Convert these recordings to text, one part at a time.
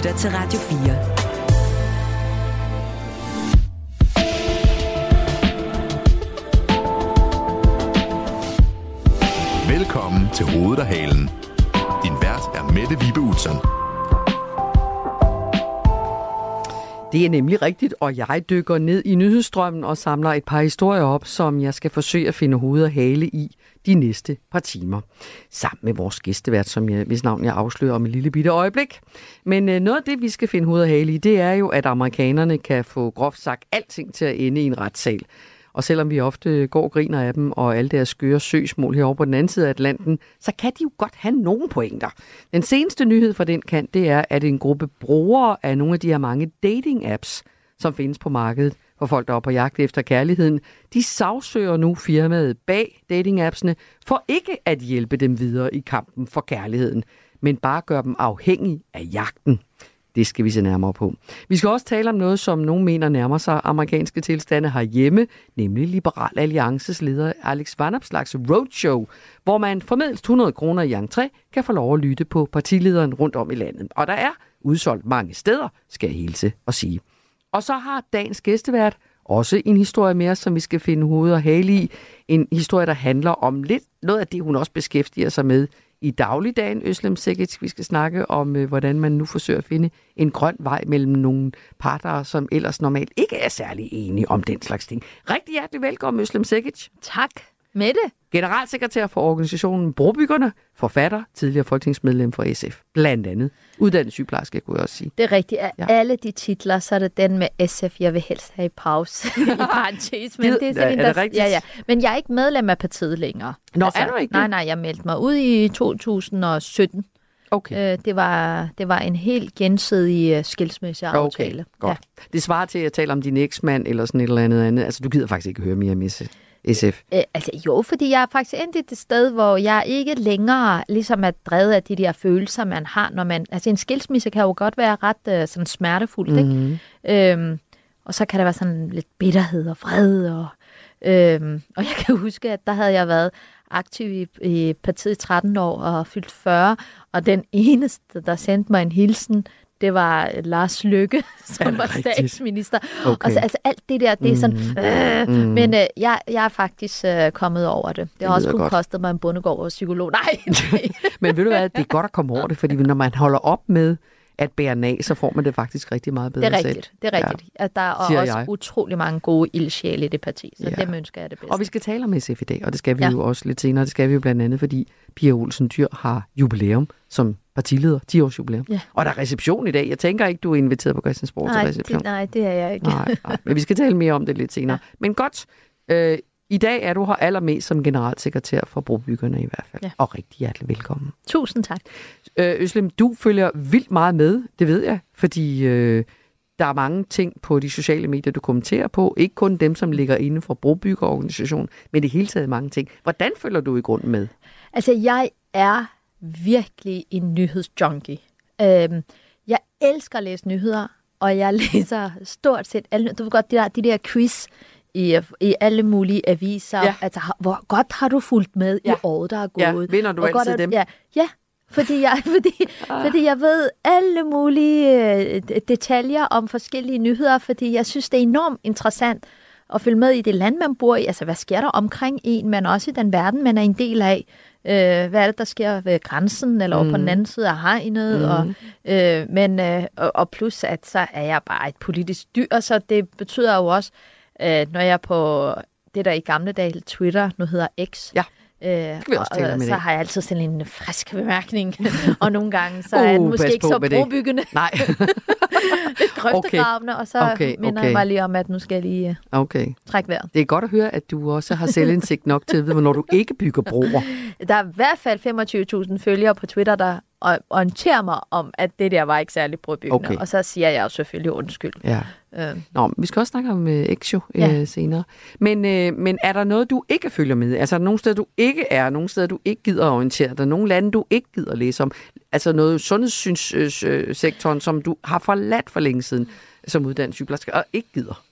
lytter til Radio 4. Velkommen til Hovedet og Halen. Din vært er Mette Vibe Utzon. Det er nemlig rigtigt, og jeg dykker ned i nyhedsstrømmen og samler et par historier op, som jeg skal forsøge at finde hoved og hale i de næste par timer. Sammen med vores gæstevært, som jeg, hvis navn jeg afslører om et lille bitte øjeblik. Men øh, noget af det, vi skal finde hoved og hale i, det er jo, at amerikanerne kan få groft sagt alting til at ende i en retssal. Og selvom vi ofte går og griner af dem og alle deres skøre søgsmål herovre på den anden side af Atlanten, så kan de jo godt have nogle pointer. Den seneste nyhed fra den kant, det er, at en gruppe brugere af nogle af de her mange dating-apps, som findes på markedet, for folk, der er på jagt efter kærligheden, de sagsøger nu firmaet bag dating-appsene for ikke at hjælpe dem videre i kampen for kærligheden, men bare gøre dem afhængige af jagten. Det skal vi se nærmere på. Vi skal også tale om noget, som nogen mener nærmer sig amerikanske tilstande herhjemme, nemlig Liberal Alliances leder Alex Vanopslags roadshow, hvor man for mindst 100 kroner i entré kan få lov at lytte på partilederen rundt om i landet. Og der er udsolgt mange steder, skal jeg hilse og sige. Og så har dagens gæstevært også en historie mere, som vi skal finde hoved og hale i. En historie, der handler om lidt noget af det, hun også beskæftiger sig med i dagligdagen, Øslem Sekic. Vi skal snakke om, øh, hvordan man nu forsøger at finde en grøn vej mellem nogle parter, som ellers normalt ikke er særlig enige om den slags ting. Rigtig hjertelig velkommen, Øslem Sekic. Tak. Mette. Generalsekretær for organisationen Brobyggerne, forfatter, tidligere folketingsmedlem for SF, blandt andet. Uddannet sygeplejerske, kunne jeg også sige. Det er rigtigt. Af ja. alle de titler, så er det den med SF, jeg vil helst have i pause. I parentes. Men det er, sådan, ja, er det der, ja, ja. Men jeg er ikke medlem af partiet længere. Nå, altså, er du ikke Nej, nej, jeg meldte mig ud i 2017. Okay. Øh, det, var, det var en helt gensidig uh, skilsmisseaftale. Okay, godt. Ja. Det svarer til at tale om din eksmand eller sådan et eller andet andet. Altså, du gider faktisk ikke høre mere om SF? Øh, altså jo, fordi jeg er faktisk endt et sted, hvor jeg ikke længere ligesom er drevet af de der følelser, man har, når man... Altså en skilsmisse kan jo godt være ret uh, sådan smertefuldt, mm-hmm. ikke? Øhm, og så kan der være sådan lidt bitterhed og fred. Og, øhm, og jeg kan huske, at der havde jeg været aktiv i, i partiet 13 år og fyldt 40, og den eneste, der sendte mig en hilsen, det var Lars Lykke, som var rigtigt? statsminister. Okay. Og så, altså alt det der, det er sådan... Mm. Øh, mm. Men øh, jeg, jeg er faktisk øh, kommet over det. Det har også kun kostet mig en bundegård og psykolog. Nej, men ved du hvad, det er godt at komme over det, fordi når man holder op med at bære nag, så får man det faktisk rigtig meget bedre Det er rigtigt, selv. det er rigtigt. Ja, at der er også jeg. utrolig mange gode ildsjæle i det parti, så ja. det ønsker jeg det bedste. Og vi skal tale om SF i dag, og det skal vi ja. jo også lidt senere. Det skal vi jo blandt andet, fordi Pia Olsen Dyr har jubilæum som partileder, 10 års jubilæum. Ja. Og der er reception i dag. Jeg tænker ikke, du er inviteret på Christiansborg nej, til reception. Det, nej, det er jeg ikke. Nej, nej, men vi skal tale mere om det lidt senere. Ja. Men godt, øh, i dag er du her allermest som generalsekretær for Brobyggerne i hvert fald. Ja. Og rigtig hjertelig velkommen. Tusind tak. Øh, Øslem, du følger vildt meget med, det ved jeg, fordi øh, der er mange ting på de sociale medier, du kommenterer på. Ikke kun dem, som ligger inden for Brobyggerorganisationen, men det hele taget mange ting. Hvordan følger du i grunden med? Altså, jeg er virkelig en nyhedsjunkie. Øhm, jeg elsker at læse nyheder, og jeg læser stort set alle... Du ved godt, de der, de der quiz i, i alle mulige aviser. Ja. Altså, hvor godt har du fulgt med ja. i året, der er gået? Ja, vinder du altid godt, dem? Ja, ja fordi jeg, fordi, ah. fordi jeg ved alle mulige øh, detaljer om forskellige nyheder, fordi jeg synes, det er enormt interessant at følge med i det land, man bor i. Altså, hvad sker der omkring en, men også i den verden, man er en del af. Øh, hvad er det, der sker ved grænsen, eller mm. på den anden side af hegnet. Mm. Og, øh, men, øh, og, og plus, at så er jeg bare et politisk dyr, så det betyder jo også, øh, når jeg er på det, der i gamle dage Twitter nu hedder X, ja Øh, og, og så har jeg altid sådan en frisk bemærkning, og nogle gange så uh, er den måske ikke så brobyggende. Nej. Lidt grøftegravende, okay. og så okay, minder okay. jeg mig lige om, at nu skal jeg lige uh, okay. trække vejret. Det er godt at høre, at du også har selvindsigt nok til at vide, hvornår du ikke bygger broer. Der er i hvert fald 25.000 følgere på Twitter, der orienterer mig om, at det der var ikke særlig brobyggende. Okay. Og så siger jeg jo selvfølgelig undskyld. Ja. Øh. Nå, vi skal også snakke om uh, Exio ja. uh, senere. Men, uh, men er der noget, du ikke følger med? Altså er der nogle steder, du ikke er? Nogle steder, du ikke gider orientere dig? Nogle lande, du ikke gider læse om? Altså noget sundhedssektoren, som du har forladt for længe siden som uddannet sygeplejerske, og ikke gider?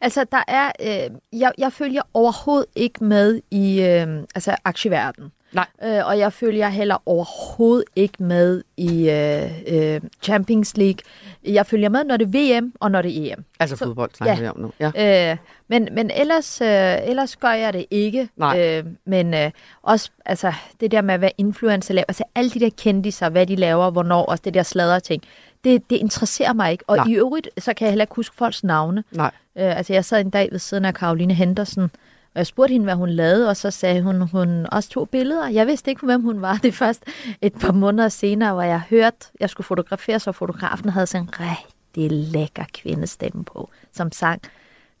Altså, der er... Øh, jeg, jeg følger overhovedet ikke med i øh, altså, aktieverdenen. Nej. Øh, og jeg følger heller overhovedet ikke med i øh, øh, Champions League. Jeg følger med, når det er VM og når det er EM. Altså Så- fodbold snakker ja. vi om nu. Ja. Øh, men, men ellers, øh, ellers gør jeg det ikke. Nej. Øh, men øh, også altså, det der med, hvad influencer laver, altså alle de der kendiser, hvad de laver, hvornår, også det der sladder ting, det, det interesserer mig ikke. Og Nej. i øvrigt, så kan jeg heller ikke huske folks navne. Nej. Øh, altså jeg sad en dag ved siden af Karoline Henderson, og jeg spurgte hende, hvad hun lavede, og så sagde hun, hun også tog billeder. Jeg vidste ikke, hvem hun var. Det er først et par måneder senere, hvor jeg hørte, jeg skulle fotografere, så fotografen havde sådan en rigtig lækker kvindestemme på, som sang.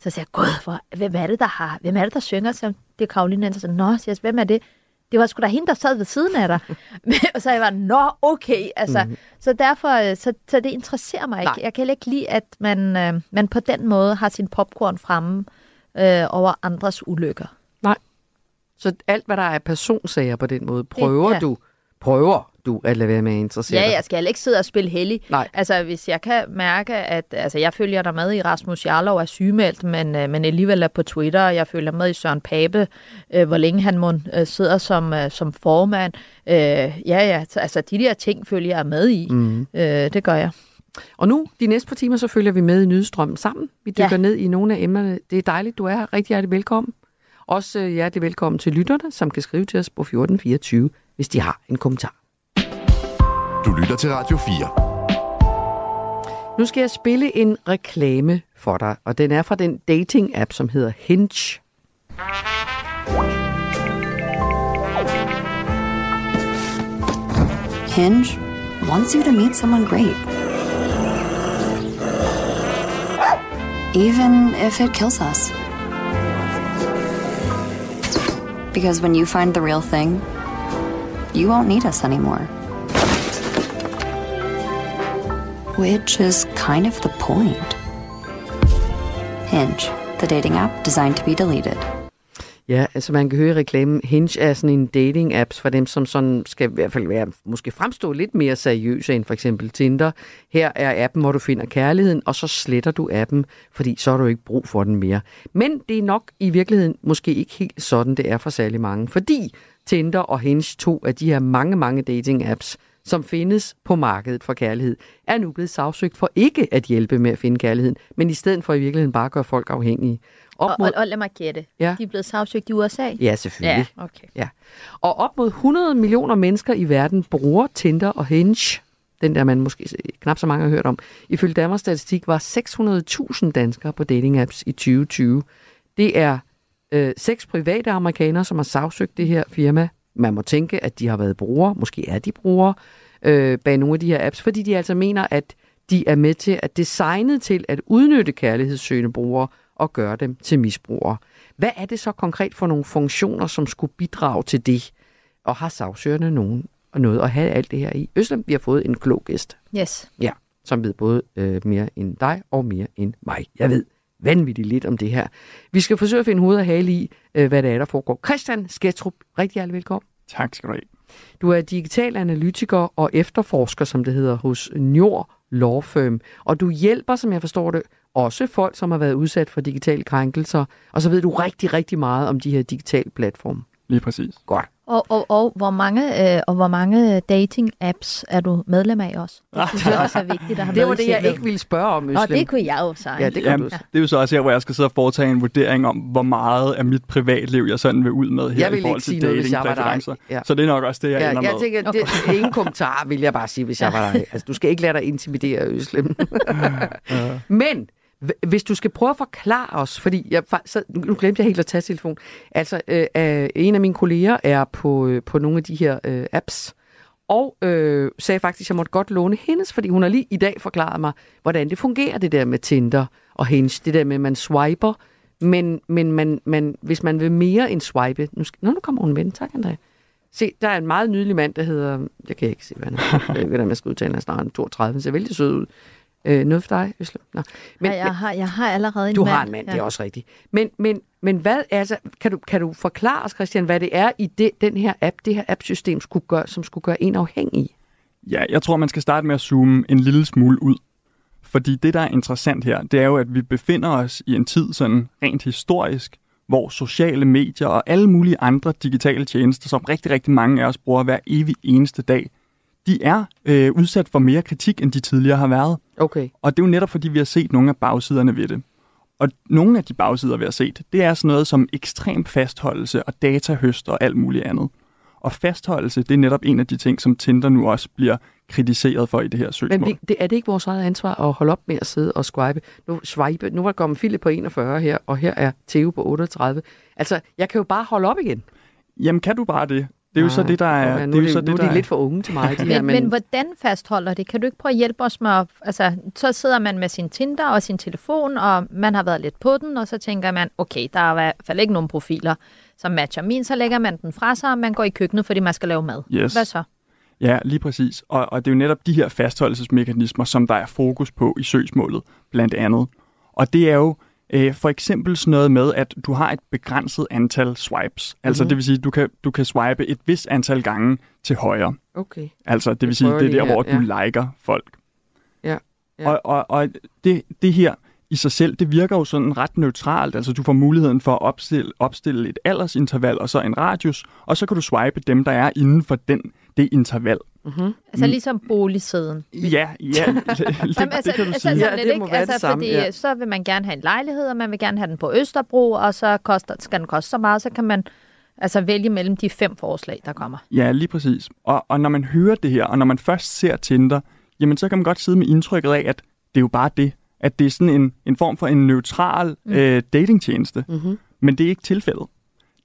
Så sagde jeg, gud, hvor, hvem er det, der har, hvem er det, der synger? Så det er Karoline Andersen. Nå, siger jeg, hvem er det? Det var sgu da hende, der sad ved siden af dig. og så jeg var, nå, okay. Altså, mm. Så derfor, øh, så, så det interesserer mig ikke. Nej. Jeg kan ikke lide, at man, øh, man på den måde har sin popcorn fremme øh, over andres ulykker. Så alt, hvad der er personsager på den måde, prøver ja. du, prøver du at lade være med at interessere Ja, jeg skal ikke sidde og spille heldig. Nej. Altså, hvis jeg kan mærke, at altså, jeg følger dig med i Rasmus Jarlov er sygemeldt, men, øh, men alligevel er på Twitter, og jeg følger med i Søren Pape, øh, hvor længe han må, øh, sidder som, øh, som formand. Øh, ja, ja, så, altså de der ting følger jeg med i. Mm. Øh, det gør jeg. Og nu, de næste par timer, så følger vi med i nyhedsstrømmen sammen. Vi dykker Ja. ned i nogle af emnerne. Det er dejligt, du er her. Rigtig hjertelig velkommen. Også øh, hjertelig velkommen til lytterne, som kan skrive til os på 1424, hvis de har en kommentar. Du lytter til Radio 4. Nu skal jeg spille en reklame for dig, og den er fra den dating-app, som hedder Hinge. Hinge wants you to meet someone great. Even if it kills us. Because when you find the real thing, you won't need us anymore. Which is kind of the point. Hinge, the dating app designed to be deleted. Ja, altså man kan høre i reklamen, Hinge er sådan en dating-apps for dem, som sådan skal i hvert fald være, måske fremstå lidt mere seriøse end for eksempel Tinder. Her er appen, hvor du finder kærligheden, og så sletter du appen, fordi så har du ikke brug for den mere. Men det er nok i virkeligheden måske ikke helt sådan, det er for særlig mange, fordi Tinder og Hinge, to af de her mange, mange dating-apps, som findes på markedet for kærlighed, er nu blevet sagsøgt for ikke at hjælpe med at finde kærligheden, men i stedet for i virkeligheden bare at gøre folk afhængige. Op Og, og, og lad mig gætte. Ja. De er blevet sagsøgt i USA. Ja, selvfølgelig. Ja, okay. Ja. Og op mod 100 millioner mennesker i verden bruger Tinder og Hinge. Den der man måske knap så mange har hørt om. Ifølge Danmarks Statistik var 600.000 danskere på dating-apps i 2020. Det er øh, seks private amerikanere, som har sagsøgt det her firma. Man må tænke, at de har været brugere. Måske er de brugere øh, bag nogle af de her apps, fordi de altså mener, at de er med til at designet til at udnytte kærlighedssøgende brugere og gøre dem til misbrugere. Hvad er det så konkret for nogle funktioner, som skulle bidrage til det? Og har sagsøgerne nogen og noget at have alt det her i? Øslem, vi har fået en klog gæst, Yes. ja, som ved både øh, mere end dig og mere end mig. Jeg ved vanvittigt lidt om det her. Vi skal forsøge at finde hoved og hale i, øh, hvad det er, der foregår. Christian Sketrup, rigtig hjertelig velkommen. Tak skal du have. Du er digital analytiker og efterforsker, som det hedder, hos Njord Law Firm. Og du hjælper, som jeg forstår det, også folk, som har været udsat for digitale krænkelser. Og så ved du rigtig, rigtig meget om de her digitale platforme. Lige præcis. Godt. Og, og, og, hvor mange, øh, og hvor mange dating-apps er du medlem af også? Det synes jeg også er vigtigt at have Det var det, jeg ikke ville spørge om, Øslem. det kunne jeg jo sige. Ja, det kan Jamen, du. det er jo så også her, hvor jeg skal sidde og foretage en vurdering om, hvor meget af mit privatliv, jeg sådan vil ud med her Jeg vil i forhold ikke til sige noget, jeg. Ja. Så det er nok også det, jeg Ja, ender jeg med. tænker, det, det er ingen kommentar, vil jeg bare sige, hvis jeg var dig. Altså, du skal ikke lade dig intimidere, Øslem. Men hvis du skal prøve at forklare os, fordi jeg, så, nu glemte jeg helt at tage telefonen. Altså, øh, øh, en af mine kolleger er på, øh, på nogle af de her øh, apps, og øh, sagde faktisk, at jeg måtte godt låne hendes, fordi hun har lige i dag forklaret mig, hvordan det fungerer, det der med Tinder og Hinge. Det der med, at man swiper, men, men man, man, hvis man vil mere end swipe... Nu, skal, nå, nu kommer hun med den. Tak, André. Se, der er en meget nydelig mand, der hedder... Jeg kan ikke se, hvad han er. Jeg ved ikke, hvordan jeg skal udtale hans navn. 32, han ser vældig sød ud. Øh, noget for dig, Øslem? Nå. Men, ja, jeg, har, jeg har allerede en Du mand. har en mand, ja. det er også rigtigt. Men, men, men hvad, altså, kan, du, kan du forklare os, Christian, hvad det er i det, den her app, det her appsystem, skulle gøre, som skulle gøre en afhængig? Ja, jeg tror, man skal starte med at zoome en lille smule ud. Fordi det, der er interessant her, det er jo, at vi befinder os i en tid sådan rent historisk, hvor sociale medier og alle mulige andre digitale tjenester, som rigtig, rigtig mange af os bruger hver evig eneste dag, de er øh, udsat for mere kritik, end de tidligere har været. Okay. Og det er jo netop, fordi vi har set nogle af bagsiderne ved det. Og nogle af de bagsider, vi har set, det er sådan noget som ekstrem fastholdelse og datahøst og alt muligt andet. Og fastholdelse, det er netop en af de ting, som Tinder nu også bliver kritiseret for i det her søgsmål. Men vi, det, er det ikke vores eget ansvar at holde op med at sidde og swipe? Nu, swipe, nu var der kommet Philip på 41 her, og her er Theo på 38. Altså, jeg kan jo bare holde op igen. Jamen, kan du bare det? Det er jo så det, der er... Ja, nu det er jo er, så det, er der de lidt for unge til mig, de her. Men, men hvordan fastholder det? Kan du ikke prøve at hjælpe os med at, altså, så sidder man med sin Tinder og sin telefon, og man har været lidt på den, og så tænker man, okay, der er i hvert fald ikke nogen profiler, som matcher min, så lægger man den fra sig, og man går i køkkenet, fordi man skal lave mad. Yes. Hvad så? Ja, lige præcis. Og, og det er jo netop de her fastholdelsesmekanismer, som der er fokus på i søgsmålet, blandt andet. Og det er jo øh, for eksempel sådan noget med, at du har et begrænset antal swipes. Altså Mhm. det vil sige, at du kan, du kan swipe et vis antal gange til højre. Okay. Altså det vil Jeg sige, det er der, her, hvor du ja. liker folk. Ja, ja. Og, og, og det, det her i sig selv, det virker jo sådan ret neutralt. Altså du får muligheden for at opstille, opstille et aldersinterval og så en radius, og så kan du swipe dem, der er inden for den, det interval. Altså ligesom boligsiden. Ja, ja, det, det, Jamen, altså, det kan du altså, sige. Ja, sådan lidt, det ikke? må være det altså, samme, fordi ja. så vil man gerne have en lejlighed, og man vil gerne have den på Østerbro, og så koster, skal den koste så meget, så kan man altså vælge mellem de fem forslag, der kommer. Ja, lige præcis. Og, og når man hører det her, og når man først ser Tinder, jamen så kan man godt sidde med indtrykket af, at det er jo bare det. At det er sådan en, en form for en neutral mm. øh, datingtjeneste. Mm-hmm. Men det er ikke tilfældet.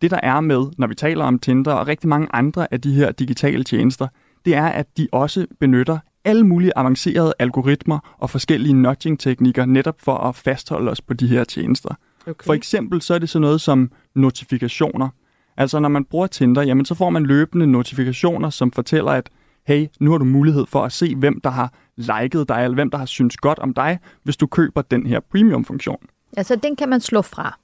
Det der er med, når vi taler om Tinder og rigtig mange andre af de her digitale tjenester, det er, at de også benytter alle mulige avancerede algoritmer og forskellige nudging-teknikker netop for at fastholde os på de her tjenester. Okay. For eksempel så er det sådan noget som notifikationer. Altså når man bruger Tinder, jamen så får man løbende notifikationer, som fortæller, at hey, nu har du mulighed for at se, hvem der har liket dig, eller hvem der har synes godt om dig, hvis du køber den her premium-funktion. Altså, den kan man slå fra.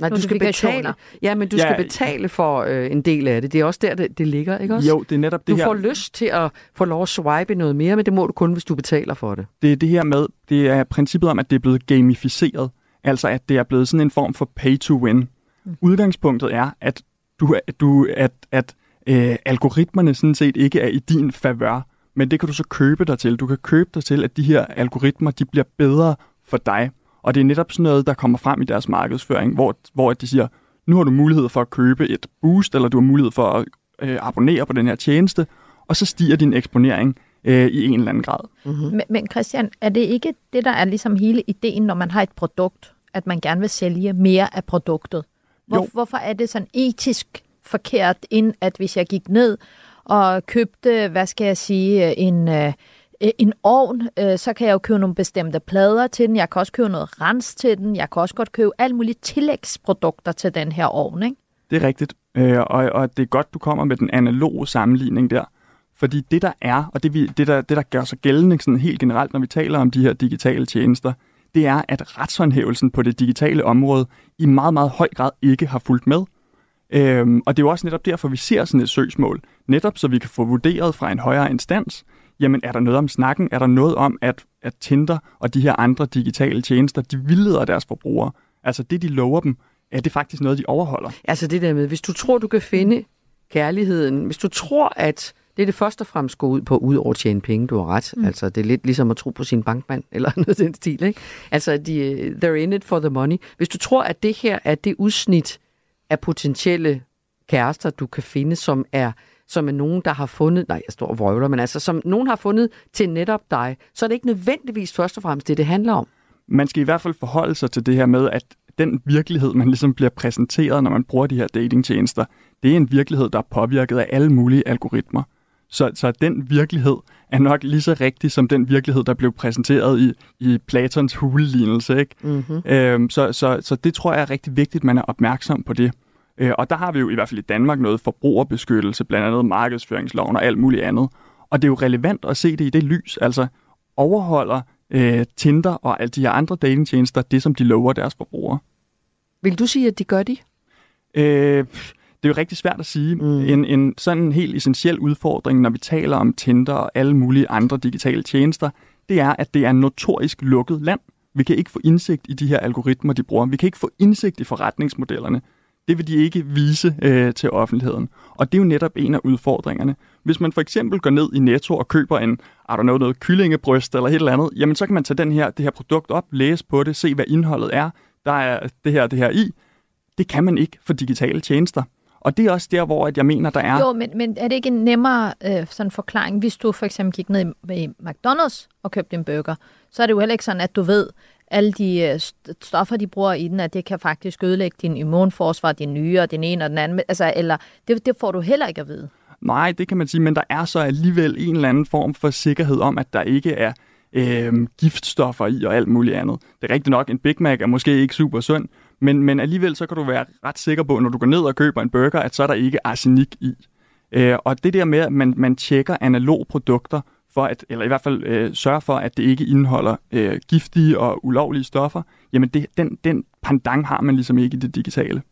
Nej, du skal betale. Ja, men du Ja. skal betale for øh, en del af det. Det er også der, det, det ligger, ikke også? Jo, det er netop det Du her. får lyst til at få lov at swipe noget mere, men det må du kun, hvis du betaler for det. det er det her med, det er princippet om, at det er blevet gamificeret. Altså, at det er blevet sådan en form for pay to win. Mm. Udgangspunktet er, at, du, at, du, at, at øh, algoritmerne sådan set ikke er i din favør, men det kan du så købe dig til. Du kan købe dig til, at de her algoritmer, de bliver bedre for dig. Og det er netop sådan noget, der kommer frem i deres markedsføring, hvor, hvor de siger, nu har du mulighed for at købe et boost, eller du har mulighed for at øh, abonnere på den her tjeneste, og så stiger din eksponering øh, i en eller anden grad. Mhm. Men, men Christian, er det ikke det, der er ligesom hele ideen, når man har et produkt, at man gerne vil sælge mere af produktet? Hvor, Jo. hvorfor er det sådan etisk forkert, ind at hvis jeg gik ned og købte, hvad skal jeg sige, en, øh, Øh, en ovn, øh, så kan jeg jo købe nogle bestemte plader til den, jeg kan også købe noget rens til den, jeg kan også godt købe alle mulige tillægsprodukter til den her ovn, ikke? Det er rigtigt, øh, og, og det er godt, du kommer med den analoge sammenligning der. Fordi det der er, og det, vi, det, der, det der gør sig gældende sådan helt generelt, når vi taler om de her digitale tjenester, det er, at retshåndhævelsen på det digitale område i meget, meget høj grad ikke har fulgt med. Øhm, og det er jo også netop derfor, vi ser sådan et søgsmål. Netop så vi kan få vurderet fra en højere instans, jamen er der noget om snakken? Er der noget om, at, at Tinder og de her andre digitale tjenester, de vildleder deres forbrugere? Altså det, de lover dem, er det faktisk noget, de overholder? Altså det der med, hvis du tror, du kan finde kærligheden, hvis du tror, at det er det først og fremmest går ud på, ud over at tjene penge, du har ret. Mm. Altså det er lidt ligesom at tro på sin bankmand, eller noget i den stil, ikke? Altså de, they're in it for the money. Hvis du tror, at det her er det udsnit af potentielle kærester, du kan finde, som er som er nogen, der har fundet, nej, jeg står og vrøvler, men altså, som nogen har fundet til netop dig, så er det ikke nødvendigvis først og fremmest det, det handler om. man skal i hvert fald forholde sig til det her med, at den virkelighed, man ligesom bliver præsenteret, når man bruger de her datingtjenester, det er en virkelighed, der er påvirket af alle mulige algoritmer. Så, så den virkelighed er nok lige så rigtig som den virkelighed, der blev præsenteret i, i Platons hulelignelse. Ikke? Mm-hmm. Øhm, så, så, så det tror jeg er rigtig vigtigt, man er opmærksom på det. Øh, og der har vi jo i hvert fald i Danmark noget forbrugerbeskyttelse, blandt andet markedsføringsloven og alt muligt andet. Og det er jo relevant at se det i det lys. Altså overholder øh, Tinder og alle de her andre datingtjenester det, som de lover deres forbrugere. Vil du sige, at de gør de? Øh, det er jo rigtig svært at sige. Mm. En, en sådan en helt essentiel udfordring, når vi taler om Tinder og alle mulige andre digitale tjenester, det er, at det er notorisk lukket land. Vi kan ikke få indsigt i de her algoritmer, de bruger. Vi kan ikke få indsigt i forretningsmodellerne. Det vil de ikke vise øh, til offentligheden. Og det er jo netop en af udfordringerne. Hvis man for eksempel går ned i Netto og køber en, I don't know, noget kyllingebryst eller et eller andet, jamen så kan man tage den her, det her produkt op, læse på det, se hvad indholdet er. Der er det her det her i. Det kan man ikke for digitale tjenester. Og det er også der, hvor at jeg mener, der er... Jo, men, men er det ikke en nemmere øh, sådan forklaring, hvis du for eksempel gik ned i, i McDonald's og købte en burger, så er det jo heller ikke sådan, at du ved, alle de øh, stoffer, de bruger i den, at det kan faktisk ødelægge din immunforsvar, din nyre, din ene og den anden. Altså, eller, det, det får du heller ikke at vide. Nej, det kan man sige, men der er så alligevel en eller anden form for sikkerhed om, at der ikke er øh, giftstoffer i og alt muligt andet. Det er rigtigt nok, en Big Mac er måske ikke super sund, men, men alligevel så kan du være ret sikker på, når du går ned og køber en burger, at så er der ikke arsenik i. Øh, og det der med, at man, man tjekker analog produkter, for at, eller i hvert fald øh, sørge for, at det ikke indeholder øh, giftige og ulovlige stoffer, jamen det, den, den pandang har man ligesom ikke i det digitale.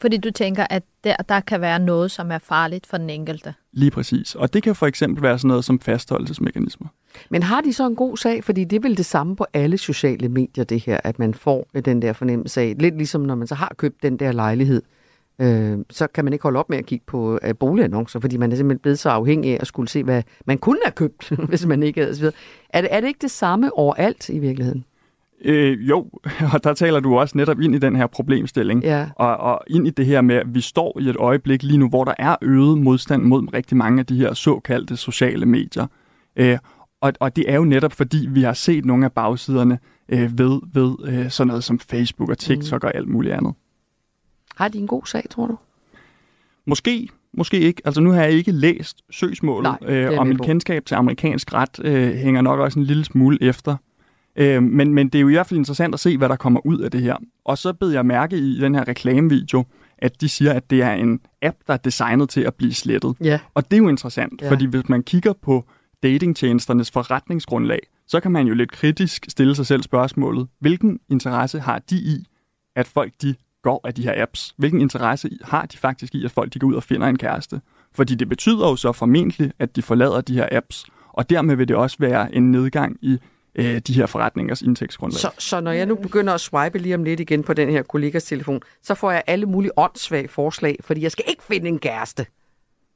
Fordi du tænker, at der, der kan være noget, som er farligt for den enkelte. Lige præcis. Og det kan for eksempel være sådan noget som fastholdelsesmekanismer. Men har de så en god sag? Fordi det er vel det samme på alle sociale medier, det her, at man får den der fornemmelse af, lidt ligesom når man så har købt den der lejlighed, øh, så kan man ikke holde op med at kigge på øh, boligannoncer, fordi man er simpelthen blevet så afhængig af at skulle se, hvad man kunne have købt, hvis man ikke havde. Er det, er det ikke det samme overalt i virkeligheden? Øh, jo, og der taler du også netop ind i den her problemstilling. Ja. Og, og ind i det her med, at vi står i et øjeblik lige nu, hvor der er øget modstand mod rigtig mange af de her såkaldte sociale medier. Øh, og, og det er jo netop fordi, vi har set nogle af bagsiderne øh, ved, ved øh, sådan noget som Facebook og TikTok mm. og alt muligt andet. Har de en god sag, tror du? Måske, måske ikke. Altså nu har jeg ikke læst søgsmålet, Nej, øh, og min på. kendskab til amerikansk ret øh, hænger nok også en lille smule efter. Øh, men, men det er jo i hvert fald interessant at se, hvad der kommer ud af det her. Og så bed jeg mærke i den her reklamevideo, at de siger, at det er en app, der er designet til at blive slettet. Ja. Og det er jo interessant, ja. fordi hvis man kigger på datingtjenesternes forretningsgrundlag, så kan man jo lidt kritisk stille sig selv spørgsmålet, hvilken interesse har de i, at folk de går af de her apps? Hvilken interesse har de faktisk i, at folk de går ud og finder en kæreste? Fordi det betyder jo så formentlig, at de forlader de her apps, og dermed vil det også være en nedgang i øh, de her forretningers indtægtsgrundlag. Så, så når jeg nu begynder at swipe lige om lidt igen på den her kollegas telefon, så får jeg alle mulige åndssvage forslag, fordi jeg skal ikke finde en kæreste.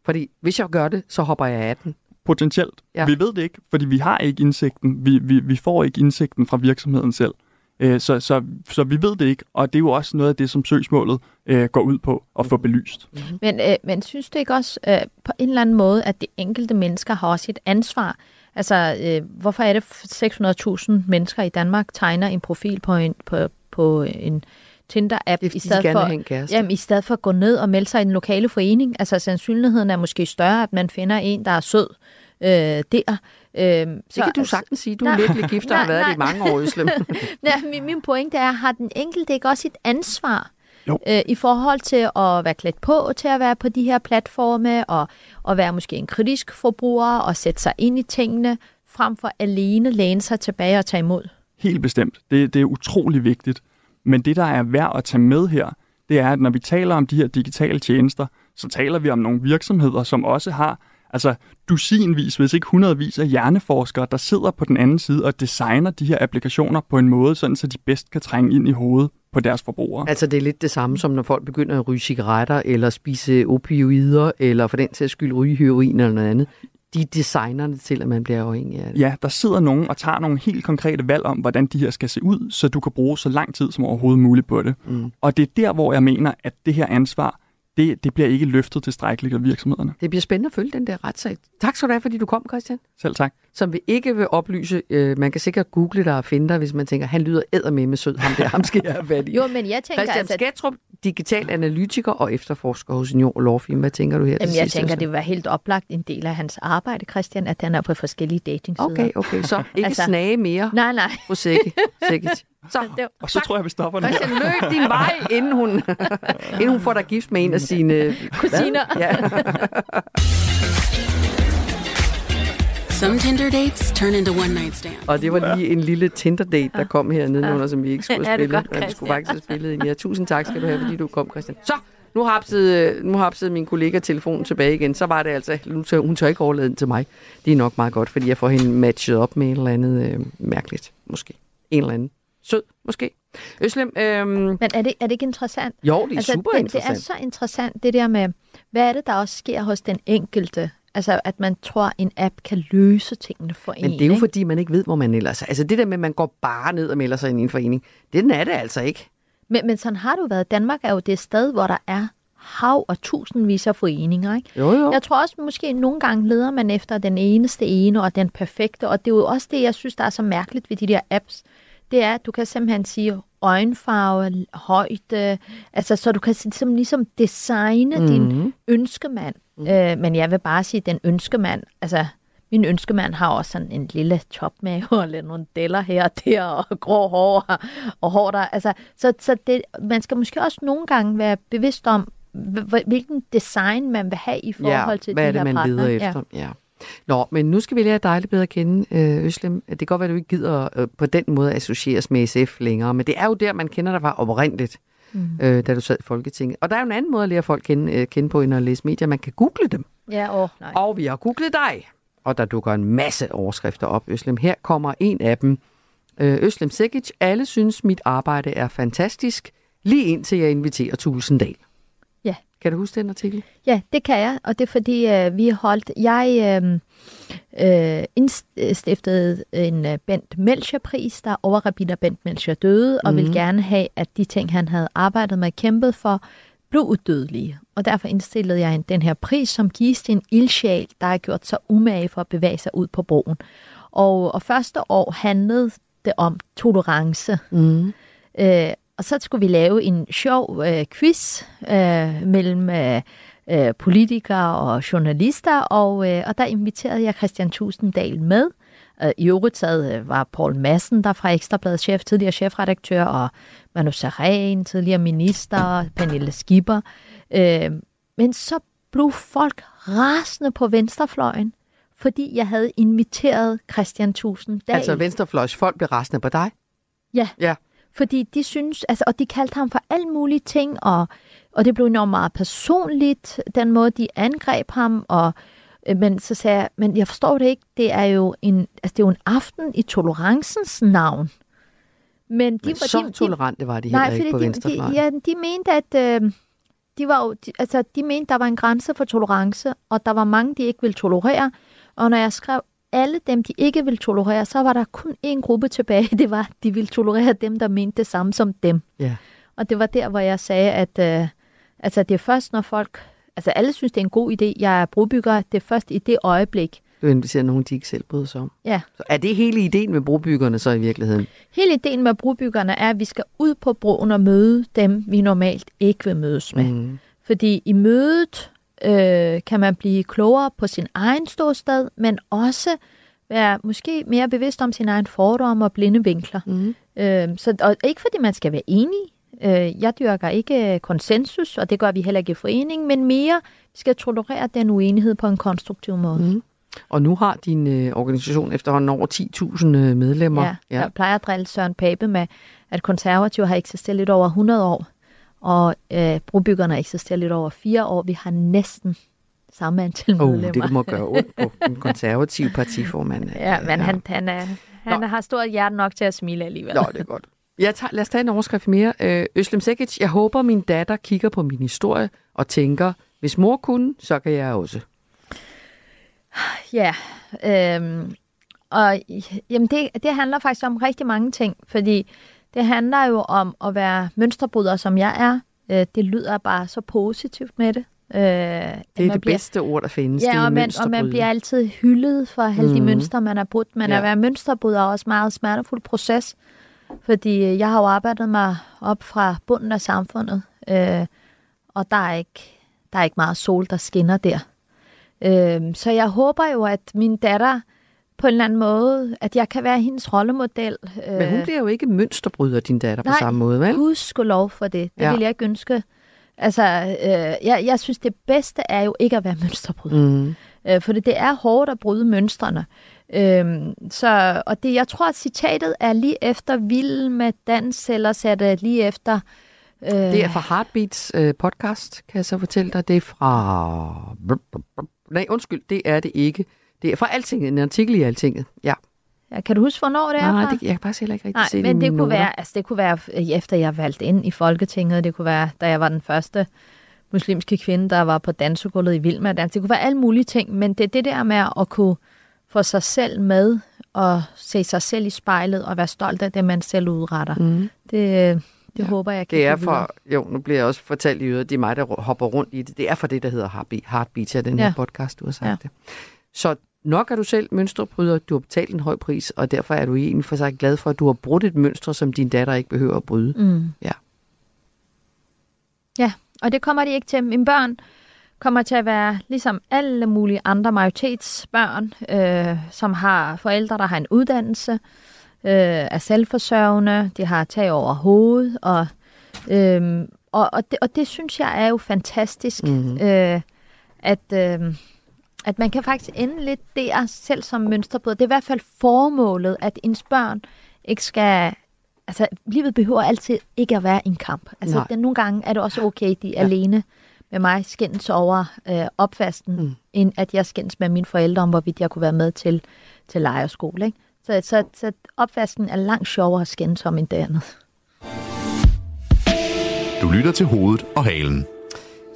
Fordi hvis jeg gør det, så hopper jeg af den. Potentielt. Ja. Vi ved det ikke, fordi vi har ikke indsigten. Vi, vi, vi får ikke indsigten fra virksomheden selv. Øh, Så, så, så vi ved det ikke, og det er jo også noget af det, som søgsmålet øh, går ud på at få belyst. Men, øh, men synes du ikke også øh, på en eller anden måde, at de enkelte mennesker har også et ansvar? Altså, øh, hvorfor er det 600.000 mennesker i Danmark tegner en profil på en, på, på en Tinder-app, Det er, i de stedet for, jamen, i stedet for at gå ned og melde sig i den lokale forening? Altså, sandsynligheden er måske større, at man finder en, der er sød øh, der. Øh, Det kan du sagtens sige. Du er Nej, lykkelig gift og har nej, været det i nej. mange år, Øslem. Ja, min, min pointe er, har den enkelte ikke også et ansvar Jo. øh, i forhold til at være klædt på til at være på de her platforme, og, og være måske en kritisk forbruger, og sætte sig ind i tingene, frem for alene læne sig tilbage og tage imod? Helt bestemt. Det, det er utrolig vigtigt. Men det, der er værd at tage med her, det er, at når vi taler om de her digitale tjenester, så taler vi om nogle virksomheder, som også har altså dusinvis, hvis ikke hundredvis af hjerneforskere, der sidder på den anden side og designer de her applikationer på en måde, sådan så de bedst kan trænge ind i hovedet på deres forbrugere. Altså, det er lidt det samme, som når folk begynder at ryge cigaretter, eller spise opioider, eller for den til at skyld ryge heroin eller noget andet. De designer det til, at man bliver afhængig af det. Ja, der sidder nogen og tager nogle helt konkrete valg om, hvordan de her skal se ud, så du kan bruge så lang tid som overhovedet muligt på det. Mm. Og det er der, hvor jeg mener, at det her ansvar, det, det bliver ikke løftet tilstrækkeligt af virksomhederne. Det bliver spændende at følge den der retssag. Tak skal du have, fordi du kom, Christian. Selv tak. Som vi ikke vil oplyse. Øh, man kan sikkert google dig og finde dig, hvis man tænker, han lyder ædermame sød, ham der, ham skal jeg have fat i. Jo, men jeg tænker Christian altså... Skatrup, digital analytiker og efterforsker hos Union Law Firm. Hvad tænker du her til Jamen, jeg tænker, det vil være helt oplagt en del af hans arbejde, Christian, at han er på forskellige datingsider. Okay, okay. Så ikke Altså- snage mere Nej, nej. på sække. Så, Det var- Og så tror jeg, vi stopper nu. Christian, løb din vej, inden hun, inden hun får dig gift med en af sine... Kusiner. Ja. Some Tinder dates turn into one night stands. Og det var lige en lille Tinder-date, der kom her nedenunder, som vi ikke skulle Ja, spille. godt, men vi skulle faktisk have spillet ind. Ja, tusind tak skal du have, fordi du kom, Christian. Så, nu har hapset, nu har hapset min kollega telefonen tilbage igen. Så var det altså, nu tør, hun tør ikke overlade den til mig. Det er nok meget godt, fordi jeg får hende matchet op med et eller andet øh, mærkeligt, måske. En eller anden Sød, måske. Øslem, øhm, Men er det, er det ikke interessant? jo, det er altså, super det, interessant. det er så interessant, det der med, hvad er det, der også sker hos den enkelte? Altså, at man tror, en app kan løse tingene for en. Men det er jo ikke? fordi, man ikke ved, hvor man ellers er. Altså det der med, at man går bare ned og melder sig ind i en forening, det er det altså ikke. Men, men sådan har jo været. Danmark er jo det sted, hvor der er hav og tusindvis af foreninger. Ikke? Jo, jo. Jeg tror også, måske nogle gange leder man efter den eneste ene og den perfekte, og det er jo også det, jeg synes, der er så mærkeligt ved de der apps. Det er, at du kan simpelthen sige øjenfarve, højde, altså så du kan ligesom, ligesom designe mm. din ønskemand. Mm. Øh, men jeg vil bare sige, den ønskemand, altså min ønskemand har også sådan en lille topmave og lidt nogle deller her og der og grå hår og, og hår der. Altså, så så det, man skal måske også nogle gange være bevidst om, hv- hvilken design man vil have i forhold til hvad de er det, her man partner. leder efter? Ja. Nå, men nu skal vi lære dig lidt bedre at kende, øh, Øslem. Det kan godt være, at du ikke gider øh, på den måde associeres med SF længere, men det er jo der, man kender dig fra oprindeligt, mm. øh, da du sad i Folketinget. Og der er jo en anden måde at lære folk kende, øh, kende på, end at læse medier. Man kan google dem. Ja, åh, nej. Og vi har googlet dig. Og der dukker en masse overskrifter op, Øslem. Her kommer en af dem. Øh, Øslem Sekic, alle synes, mit arbejde er fantastisk, lige indtil jeg inviterer Tulsendal. Kan du huske den artikel? Ja, det kan jeg, og det er fordi, øh, vi holdt, jeg øh, øh, indstiftede en øh, Bent Melcher-pris, der overrabiner Bent Melcher døde, og mm. ville gerne have, at de ting, han havde arbejdet med og kæmpet for, blev udødelige. Og derfor indstillede jeg en, den her pris, som gives til en ildsjæl, der har gjort sig umage for at bevæge sig ud på broen. Og, og første år handlede det om tolerance. Mm. Øh, og så skulle vi lave en sjov øh, quiz øh, mellem øh, øh, politikere og journalister, og, øh, og der inviterede jeg Christian Tusinddal med. Øh, I øvrigt sad, øh, var Paul Madsen, der fra Ekstrabladets chef, tidligere chefredaktør, og Manu Saren, tidligere minister, Pernille Skipper. Øh, men så blev folk rasende på venstrefløjen, fordi jeg havde inviteret Christian Tusinddal. Altså venstrefløjs folk blev resten på dig? Ja. Ja. Fordi de synes, altså, og de kaldte ham for alle mulige ting, og, og det blev enormt meget personligt, den måde, de angreb ham, og, øh, men så sagde jeg, men jeg forstår det ikke, det er jo en, altså, det er jo en aften i tolerancens navn. Men, de, Men så tolerante var de heller nej, ikke fordi på de, venstrefløjen. de, ja, de mente, at øh, de var jo, de, altså, de mente, der var en grænse for tolerance, og der var mange, de ikke ville tolerere. Og når jeg skrev alle dem, de ikke ville tolerere, så var der kun én gruppe tilbage. Det var, de ville tolerere dem, der mente det samme som dem. Ja. Og det var der, hvor jeg sagde, at øh, altså, det er først, når folk... Altså alle synes, det er en god idé. Jeg er brobygger. Det er først i det øjeblik. Du inviterer nogen, de ikke selv bryder sig om. Ja. Så er det hele ideen med brobyggerne så i virkeligheden? Hele ideen med brobyggerne er, at vi skal ud på broen og møde dem, vi normalt ikke vil mødes med. Mm. Fordi i mødet øh, kan man blive klogere på sin egen ståsted, men også være måske mere bevidst om sin egen fordom og blinde vinkler. Mm. Øh, så, og ikke fordi man skal være enig. Øh, jeg dyrker ikke konsensus, og det gør vi heller ikke i foreningen, men mere, vi skal tolerere den uenighed på en konstruktiv måde. Mm. Og nu har din øh, organisation efterhånden over 10.000 øh, medlemmer. Ja, ja. Jeg plejer at drille Søren Pape med, at konservative har eksisteret lidt over 100 år, og øh, brobyggerne har eksisteret lidt over fire år. Vi har næsten samme antal Oh, medlemmer. det må gøre ondt på en konservativ partiformand. Ja, men han, han, er, han har stort hjerte nok til at smile alligevel. Nå, det er godt. Jeg tager, lad os tage en overskrift mere. Øh, Øslem Sekic, jeg håber, min datter kigger på min historie og tænker, hvis mor kunne, så kan jeg også. Ja, øhm, og jamen det, det handler faktisk om rigtig mange ting, fordi det handler jo om at være mønsterbryder, som jeg er. Øh, det lyder bare så positivt med det. Øh, Det er det bliver, bedste ord, der findes. Ja, og man, og man bliver altid hyldet for alle de Mhm. mønstre, man har brudt. Men Ja. at være mønsterbryder er også en meget smertefuld proces, fordi øh, jeg har jo arbejdet mig op fra bunden af samfundet, øh, og der er, ikke, der er ikke meget sol, der skinner der. Øh, så jeg håber jo, at min datter på en eller anden måde, at jeg kan være hendes rollemodel. Øh, Men hun bliver jo ikke mønsterbryder, din datter, på Nej, samme måde, vel? Husk lov for det. Det Ja. vil jeg ikke ønske. Altså, øh, jeg, jeg synes, det bedste er jo ikke at være mønsterbryder. Mm. Øh, for det, det er hårdt at bryde mønstrene. Øhm, så, og det, jeg tror, at citatet er lige efter Vild med dans, eller er det lige efter... Øh, Det er fra Heartbeats øh, podcast, kan jeg så fortælle dig. Det er fra... Nej, undskyld, det er det ikke. Det er fra Altinget, en artikel i Altinget. Ja. Ja, kan du huske, hvornår det er Nej, fra? det, jeg kan faktisk heller ikke rigtig Nej, se men det kunne, noter. være, altså det kunne være, øh, efter jeg valgte ind i Folketinget, det kunne være, da jeg var den første muslimske kvinde, der var på dansegulvet i Vilma Dans. Det kunne være alle mulige ting, men det er det der med at kunne få sig selv med og se sig selv i spejlet og være stolt af det, man selv udretter. Mm. Det, øh, det ja. håber jeg kan Det er for, jo, nu bliver jeg også fortalt i øvrigt, det er mig, der hopper rundt i det. Det er for det, der hedder Heartbeat, Heartbeat af den Ja. her podcast, du har sagt Ja. ja. det. Så nok er du selv mønsterbryder, du har betalt en høj pris, og derfor er du egentlig for sig glad for, at du har brudt et mønster, som din datter ikke behøver at bryde. Mm. Ja. Ja, og det kommer de ikke til. Mine børn kommer til at være ligesom alle mulige andre majoritetsbørn, øh, som har forældre, der har en uddannelse, øh, er selvforsørgende, de har tag over hovedet, og, øh, og, og, det, og det synes jeg er jo fantastisk, Mhm. øh, at, øh, at man kan faktisk ende lidt der selv som mønsterbryder. Det er i hvert fald formålet, at ens børn ikke skal... Altså, livet behøver altid ikke at være en kamp. Altså, Nej. det, nogle gange er det også okay, de er Ja. alene med mig skændes over øh, opvasken, Mm. end at jeg skændes med mine forældre om, hvorvidt jeg kunne være med til, til lejerskole. Ikke? Så, så, så opvasken er langt sjovere at skændes om end det andet. Du lytter til hovedet og halen.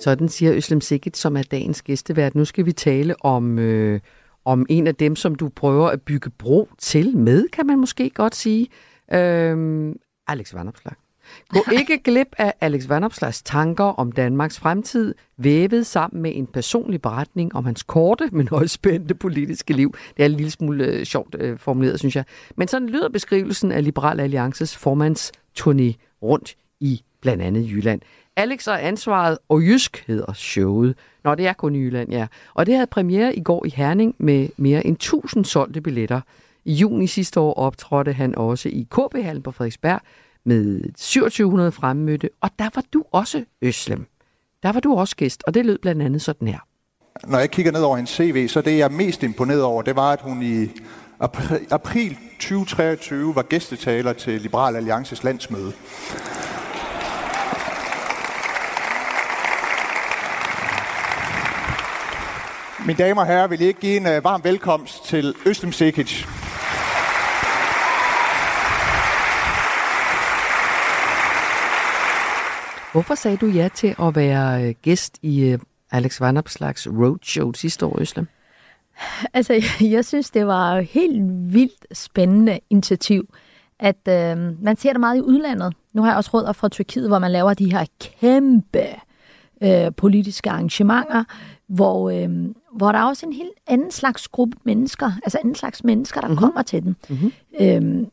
Sådan siger Øslem Sikkert, som er dagens gæstevært. Nu skal vi tale om, øh, om en af dem, som du prøver at bygge bro til med, kan man måske godt sige. Øhm, Alex Vanopslag. Gå ikke glip af Alex Vanopslags tanker om Danmarks fremtid, vævet sammen med en personlig beretning om hans korte, men også spændende politiske liv. Det er en lille smule øh, sjovt øh, formuleret, synes jeg. Men sådan lyder beskrivelsen af Liberal Alliances formands turné rundt i blandt andet Jylland. Alex og ansvaret, og Jysk hedder showet. Nå, det er kun Jylland, ja. Og det havde premiere i går i Herning med mere end 1000 solgte billetter. I juni sidste år optrådte han også i KB-hallen på Frederiksberg med 2700 fremmødte, og der var du også, Øslem. Der var du også gæst, og det lød blandt andet sådan her. Når jeg kigger ned over hendes CV, så det jeg er mest imponeret over, det var, at hun i april 2023 var gæstetaler til Liberal Alliances landsmøde. Mine damer og herrer, vil I ikke give en uh, varm velkomst til Øslem Sekic. Hvorfor sagde du ja til at være øh, gæst i øh, Alex Vanopslags roadshow sidste år, Øslem? Altså, jeg, jeg synes, det var et helt vildt spændende initiativ, at øh, man ser det meget i udlandet. Nu har jeg også rødder fra Tyrkiet, hvor man laver de her kæmpe øh, politiske arrangementer, hvor, øh, hvor der er også en helt anden slags gruppe mennesker, altså en slags mennesker, der mm-hmm. kommer til den. Mhm. Øh,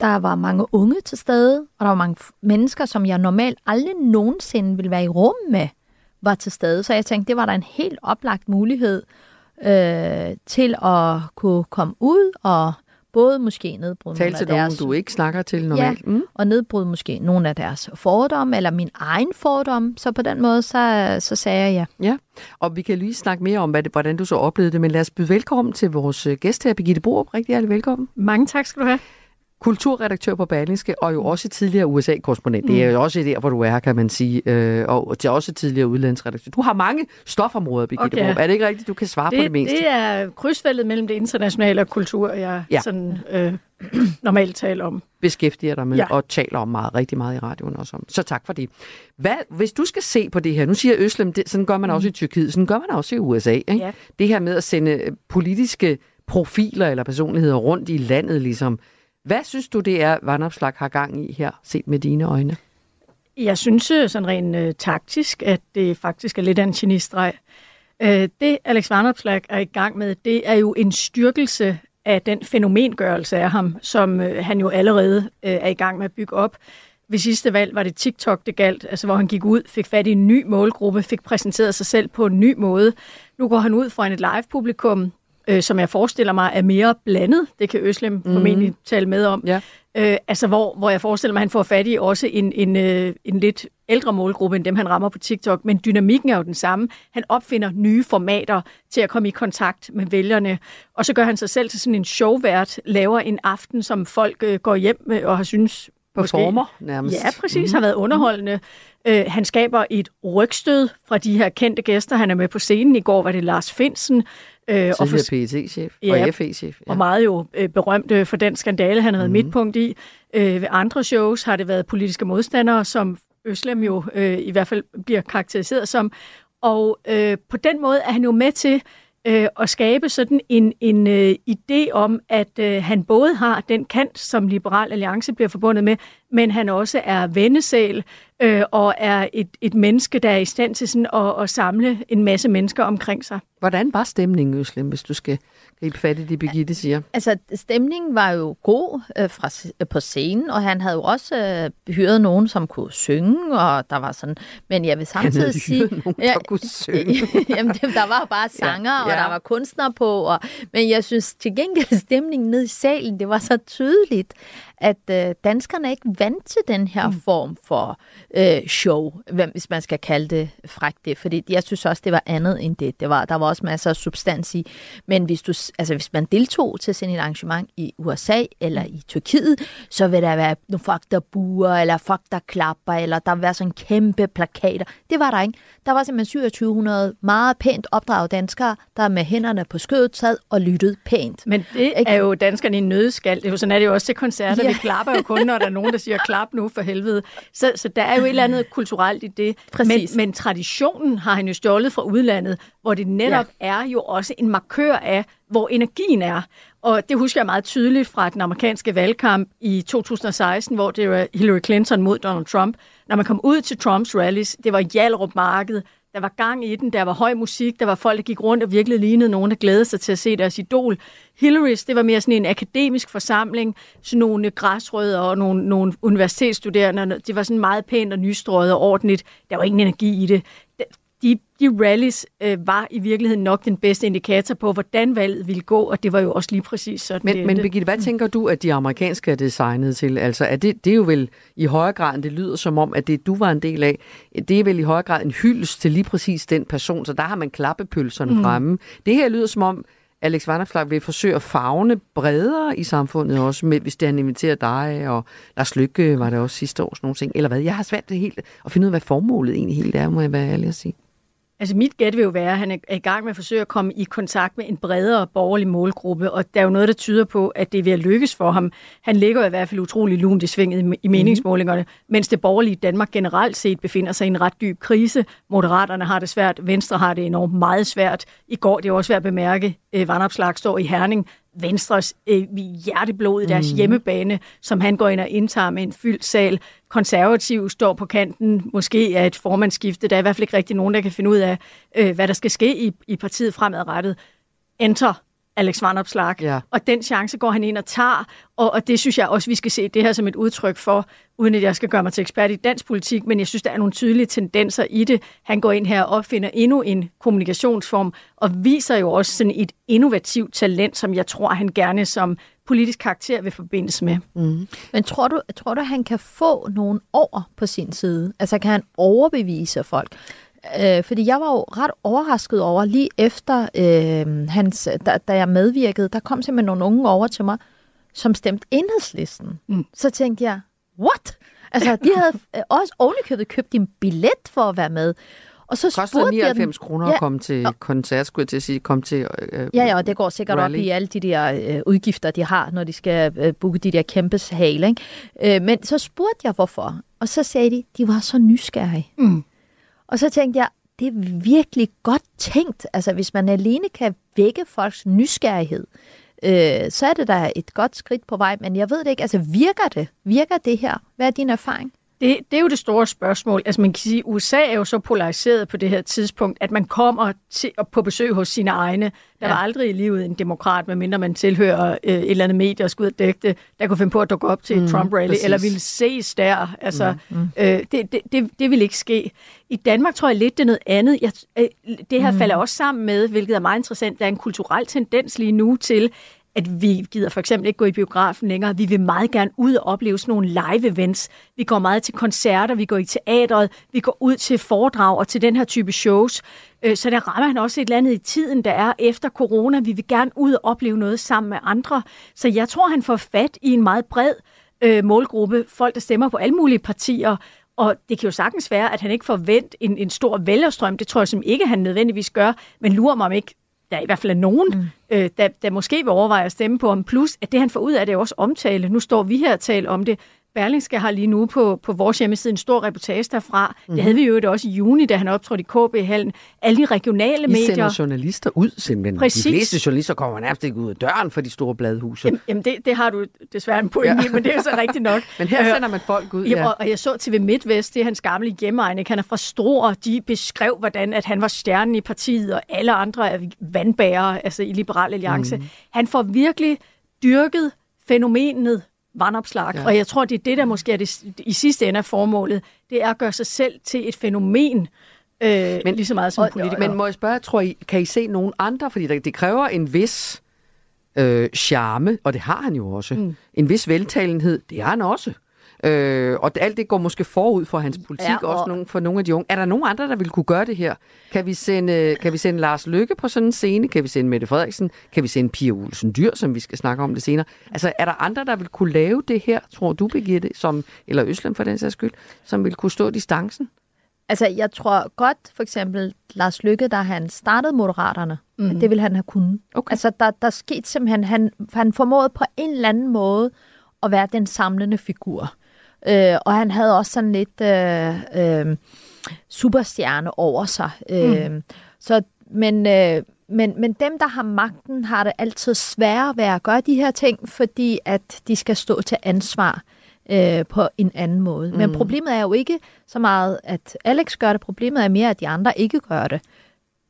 der var mange unge til stede, og der var mange mennesker, som jeg normalt aldrig nogensinde ville være i rum med, var til stede. Så jeg tænkte, det var der en helt oplagt mulighed øh, til at kunne komme ud og både måske nedbryde Tal nogle til af nogen, deres, du ikke snakker til normalt. Mm? og nedbryde måske nogle af deres fordomme, eller min egen fordom. Så på den måde, så, så sagde jeg ja. Ja, og vi kan lige snakke mere om, hvad det, hvordan du så oplevede det, men lad os byde velkommen til vores øh, gæst her, Birgitte Borup. Rigtig hjertelig velkommen. Mange tak skal du have. Kulturredaktør på Berlingske, og jo også tidligere USA-korrespondent. Mm. Det er jo også der, hvor du er kan man sige, øh, og til også tidligere udlandsredaktør. Du har mange stofområder, Birgitte Okay. Er det ikke rigtigt, du kan svare på det Det, meste? det er krydsfældet mellem det internationale og kultur, jeg Ja. sådan, øh, normalt taler om. beskæftiger dig med ja. Og taler om meget, rigtig meget i radioen også om. Så tak for det. Hvad, hvis du skal se på det her, nu siger Øslem, det, sådan gør man også i Tyrkiet, sådan gør man også i USA. Ikke? Ja. Det her med at sende politiske profiler eller personligheder rundt i landet, ligesom. Hvad synes du, det er, Vandopslag har gang i her, set med dine øjne? Jeg synes øh, sådan rent øh, taktisk, at det faktisk er lidt af en genistreg. Øh, det Alex Vandopslag er i gang med, det er jo en styrkelse af den fænomengørelse af ham, som øh, han jo allerede øh, er i gang med at bygge op. Ved sidste valg var det TikTok, det galt, altså hvor han gik ud, fik fat i en ny målgruppe, fik præsenteret sig selv på en ny måde. Nu går han ud foran et live-publikum, øh, som jeg forestiller mig er mere blandet. Det kan Øslem mm. formentlig tale med om. Ja. Øh, altså hvor, hvor jeg forestiller mig, at han får fat i også en, en, øh, en lidt ældre målgruppe, end dem han rammer på TikTok. Men dynamikken er jo den samme. Han opfinder nye formater til at komme i kontakt med vælgerne. Og så gør han sig selv til sådan en showvært, laver en aften, som folk øh, går hjem med og har synes... Performer nærmest. Ja, præcis. Mm-hmm. har været underholdende. Øh, han skaber et rygstød fra de her kendte gæster. Han er med på scenen. I går var det Lars Finsen. Øh, og for, Tidligere PET-chef Ja, og FE-chef. og meget jo øh, berømt øh, for den skandale, han har været mm. midtpunkt i. Øh, ved andre shows har det været politiske modstandere, som Øslem jo øh, i hvert fald bliver karakteriseret som. Og øh, på den måde er han jo med til øh, at skabe sådan en, en øh, idé om, at øh, han både har den kant, som Liberal Alliance bliver forbundet med, men han også er vennesæl øh, og er et, et menneske, der er i stand til sådan at, at samle en masse mennesker omkring sig. Hvordan var stemningen, Øslem, hvis du skal gribe fat i det, Birgitte siger? Altså, stemningen var jo god øh, fra, øh, på scenen, og han havde jo også øh, hyret nogen, som kunne synge, og der var sådan... Men jeg vil samtidig sige... nogen, der kunne synge. jamen, det, der var bare sanger, ja, ja. og der var kunstnere på, og, men jeg synes til gengæld, stemningen ned i salen, det var så tydeligt, at øh, danskerne er ikke vant til den her mm. form for øh, show, hvis man skal kalde det frækt det, fordi jeg synes også, det var andet end det. det var, der var også masser af substans i, men hvis, du, altså, hvis man deltog til sådan et arrangement i USA eller i Tyrkiet, så vil der være nogle folk, der buer, eller folk, der klapper, eller der vil være sådan kæmpe plakater. Det var der ikke. Der var simpelthen 2700 meget pænt opdraget danskere, der med hænderne på skødet sad og lyttede pænt. Men det Ikke? er jo danskerne i en nødskal. Det er jo sådan er det jo også til koncerter. Ja. Vi klapper jo kun, når der er nogen, der siger klap nu for helvede. Så, så der er jo et eller andet kulturelt i det. Præcis. Men, men traditionen har han jo stjålet fra udlandet, hvor det netop ja. er jo også en markør af, hvor energien er. Og det husker jeg meget tydeligt fra den amerikanske valgkamp i 2016, hvor det var Hillary Clinton mod Donald Trump. Når man kom ud til Trumps rallies, det var Hjalrup Marked, der var gang i den, der var høj musik, der var folk, der gik rundt og virkelig lignede nogen, der glædede sig til at se deres idol. Hillarys, det var mere sådan en akademisk forsamling, sådan nogle græsrødder og nogle, nogle universitetsstuderende. Det var sådan meget pænt og nystrøget og ordentligt. Der var ingen energi i det. De, de rallies øh, var i virkeligheden nok den bedste indikator på, hvordan valget ville gå, og det var jo også lige præcis sådan. Men, det, men det. Birgitte, hvad tænker du, at de amerikanske er designet til? Altså, er det, det er jo vel i højere grad, end det lyder som om, at det du var en del af, det er vel i højere grad en hyldest til lige præcis den person, så der har man klappepølserne mm. fremme. Det her lyder som om, Alex Vanderslag vil forsøge at fagne bredere i samfundet også, med, hvis det han inviterer dig, og Lars Lykke var der også sidste år, sådan nogle ting. Eller hvad? Jeg har svært det helt at finde ud af, hvad formålet egentlig helt er, må jeg være ærlig at sige. Altså mit gæt vil jo være, at han er i gang med at forsøge at komme i kontakt med en bredere borgerlig målgruppe, og der er jo noget, der tyder på, at det er ved at lykkes for ham. Han ligger i hvert fald utrolig lunt i svinget i meningsmålingerne, mens det borgerlige Danmark generelt set befinder sig i en ret dyb krise. Moderaterne har det svært, Venstre har det enormt meget svært. I går, det er også værd at bemærke, øh, Vandopslag står i Herning, Venstres øh, hjerteblod i deres mm. hjemmebane, som han går ind og indtager med en fyldt sal. Konservativ står på kanten, måske af et formandsskifte. Der er i hvert fald ikke rigtig nogen, der kan finde ud af, øh, hvad der skal ske i, i partiet fremadrettet. Enter Alex Vanopslag. Ja. Og den chance går han ind og tager, og, og det synes jeg også, vi skal se det her som et udtryk for, uden at jeg skal gøre mig til ekspert i dansk politik, men jeg synes, der er nogle tydelige tendenser i det. Han går ind her og opfinder endnu en kommunikationsform, og viser jo også sådan et innovativt talent, som jeg tror, han gerne som politisk karakter vil forbindes med. Mm. Men tror du, tror du, han kan få nogen over på sin side? Altså, kan han overbevise folk? Øh, fordi jeg var jo ret overrasket over, lige efter øh, hans, da, da jeg medvirkede, der kom simpelthen nogle unge over til mig, som stemte enhedslisten. Mm. Så tænkte jeg, what? Altså, de havde øh, også ovenikøbet købt en billet for at være med. Og så koster spurgte jeg 99 dem, kroner Ja, at komme til og- koncert, skulle jeg til at sige, komme til øh, Ja, ja, og det går sikkert rally. op i alle de der øh, udgifter, de har, når de skal øh, booke de der kæmpe hale. Ikke? Øh, men så spurgte jeg, hvorfor. Og så sagde de, de var så nysgerrige. Mm. Og så tænkte jeg, det er virkelig godt tænkt. Altså, hvis man alene kan vække folks nysgerrighed, øh, så er det da et godt skridt på vej. Men jeg ved det ikke, altså virker det? Virker det her? Hvad er din erfaring? Det, det er jo det store spørgsmål. Altså man kan sige, at USA er jo så polariseret på det her tidspunkt, at man kommer til, på besøg hos sine egne. Der Ja. var aldrig i livet en demokrat, medmindre man tilhører øh, et eller andet medie og skal ud og dække det, der kunne finde på at dukke op til et Mm, Trump-rally, præcis. eller ville ses der. Altså, mm, Øh, det, det, det, det vil ikke ske. I Danmark tror jeg lidt, det er noget andet. Jeg, øh, det her mm. falder også sammen med, hvilket er meget interessant, der er en kulturel tendens lige nu til, at vi gider for eksempel ikke gå i biografen længere. Vi vil meget gerne ud og opleve sådan nogle live events. Vi går meget til koncerter, vi går i teatret, vi går ud til foredrag og til den her type shows. Øh, så der rammer han også et eller andet i tiden, der er efter corona. Vi vil gerne ud og opleve noget sammen med andre. Så jeg tror, han får fat i en meget bred øh, målgruppe. Folk, der stemmer på alle mulige partier. Og det kan jo sagtens være, at han ikke får vendt en, en stor vælgerstrøm. Det tror jeg som ikke, han nødvendigvis gør. Men lurer mig om ikke der i hvert fald er nogen, mm. øh, der, der måske vil overveje at stemme på ham. Plus, at det han får ud af det er også omtale. Nu står vi her og taler om det. Berlingske har lige nu på, på vores hjemmeside en stor reportage derfra. Mm-hmm. Det havde vi jo det også i juni, da han optrådte i KB-hallen. Alle de regionale I medier... sender journalister ud simpelthen. Præcis. De fleste journalister kommer nærmest ikke ud af døren for de store bladhuse. Jamen, jamen det, det har du desværre en pointe ja. i, men det er jo så rigtigt nok. Men her Øh, sender man folk ud, Jamen, ja. og, og jeg så TV MidtVest, det er hans gamle hjemmeegn, han er fra Struer, de beskrev, hvordan at han var stjernen i partiet, og alle andre er vandbærere, altså i Liberal Alliance. Mm. Han får virkelig dyrket fænomenet vandopslag, Ja. og jeg tror, det er det, der måske er det, i sidste ende af formålet, det er at gøre sig selv til et fænomen, øh, men, lige så meget som politiker. Men må jeg spørge, tror I, kan I se nogen andre? Fordi det, det kræver en vis øh, charme, og det har han jo også. Mm. En vis veltalenhed, det har han også. Øh, og alt det går måske forud for hans politik, ja, og... også og- nogle, for nogle af de unge. Er der nogen andre, der vil kunne gøre det her? Kan vi sende, kan vi sende Lars Lykke på sådan en scene? Kan vi sende Mette Frederiksen? Kan vi sende Pia Olsen Dyr, som vi skal snakke om det senere? Altså, er der andre, der vil kunne lave det her, tror du, Birgitte, som, eller Øslem for den sags skyld, som vil kunne stå distancen? Altså, jeg tror godt, for eksempel Lars Lykke, da han startede Moderaterne, mm. det ville han have kunnet. Okay. Altså, der, der skete simpelthen, han, han formåede på en eller anden måde at være den samlende figur. Øh, og han havde også sådan lidt øh, øh, superstjerne over sig. Øh, så, men, øh, men, men dem, der har magten, har det altid sværere ved at gøre de her ting, fordi at de skal stå til ansvar øh, på en anden måde. Mm. Men problemet er jo ikke så meget, at Alex gør det. Problemet er mere, at de andre ikke gør det.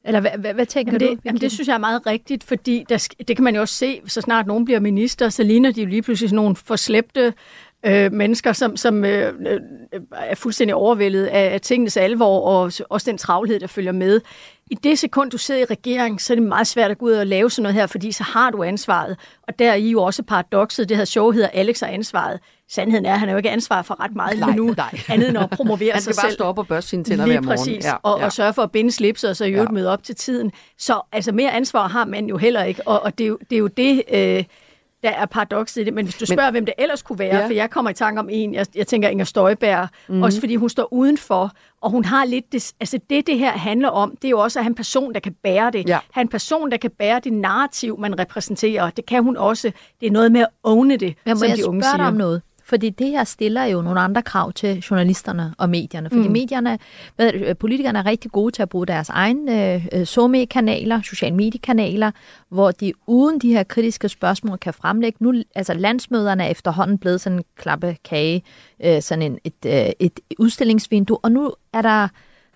Eller hvad, hvad, hvad tænker Jamen du? det, jamen det synes jeg er meget rigtigt, fordi der, det kan man jo også se, så snart nogen bliver minister, så ligner de jo lige pludselig sådan nogle forslæbte øh, mennesker, som, som øh, øh, er fuldstændig overvældet af, af tingenes alvor, og også den travlhed, der følger med. I det sekund, du sidder i regering, så er det meget svært at gå ud og lave sådan noget her, fordi så har du ansvaret. Og der er I jo også paradokset, det her show hedder Alex har ansvaret. Sandheden er, at han er jo ikke ansvar for ret meget lige nu, nej. andet end at promovere Han sig skal bare selv. stå op og børste sine tænder Lige hver morgen. præcis, ja, og, ja. og sørge for at binde slipset, og så i øvrigt Ja. møde op til tiden. Så altså mere ansvar har man jo heller ikke, og, og det, er jo, det er jo det, øh, der er paradokset i det. Men hvis du spørger, hvem det ellers kunne være, Ja. ja. for jeg kommer i tanke om en, jeg, jeg tænker Inger Støjberg, mm. også fordi hun står udenfor, og hun har lidt, det, altså det det her handler om, det er jo også at have en person, der kan bære det. Ja. Have en person, der kan bære det narrativ, man repræsenterer. Det kan hun også. Det er noget med at owne det, Men må som jeg de unge spørge dig siger. om noget? Fordi det her stiller jo nogle andre krav til journalisterne og medierne. Fordi mm. medierne, hvad, øh, politikerne er rigtig gode til at bruge deres egne øh, øh, SoMe-kanaler, social mediekanaler, hvor de uden de her kritiske spørgsmål kan fremlægge. Nu, altså landsmøderne er efterhånden blevet sådan en klappe kage, øh, sådan en, et, øh, et udstillingsvindue, og nu er der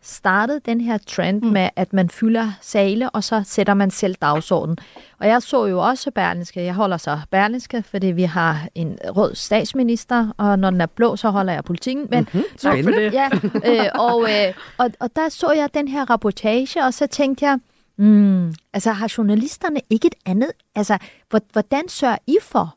startet den her trend mm. med, at man fylder sale, og så sætter man selv dagsordenen. Og jeg så jo også Berlinske. Jeg holder så Berlinske, fordi vi har en rød statsminister, og når den er blå, så holder jeg politikken. Men, Mhm, spændende. Ja, øh, og, øh, og, og der så jeg den her rapportage, og så tænkte jeg, mm, altså har journalisterne ikke et andet? Altså, hvor- hvordan sørger I for,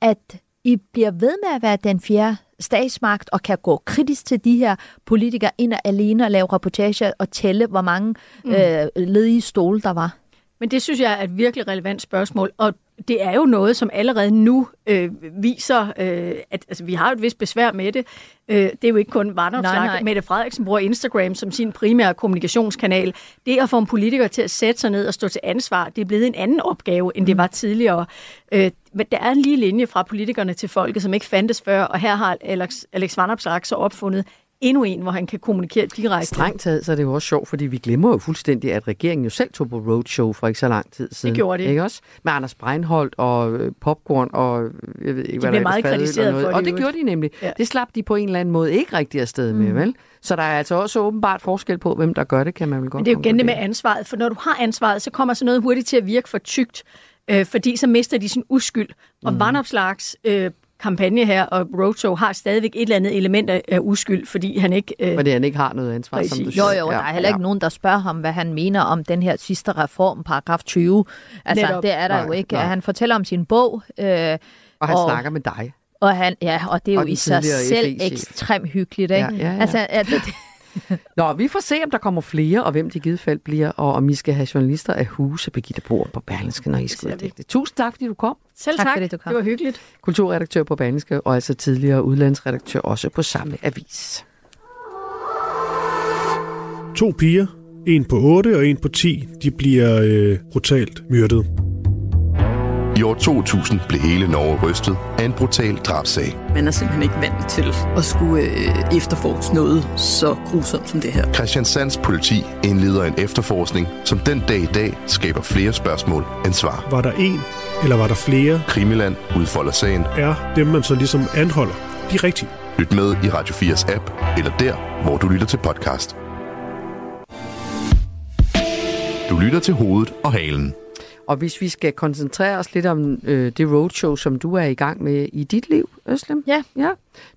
at I bliver ved med at være den fjerde statsmagt og kan gå kritisk til de her politikere ind og alene og lave rapportager og tælle, hvor mange mm. øh, ledige stole der var? Men det synes jeg er et virkelig relevant spørgsmål, og det er jo noget, som allerede nu øh, viser, øh, at altså, vi har jo et vist besvær med det. Øh, det er jo ikke kun vandopslag. Mette Frederiksen bruger Instagram som sin primære kommunikationskanal. Det at få en politiker til at sætte sig ned og stå til ansvar, det er blevet en anden opgave, end det var tidligere. Øh, men der er en lige linje fra politikerne til folket, som ikke fandtes før, og her har Alex, Alex Van Opslark så opfundet endnu en, hvor han kan kommunikere direkte. Strengt taget, så er det jo også sjovt, fordi vi glemmer jo fuldstændig, at regeringen jo selv tog på roadshow for ikke så lang tid siden. gjorde de. Ikke også? Med Anders Breinholt og øh, popcorn og jeg ved ikke, hvad blev der meget kritiseret for det Og det gjorde de nemlig. Ja. Det slap de på en eller anden måde ikke rigtig afsted med, vel? Så der er altså også åbenbart forskel på, hvem der gør det, kan man vel godt Men det er jo igen det med ansvaret, for når du har ansvaret, så kommer sådan noget hurtigt til at virke for tygt, øh, fordi så mister de sin uskyld. Og mm. Vandopslags øh, kampagne her og roadshow har stadigvæk et eller andet element af, af uskyld, fordi han ikke... Øh, Fordi han ikke har noget ansvar, som du Præcis. Jo, siger. jo, der er heller ikke nogen, der spørger ham, hvad han mener om den her sidste reform, paragraf 20. Altså, Netop. det er der Nej, jo ikke. nej. Han fortæller om sin bog, øh, Og han Og- snakker med dig. og, han, ja, og det er Og jo i sig selv FE-chef. ekstremt hyggeligt. Ikke? Ja, ja, ja. Altså, at, det, Nå, vi får se, om der kommer flere, og hvem de i givet fald bliver, og om I skal have journalister af huse, Birgitte Bohr på Berlingske, når I skal dække det. Tusind tak, fordi du kom. selv Tak tak, fordi du kom. det var hyggeligt. Kulturredaktør på Berlingske, og altså tidligere udlandsredaktør også på samme avis. To piger, En på 8 og en på 10, de bliver øh, brutalt myrdet. I år 2000 blev hele Norge rystet af en brutal drabsag. Man er simpelthen ikke vant til at skulle øh, efterforske noget så grusomt som det her. Christian Sands politi indleder en efterforskning, som den dag i dag skaber flere spørgsmål end svar. Var der en, eller var der flere? Krimiland udfolder sagen. Er dem, man så ligesom anholder, de rigtige? Lyt med i Radio 4's app, eller der, hvor du lytter til podcast. Du lytter til hovedet og halen. Og hvis vi skal koncentrere os lidt om øh, det roadshow, som du er i gang med i dit liv, Øslem. Ja. ja.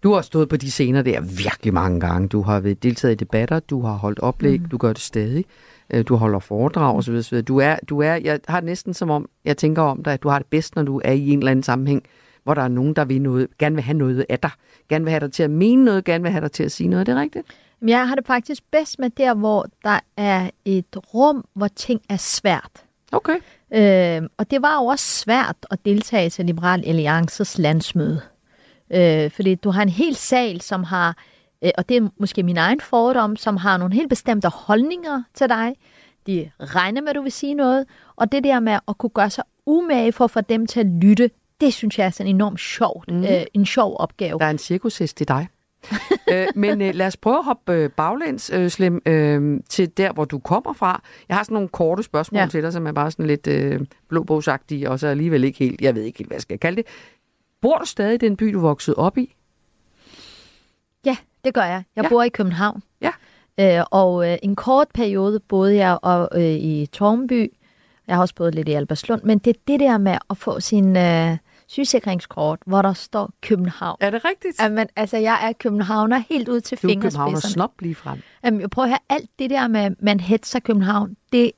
Du har stået på de scener der virkelig mange gange. Du har været deltaget i debatter, du har holdt oplæg, mm. du gør det stadig. Øh, Du holder foredrag osv. osv. Du er, du er, jeg har næsten som om, jeg tænker om dig, at du har det bedst, når du er i en eller anden sammenhæng, hvor der er nogen, der vil noget, gerne vil have noget af dig. Gerne vil have dig til at mene noget, gerne vil have dig til at sige noget. Er det rigtigt? Jeg har det faktisk bedst med der, hvor der er et rum, hvor ting er svært. Okay. Øh, og det var jo også svært at deltage til Liberal Alliances landsmøde. Øh, fordi du har en hel sal, som har, øh, og det er måske min egen fordom, som har nogle helt bestemte holdninger til dig. De regner med, at du vil sige noget. Og det der med at kunne gøre sig umage for at få dem til at lytte, det synes jeg er sådan enormt sjovt. Mm. Øh, en sjov opgave. Der er en cirkushest i dig. øh, men øh, lad os prøve at hoppe øh, baglæns, øh, Slem, øh, til der, hvor du kommer fra. Jeg har sådan nogle korte spørgsmål ja. Til dig, som er bare sådan lidt øh, blåbogsagtige, og så alligevel ikke helt, jeg ved ikke helt, hvad jeg skal kalde det. Bor du stadig i den by, du voksede op i? Ja, det gør jeg. Jeg Ja. ja. bor i København. Ja. Øh, og øh, en kort periode boede jeg og, øh, i Tormby. Jeg har også boet lidt i Alberslund. Men det er det der med at få sin øh, sygesikringskort, hvor der står København. Er det rigtigt? Jamen, altså, jeg er københavner helt ud til Du er København og fingerspidserne. snop lige frem. Jamen, jeg prøver at høre, alt det der med, man hetser København, det,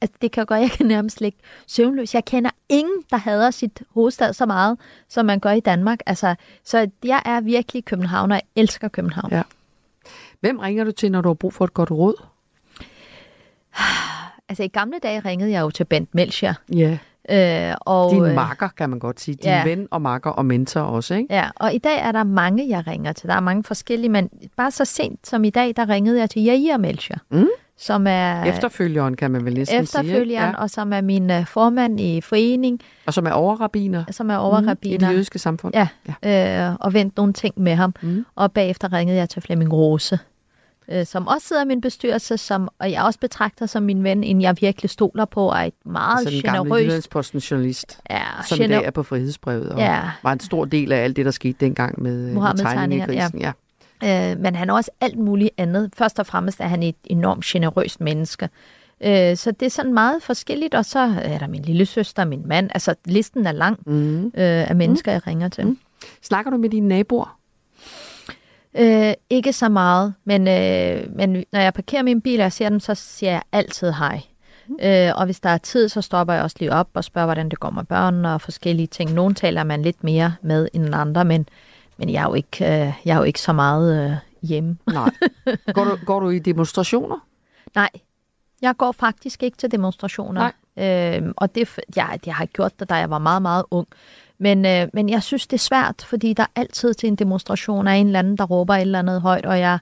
altså, det kan gøre, jeg kan nærmest ligge søvnløs. Jeg kender ingen, der hader sit hovedstad så meget, som man gør i Danmark. Altså, så jeg er virkelig københavner. Jeg elsker København. Ja. Hvem ringer du til, når du har brug for et godt råd? Altså, i gamle dage ringede jeg jo til Bent Melchior. Ja. Øh, og, Din øh, makker, kan man godt sige. Din ja. ven og makker og mentor også, ikke? Ja, og i dag er der mange, jeg ringer til. Der er mange forskellige, men bare så sent som i dag, der ringede jeg til Jair Melchior, Mm. som er Efterfølgeren, kan man vel næsten sige. efterfølgeren, ja. og som er min uh, formand i forening, Og som er overrabiner som er i overrabiner. det jødiske samfund. Ja, ja. Øh, og vendt nogle ting med ham. Mm. Og bagefter ringede jeg til Flemming Rose, øh, som også sidder i min bestyrelse, som, og jeg også betragter som min ven, en jeg virkelig stoler på, og et meget Altså den gamle generøst... Jyllandsposten journalist, Ja, som i gener- dag er på frihedsbrevet, og Ja. var en stor del af alt det, der skete dengang med, med Mohammed-tegningerne, tegningekrisen. Ja. Øh, men han er også alt muligt andet. Først og fremmest er han et enormt generøst menneske. Øh, så det er sådan meget forskelligt. Og så er der min lille søster, min mand. Altså, listen er lang Mm. øh, af mennesker, jeg ringer til. Mm. Snakker du med dine naboer? Øh, ikke så meget, men, øh, men når jeg parkerer min bil, og jeg ser dem, så siger jeg altid hej. Øh, og hvis der er tid, så stopper jeg også lige op og spørger, hvordan det går med børnene og forskellige ting. Nogle taler man lidt mere med end andre, men, men jeg, er jo ikke, øh, jeg er jo ikke så meget øh, hjemme. Nej. Går du, går du i demonstrationer? Nej, jeg går faktisk ikke til demonstrationer. Øhm, og det, er f- jeg, jeg har gjort det, da jeg var meget, meget ung. Men, øh, men jeg synes, det er svært, fordi der er altid til en demonstration af en eller anden, der råber et eller andet højt, og jeg,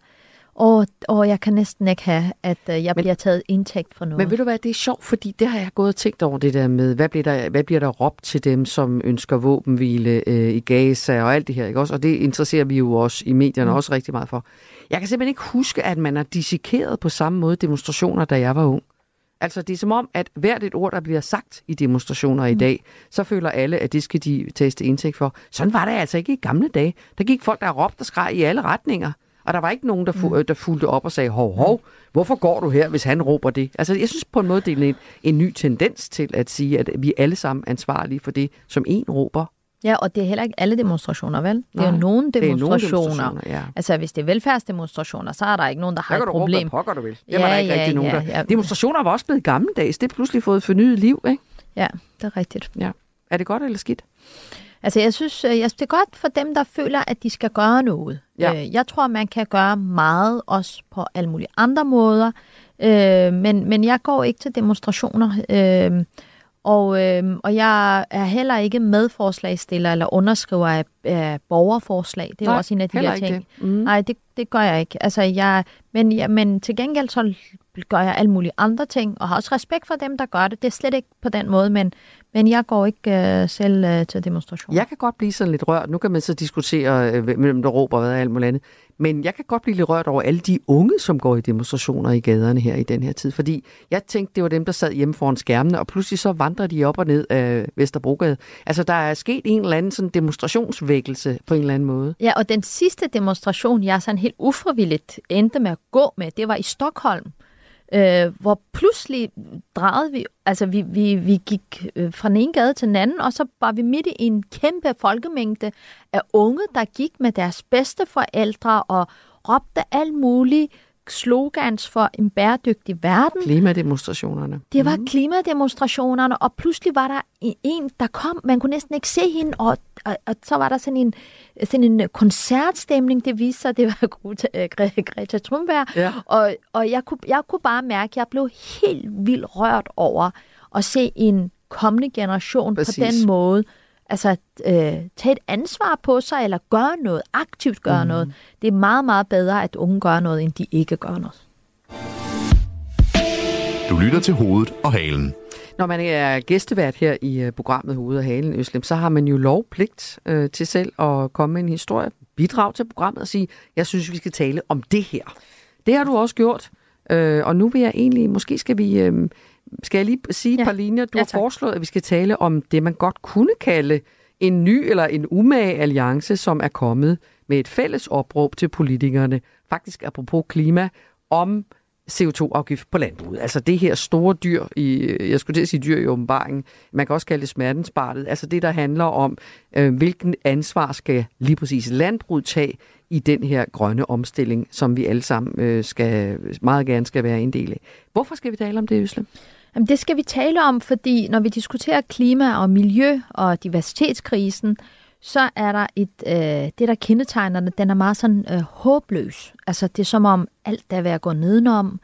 og, og jeg kan næsten ikke have, at øh, jeg Men- bliver taget indtægt for noget. Men ved du hvad, det er sjovt, fordi det har jeg gået og tænkt over det der med, hvad bliver der, hvad bliver der råbt til dem, som ønsker våbenhvile øh, i Gaza og alt det her, ikke også? Og det interesserer vi jo også i medierne mm. også rigtig meget for. Jeg kan simpelthen ikke huske, at man har dissekeret på samme måde demonstrationer, da jeg var ung. Altså, det er som om, at hvert et ord, der bliver sagt i demonstrationer i dag, så føler alle, at det skal de tages til indtægt for. Sådan var det altså ikke i gamle dage. Der gik folk, der råbte og skreg i alle retninger. Og der var ikke nogen, der, fu- mm. der fulgte op og sagde, hov, hov, hvorfor går du her, hvis han råber det? Altså, jeg synes på en måde, det er en, en ny tendens til at sige, at vi er alle sammen ansvarlige for det, som en råber. Ja, og det er heller ikke alle demonstrationer, vel? Det er Nej, nogle det er nogle demonstrationer. demonstrationer, ja. Altså, hvis det er velfærdsdemonstrationer, så er der ikke nogen, der har Der kan et du råbe, problem. pokker du vil. Det Ja, var der ikke ja, rigtig nogen, ja, der... ja. Demonstrationer var også blevet gammeldags. Det er pludselig fået fornyet liv, ikke? Ja, det er rigtigt. Ja. Er det godt eller skidt? Altså, jeg synes, øh, jeg synes, det er godt for dem, der føler, at de skal gøre noget. Ja. Øh, Jeg tror, man kan gøre meget, også på alle mulige andre måder. Øh, men, men jeg går ikke til demonstrationer. Øh, og, øh, og jeg er heller ikke medforslagstiller eller underskriver af, af borgerforslag. Det er Nej, jo også en af de her ting. det. Mm. Nej, det, det gør jeg ikke. Altså, jeg, men, ja, men til gengæld så gør jeg alle mulige andre ting, og har også respekt for dem, der gør det. Det er slet ikke på den måde, men, men jeg går ikke øh, selv øh, til demonstration. Jeg kan godt blive sådan lidt rørt. Nu kan man så diskutere, øh, hvem der råber hvad og alt muligt andet. Men jeg kan godt blive lidt rørt over alle de unge, som går i demonstrationer i gaderne her i den her tid. Fordi jeg tænkte, det var dem, der sad hjemme foran skærmene, og pludselig så vandrer de op og ned af Vesterbrogade. Altså, der er sket en eller anden sådan demonstrationsvækkelse på en eller anden måde. Ja, og den sidste demonstration, jeg sådan helt ufrivilligt endte med at gå med, det var i Stockholm øh, hvor pludselig drejede vi, altså vi, vi, vi gik øh, fra den ene gade til den anden, og så var vi midt i en kæmpe folkemængde af unge, der gik med deres bedste forældre og råbte alt muligt slogans for en bæredygtig verden. Klimademonstrationerne. Det var mm. klimademonstrationerne, og pludselig var der en, der kom, man kunne næsten ikke se hende, og, og, og så var der sådan en, sådan en koncertstemning, det viste sig, det var Greta, Greta Thunberg, ja. og, og jeg, kunne, jeg kunne bare mærke, at jeg blev helt vildt rørt over at se en kommende generation Præcis. på den måde, altså øh, tage et ansvar på sig, eller gøre noget, aktivt gøre mm. noget. Det er meget, meget bedre, at unge gør noget, end de ikke gør noget. Du lytter til hovedet og halen. Når man er gæstevært her i uh, programmet Hovedet og Halen, Øslem, så har man jo lovpligt uh, til selv at komme med en historie, bidrag til programmet og sige, jeg synes, vi skal tale om det her. Det har du også gjort, uh, og nu vil jeg egentlig, måske skal vi... Uh, skal jeg lige sige et ja. par linjer? Du ja, har foreslået, at vi skal tale om det, man godt kunne kalde en ny eller en umage alliance, som er kommet med et fælles opråb til politikerne, faktisk apropos klima, om CO2-afgift på landbruget. Altså det her store dyr, i, jeg skulle til at sige dyr i åbenbaringen, man kan også kalde det smertensbartet, altså det, der handler om, øh, hvilken ansvar skal lige præcis landbruget tage i den her grønne omstilling, som vi alle sammen øh, skal, meget gerne skal være en del af. Hvorfor skal vi tale om det, Øslem? Jamen, det skal vi tale om, fordi når vi diskuterer klima og miljø og diversitetskrisen, så er der et, øh, det, der kendetegner den, den er meget sådan øh, håbløs. Altså, det er som om alt er ved at gå nedenom.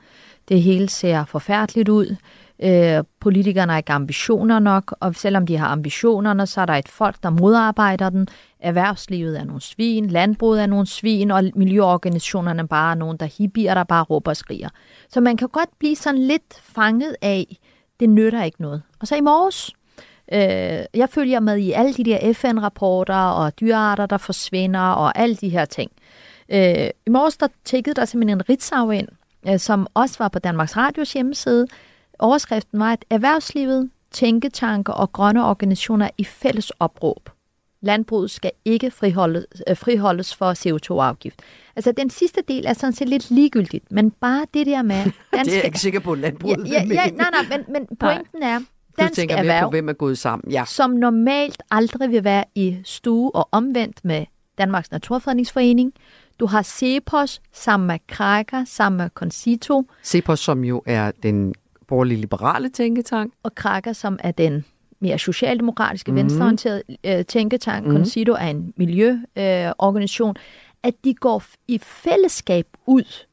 Det hele ser forfærdeligt ud. Øh, politikerne har ikke ambitioner nok, og selvom de har ambitionerne, så er der et folk, der modarbejder den. Erhvervslivet er nogle svin, landbruget er nogle svin, og miljøorganisationerne er bare der hippier, der bare råber og skriger. Så man kan godt blive sådan lidt fanget af, det nytter ikke noget. Og så i morges, øh, jeg følger med i alle de der FN-rapporter og dyrearter, der forsvinder og alle de her ting. Øh, I morges der tækkede der simpelthen en Ritzau ind, øh, som også var på Danmarks Radios hjemmeside. Overskriften var, at erhvervslivet, tænketanker og grønne organisationer i fælles opråb. Landbruget skal ikke friholdes, øh, friholdes for CO2-afgift. Altså, den sidste del er sådan set lidt ligegyldigt, men bare det der med... det er jeg ikke sikker på, at landbruget ja, ja, ja, nej, nej, men, men pointen er, dansk tænker erhverv, på, hvem er gået sammen. Ja. som normalt aldrig vil være i stue og omvendt med Danmarks Naturfredningsforening. Du har Cepos sammen med Kraker, sammen med Concito. Cepos, som jo er den borgerlige liberale tænketank. Og Kraker, som er den mere socialdemokratiske, mm. venstreorienterede øh, tænketank. Mm. Concito er en miljøorganisation. Øh, at de går i fællesskab ud,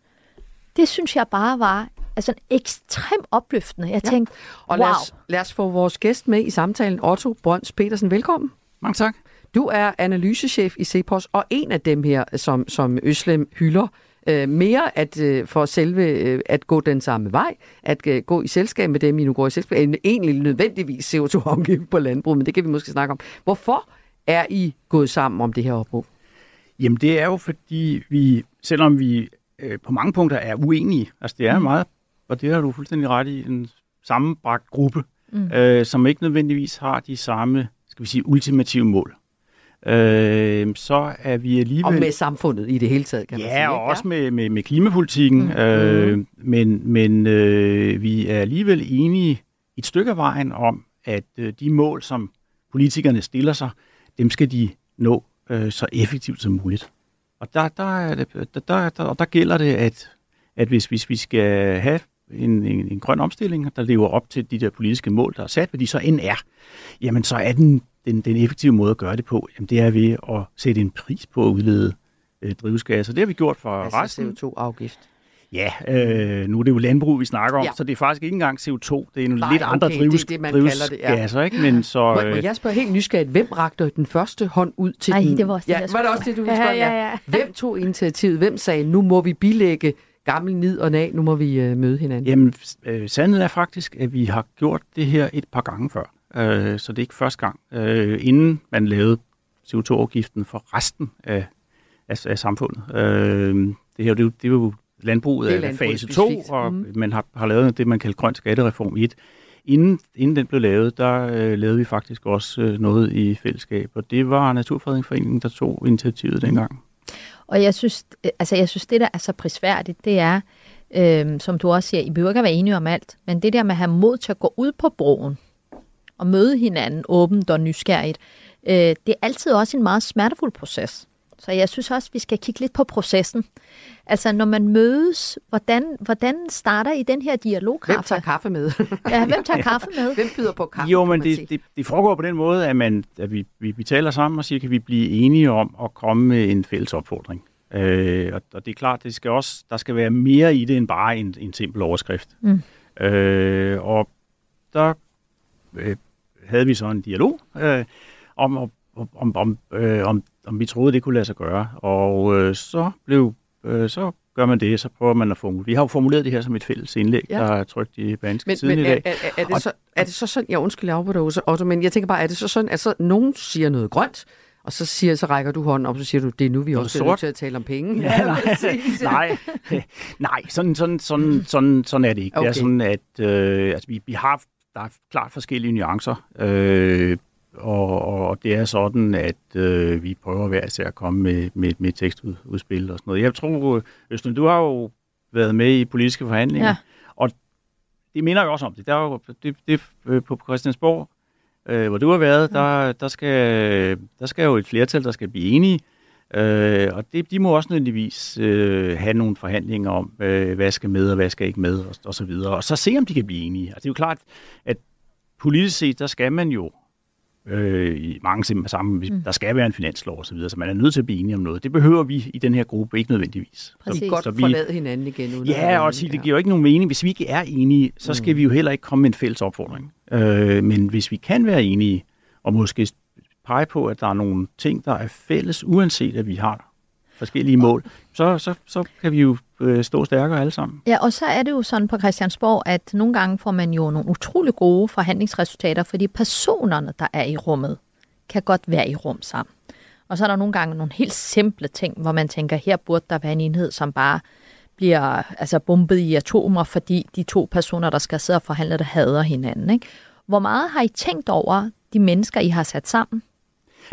det synes jeg bare var altså ekstremt opløftende. Jeg ja. tænkte, Og wow. lad os, lad os få vores gæst med i samtalen. Otto Brøns Petersen, velkommen. Mange tak. Du er analysechef i Cepos, og en af dem her, som, som Øslem hylder, øh, mere at øh, for selve øh, at gå den samme vej, at øh, gå i selskab med dem, I nu går i selskab, end egentlig nødvendigvis CO2-afgift på landbrug, men det kan vi måske snakke om. Hvorfor er I gået sammen om det her opråb? Jamen det er jo fordi vi, selvom vi øh, på mange punkter er uenige, altså det er mm. meget, og det har du fuldstændig ret i, en sammenbragt gruppe, mm. øh, som ikke nødvendigvis har de samme, skal vi sige, ultimative mål. Øh, så er vi alligevel... Og med samfundet i det hele taget, kan ja, man sige. Ja, og også med, med, med klimapolitikken. Mm. Øh, mm. men men øh, vi er alligevel enige et stykke af vejen om, at øh, de mål, som politikerne stiller sig, dem skal de nå øh, så effektivt som muligt. Og der, der, er der, der, der, der gælder det, at, at hvis, hvis vi skal have en, en, en grøn omstilling, der lever op til de der politiske mål, der er sat, hvad de så end er, jamen så er den, den, den effektive måde at gøre det på, jamen det er ved at sætte en pris på at udlede øh, drivhusgasser. Det har vi gjort for altså resten. CO2-afgift. Ja, øh, nu er det jo landbrug, vi snakker om, ja. så det er faktisk ikke engang CO2. Det er nogle Nej, lidt andre okay, drivhus, det det, man drivhusgasser, det, ja. ikke? Men så, må, må øh, jeg spørge helt nysgerrigt, hvem rakte den første hånd ud til Ej, den? det var også det, ja, var det også det, du ville Ja, spørge? ja, ja. Hvem tog initiativet? Hvem sagde, nu må vi bilægge gammel nid og nag, nu må vi øh, møde hinanden? Jamen, øh, sandheden er faktisk, at vi har gjort det her et par gange før. Øh, så det er ikke første gang. Øh, inden man lavede CO2-afgiften for resten af, af, af samfundet. Øh, det her det er, jo, det er jo landbruget Det er af fase landbruget 2, specifikt. og Mhm. man har, har lavet det, man kalder grøn skattereform 1. Inden, inden den blev lavet, der øh, lavede vi faktisk også øh, noget i fællesskab, og det var Naturfredningsforeningen, der tog initiativet dengang. Og jeg synes, øh, altså jeg synes, det der er så prisværdigt, det er, øh, som du også siger, I behøver ikke at være enige om alt, men det der med at have mod til at gå ud på broen og møde hinanden åbent og nysgerrigt, øh, det er altid også en meget smertefuld proces. Så jeg synes også, vi skal kigge lidt på processen. Altså, når man mødes, hvordan, hvordan starter I den her dialog, Hvem tager kaffe med? Ja, hvem tager kaffe med? Hvem byder på kaffe? Jo, men man det, det, det foregår på den måde, at, man, at vi, vi, vi taler sammen og siger, kan vi blive enige om at komme med en fælles opfordring. Øh, og, og det er klart, det skal også, der skal være mere i det end bare en, en simpel overskrift. Mm. Øh, og der øh, havde vi så en dialog øh, om, om, om, om, øh, om, om vi troede, det kunne lade sig gøre. Og øh, så blev øh, så gør man det, så prøver man at formulere. Vi har jo formuleret det her som et fælles indlæg, Ja. der er trykt i Banske Men, Tiden men i dag. er, er, er, det Og- så, er det så sådan, jeg undskyld, jeg afbryder Otto, men jeg tænker bare, er det så sådan, at så nogen siger noget grønt, og så, siger, så rækker du hånden op, og så siger du, det er nu, vi også sort. til at tale om penge. Ja, nej, nej, nej sådan, sådan, sådan, sådan, sådan er det ikke. Okay. Det er sådan, at øh, altså, vi, vi har, der er klart forskellige nuancer, øh, og, og det er sådan, at øh, vi prøver hver især at komme med, med, med tekstudspil og sådan noget. Jeg tror, Østen, du har jo været med i politiske forhandlinger, Ja. og det minder jo også om det. Der er jo, det, det øh, på Christiansborg, øh, hvor du har været, der, der, skal, der skal jo et flertal, der skal blive enige. Øh, og det, de må også nødvendigvis øh, have nogle forhandlinger om, øh, hvad skal med og hvad skal ikke med, og, og så videre. Og så se, om de kan blive enige. Altså, det er jo klart, at politisk set, der skal man jo øh, i mange sammen, mm. der skal være en finanslov og så videre, så man er nødt til at blive enige om noget. Det behøver vi i den her gruppe ikke nødvendigvis. I kan godt Så vi- forlade hinanden igen. Uden Ja, og sige, det giver jo ikke nogen mening. Hvis vi ikke er enige, så skal mm. vi jo heller ikke komme med en fælles opfordring. Øh, men hvis vi kan være enige, og måske pege på, at der er nogle ting, der er fælles, uanset at vi har forskellige mål, så, så, så kan vi jo øh, stå stærkere alle sammen. Ja, og så er det jo sådan på Christiansborg, at nogle gange får man jo nogle utrolig gode forhandlingsresultater, fordi personerne, der er i rummet, kan godt være i rum sammen. Og så er der nogle gange nogle helt simple ting, hvor man tænker, her burde der være en enhed, som bare bliver altså, bombet i atomer, fordi de to personer, der skal sidde og forhandle der hader hinanden. Ikke? Hvor meget har I tænkt over de mennesker, I har sat sammen?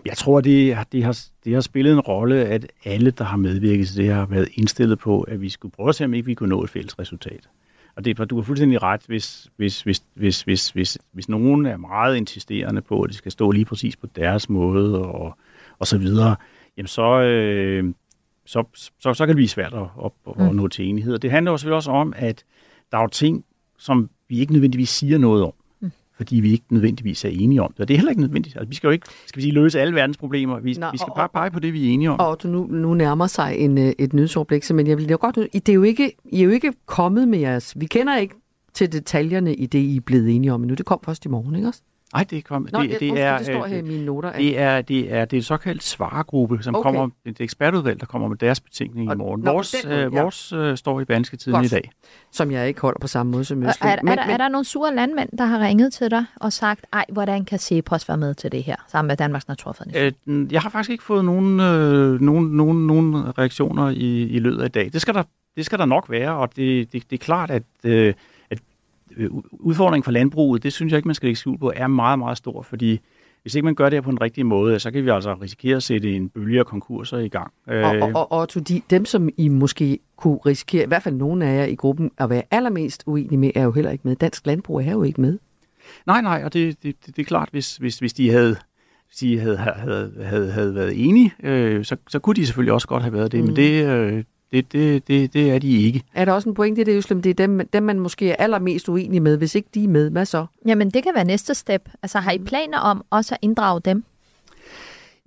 Jeg tror, det, det, har, det har spillet en rolle, at alle, der har medvirket til det, har været indstillet på, at vi skulle prøve at se, om ikke vi kunne nå et fælles resultat. Og det, du har fuldstændig ret, hvis, hvis, hvis, hvis, hvis, hvis, hvis nogen er meget insisterende på, at det skal stå lige præcis på deres måde og, og så videre, jamen så, øh, så, så, så kan det blive svært at, at, at Mm. nå til enighed. Og det handler jo selvfølgelig også om, at der er jo ting, som vi ikke nødvendigvis siger noget om fordi vi ikke nødvendigvis er enige om det. Og det er heller ikke nødvendigt. Altså, vi skal jo ikke skal vi sige, løse alle verdens problemer. Vi, Nå, vi skal og- bare pege på det, vi er enige om. Og Otto, nu, nu nærmer sig en, øh, et nyhedsoverblik, men jeg vil jo godt, I, det er jo ikke, I er jo ikke kommet med jeres, vi kender ikke til detaljerne i det, I er blevet enige om endnu. Det kom først i morgen, ikke også? Nej, det, kom, Nå, det, det- det, er, det står øh, her i mine noter, at- Det er, det er, det er et såkaldt svaregruppe, som Okay. kommer, et ekspertudvalg, der kommer med deres betænkning i morgen. nå, Vores, den øh, ja. vores øh, står i Banske Tiden Godt. i dag. Som jeg ikke holder på samme måde som Er, Østlund. er, er, der, er der nogle sure landmænd, der har ringet til dig og sagt, ej, hvordan kan Cepos være med til det her, sammen med Danmarks Naturfredningsforening? Øh, jeg har faktisk ikke fået nogen, øh, nogen, nogen, nogen reaktioner i, i løbet af dag. Det skal der, det skal der nok være, og det, det, det er klart, at, at øh, udfordringen for landbruget, det synes jeg ikke, man skal lægge skjul på, er meget, meget stor, fordi hvis ikke man gør det her på en rigtig måde, så kan vi altså risikere at sætte en bølge af konkurser i gang. Og, og, og, og Otto, de, dem, som I måske kunne risikere, i hvert fald nogle af jer i gruppen, at være allermest uenige med, er jo heller ikke med. Dansk landbrug er jo ikke med. Nej, nej, og det, det, det, det er klart, hvis, hvis, hvis de havde hvis de havde, havde, havde, havde været enige, øh, så, så kunne de selvfølgelig også godt have været det. Mm. men det, øh, det, det, det, det er de ikke. Er der også en pointe i det, Øslem? Det er dem, dem, man måske er allermest uenig med. Hvis ikke de er med, hvad så? Jamen, det kan være næste step. Altså, har I planer om også at inddrage dem?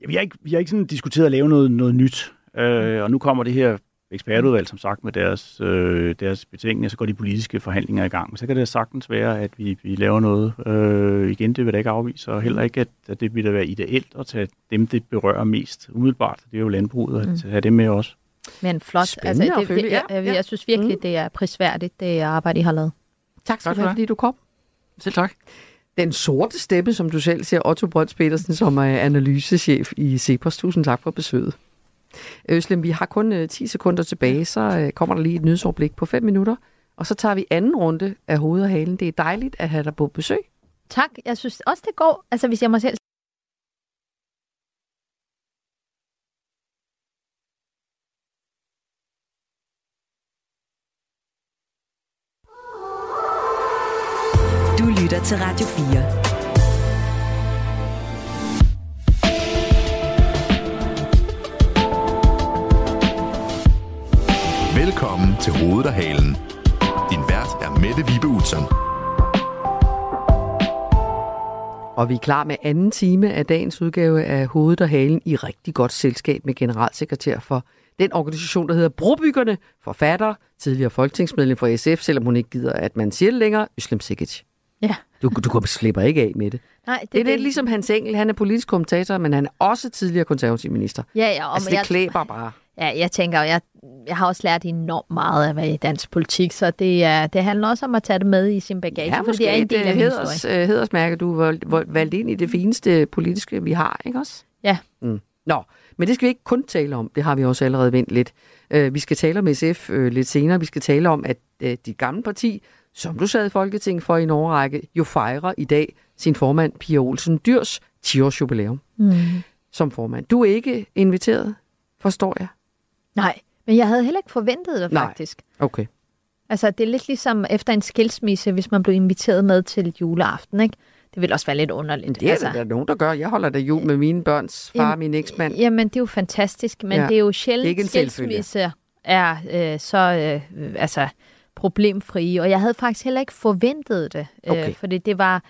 Ja, vi har ikke, vi har ikke sådan diskuteret at lave noget, noget nyt, øh, og nu kommer det her ekspertudvalg, som sagt, med deres, øh, deres betænkning, og så går de politiske forhandlinger i gang. Så kan det sagtens være, at vi, vi laver noget. Øh, igen, det vil jeg ikke afvise, og heller ikke, at, at det vil da være ideelt at tage dem, det berører mest umiddelbart. Det er jo landbruget, at Mm. have dem med også. Men flot. Spændende altså, at det, følge, det, jeg, jeg, jeg synes virkelig, Mm. det er prisværdigt, det arbejde, I har lavet. Tak skal du have, fordi du kom. Selv tak. Den sorte steppe, som du selv ser, Otto Brøns Petersen, som er analysechef i Cepos. Tusind tak for besøget. Øslem, vi har kun øh, 10 sekunder tilbage, så øh, kommer der lige et nyhedsoverblik på 5 minutter. Og så tager vi anden runde af hoved og halen. Det er dejligt at have dig på besøg. Tak. Jeg synes også, det går. Altså, hvis jeg må selv lytter til Radio 4. Velkommen til Hovedet og Halen. Din vært er Mette Vibe Utzon. Og vi er klar med anden time af dagens udgave af Hovedet og Halen i rigtig godt selskab med generalsekretær for den organisation, der hedder Brobyggerne, forfatter, tidligere folketingsmedlem for SF, selvom hun ikke gider, at man siger det længere, Øslem Sikic. Ja. Du, du kommer slipper ikke af med det. Nej, Det, det er lidt ligesom Hans Engel. Han er politisk kommentator, men han er også tidligere konservativ minister. Ja, ja, og altså, men det jeg- klæber bare. Ja, jeg tænker, jeg, jeg har også lært enormt meget af at være i dansk politik, så det, er, det handler også om at tage det med i sin bagage, Ja, for det er en del af min heders, historie. øh, hedersmærke. Du er valgt- valgt ind i det fineste politiske, vi har, ikke også? Ja. Mm. Nå, men det skal vi ikke kun tale om. Det har vi også allerede vendt lidt. Øh, vi skal tale om SF øh, lidt senere. Vi skal tale om, at de gamle parti, som du sad i Folketinget for i en årrække, jo fejrer i dag sin formand, Pia Olsen Dyrs 10-års jubilæum Mm. som formand. Du er ikke inviteret, forstår jeg? Nej, men jeg havde heller ikke forventet det, Nej. faktisk. Okay. Altså, det er lidt ligesom efter en skilsmisse, hvis man blev inviteret med til juleaften, ikke? Det vil også være lidt underligt. Det er altså. der er nogen, der gør. Jeg holder da jul med mine børns far og min eksmand. Jamen, det er jo fantastisk, men Ja. det er jo Det er sjældent, ikke en selvfølge. skilsmisse er øh, så øh, altså, problemfrie, og jeg havde faktisk heller ikke forventet det, Okay. øh, fordi det var...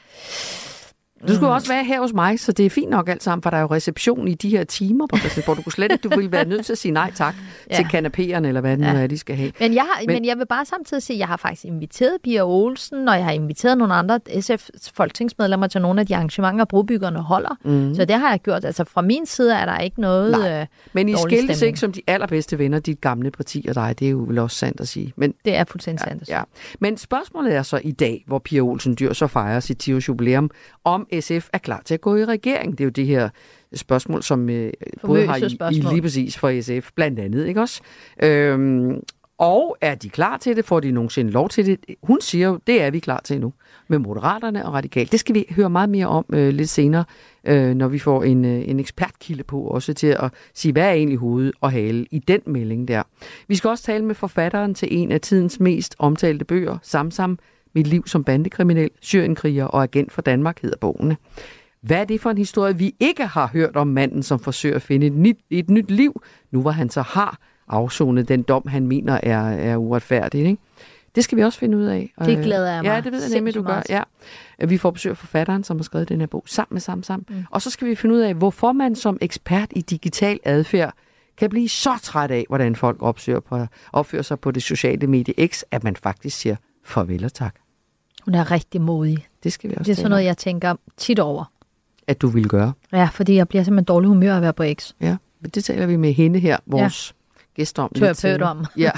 Du skulle Mm. også være her hos mig, så det er fint nok alt sammen, for der er jo reception i de her timer på Christiansborg. Du kunne slet ikke, du ville være nødt til at sige nej tak Ja. til kanapéerne, eller hvad det nu Ja. er, de skal have. Men jeg, har, Men- men, jeg vil bare samtidig sige, at jeg har faktisk inviteret Pia Olsen, og jeg har inviteret nogle andre SF folketingsmedlemmer til nogle af de arrangementer, brobyggerne holder. Mm. Så det har jeg gjort. Altså fra min side er der ikke noget Nej. øh, Men I stemning. ikke som de allerbedste venner, dit gamle parti og dig. Det er jo vel også sandt at sige. Men, Det er fuldstændig sandt. at sige. ja. Men spørgsmålet er så i dag, hvor Pia Olsen Dyr så fejrer sit 10 års jubilæum, om SF er klar til at gå i regering. Det er jo det her spørgsmål, som øh, både har I, I lige præcis for SF, blandt andet, ikke også? Øhm, og er de klar til det? Får de nogensinde lov til det? Hun siger jo, det er vi klar til nu med Moderaterne og Radikal. Det skal vi høre meget mere om øh, lidt senere, øh, når vi får en, øh, en ekspertkilde på også til at sige, hvad er egentlig hoved og hale i den melding der. Vi skal også tale med forfatteren til en af tidens mest omtalte bøger, Samsam, Mit liv som bandekriminel, Syrienkriger og agent for Danmark hedder bogen. Hvad er det for en historie, vi ikke har hørt om manden, som forsøger at finde et nyt, et nyt liv, nu hvor han så har afsonet den dom, han mener er, er uretfærdig. Ikke? Det skal vi også finde ud af. Det Øh, glæder jeg Ja, mig det ved jeg nemlig, du gør. Ja. Vi får besøg af forfatteren, som har skrevet den her bog sammen med Samsam. Mm. Og så skal vi finde ud af, hvorfor man som ekspert i digital adfærd kan blive så træt af, hvordan folk opfører, på, opfører sig på det sociale medie X, at man faktisk siger farvel og tak. Hun er rigtig modig. Det skal vi også Det er sådan noget, jeg tænker tit over. at du vil gøre. Ja, fordi jeg bliver simpelthen dårlig humør af at være på X. Ja, men det taler vi med hende her, vores ja. gæst om. Terapeut om. ja.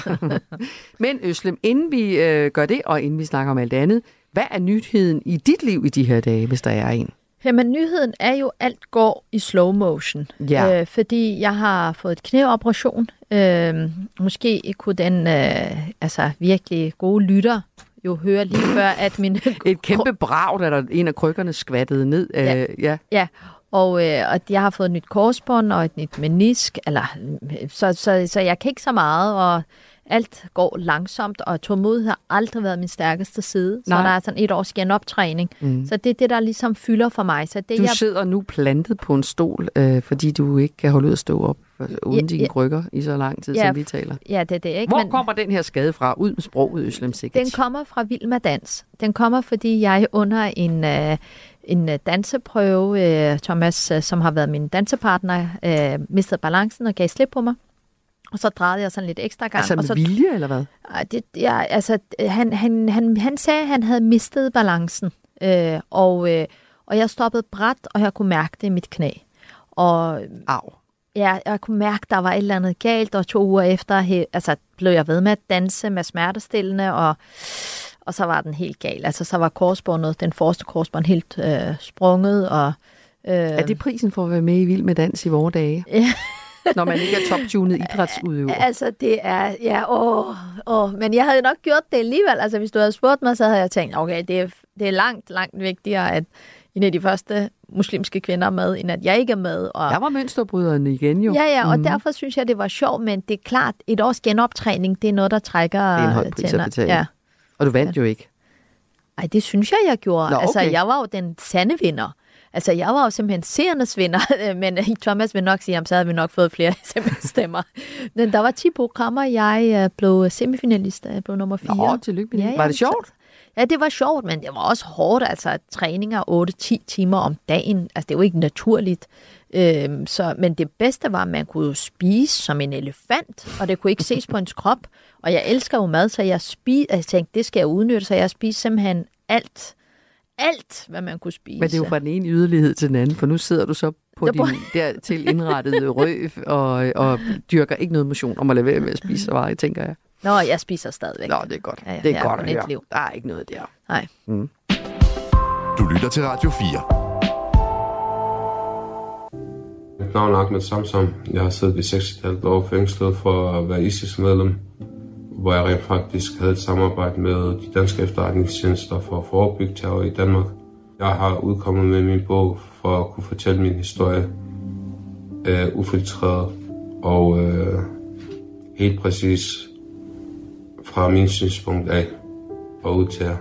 Men Øslem, inden vi øh, gør det, og inden vi snakker om alt andet, hvad er nyheden i dit liv i de her dage, hvis der er en? Jamen, nyheden er jo, alt går i slow motion. Ja. Øh, fordi jeg har fået et knæoperation. Øh, måske kunne den øh, altså, virkelig gode lytter jo høre lige før, at min... Et kæmpe brag, da der en af krykkerne skvattede ned. Ja. Øh, ja. Ja, og, øh, og jeg har fået et nyt korsbånd og et nyt menisk, eller, øh, så, så, så jeg kan ikke så meget, og alt går langsomt, og tålmodighed har aldrig været min stærkeste side. Så Nej. der er sådan et års genoptræning. Mm. Så det er det, der ligesom fylder for mig. Så det, Du jeg, sidder nu plantet på en stol, øh, fordi du ikke kan holde ud at stå op uden Ja, dine ja. krykker i så lang tid, Ja, som vi taler. Ja, det er det, ikke? Hvor Men- kommer den her skade fra? Ud med sproget, Øslem Sikkert. Den kommer fra Vilma Dans. Den kommer, fordi jeg under en, øh, en øh, danseprøve, øh, Thomas, øh, som har været min dansepartner, øh, mistede balancen og gav slip på mig. Og så drejede jeg sådan lidt ekstra gang. Altså og med så, vilje, eller hvad? Det, ja, altså, han, han, han, han sagde, at han havde mistet balancen. Øh, og, øh, og jeg stoppede bræt, og jeg kunne mærke det i mit knæ. Og, Au. Ja, jeg kunne mærke, der var et eller andet galt, og to uger efter he, altså, blev jeg ved med at danse med smertestillende, og, og så var den helt gal. Altså, så var korsbåndet, den forreste korsbånd helt øh, sprunget, og... Øh, Er det prisen for at være med i Vild med Dans i vore dage? Ja. Når man ikke er toptunet idrætsudøver. Altså, det er... Ja, åh, åh. Men jeg havde nok gjort det alligevel. Altså, hvis du havde spurgt mig, så havde jeg tænkt, okay, det er, det er langt, langt vigtigere, at en af de første muslimske kvinder er med, end at jeg ikke er med. Og... Der var mønsterbryderne igen jo. Ja, ja, og Mhm. derfor synes jeg, det var sjovt, men det er klart, et års genoptræning, det er noget, der trækker Det er en høj pris at betale. Ja. Og du vandt jo ikke. Ej, det synes jeg, jeg gjorde. Nå, Nå, altså, okay. jeg var jo den sande vinder. Altså, jeg var jo simpelthen seernes vinder, men Thomas vil nok sige, at så havde vi nok fået flere stemmer. Men der var 10 programmer, jeg øh, blev semifinalist, jeg blev nummer 4. Nå, tillykke med det. Var det sjovt? Ja, det var sjovt, men det var også hårdt. Altså, træninger 8-10 timer om dagen, altså det er jo ikke naturligt. Øhm, så, men det bedste var, at man kunne spise som en elefant, og det kunne ikke ses på ens krop. Og jeg elsker jo mad, så jeg, spi- jeg tænkte, det skal jeg udnytte, så jeg spiste simpelthen alt. Alt, hvad man kunne spise. Men det er jo fra den ene yderlighed til den anden, for nu sidder du så på din dertil indrettede røv og, og dyrker ikke noget motion om at lade være med at spise så meget, tænker jeg. Nå, jeg spiser stadigvæk. Nå, det er godt. Ja, ja, det er godt at høre. netliv. Der er ikke noget der. Nej. Mm. Du lytter til Radio 4. Mit navn er Ahmed Samsam. Jeg har siddet i 6,5 år fængslet for at være ISIS-medlem, hvor jeg rent faktisk havde et samarbejde med de danske efterretningstjenester for at forebygge terror i Danmark. Jeg har udkommet med min bog for at kunne fortælle min historie øh, ufiltreret og øh, helt præcis fra min synspunkt af og ud til jer.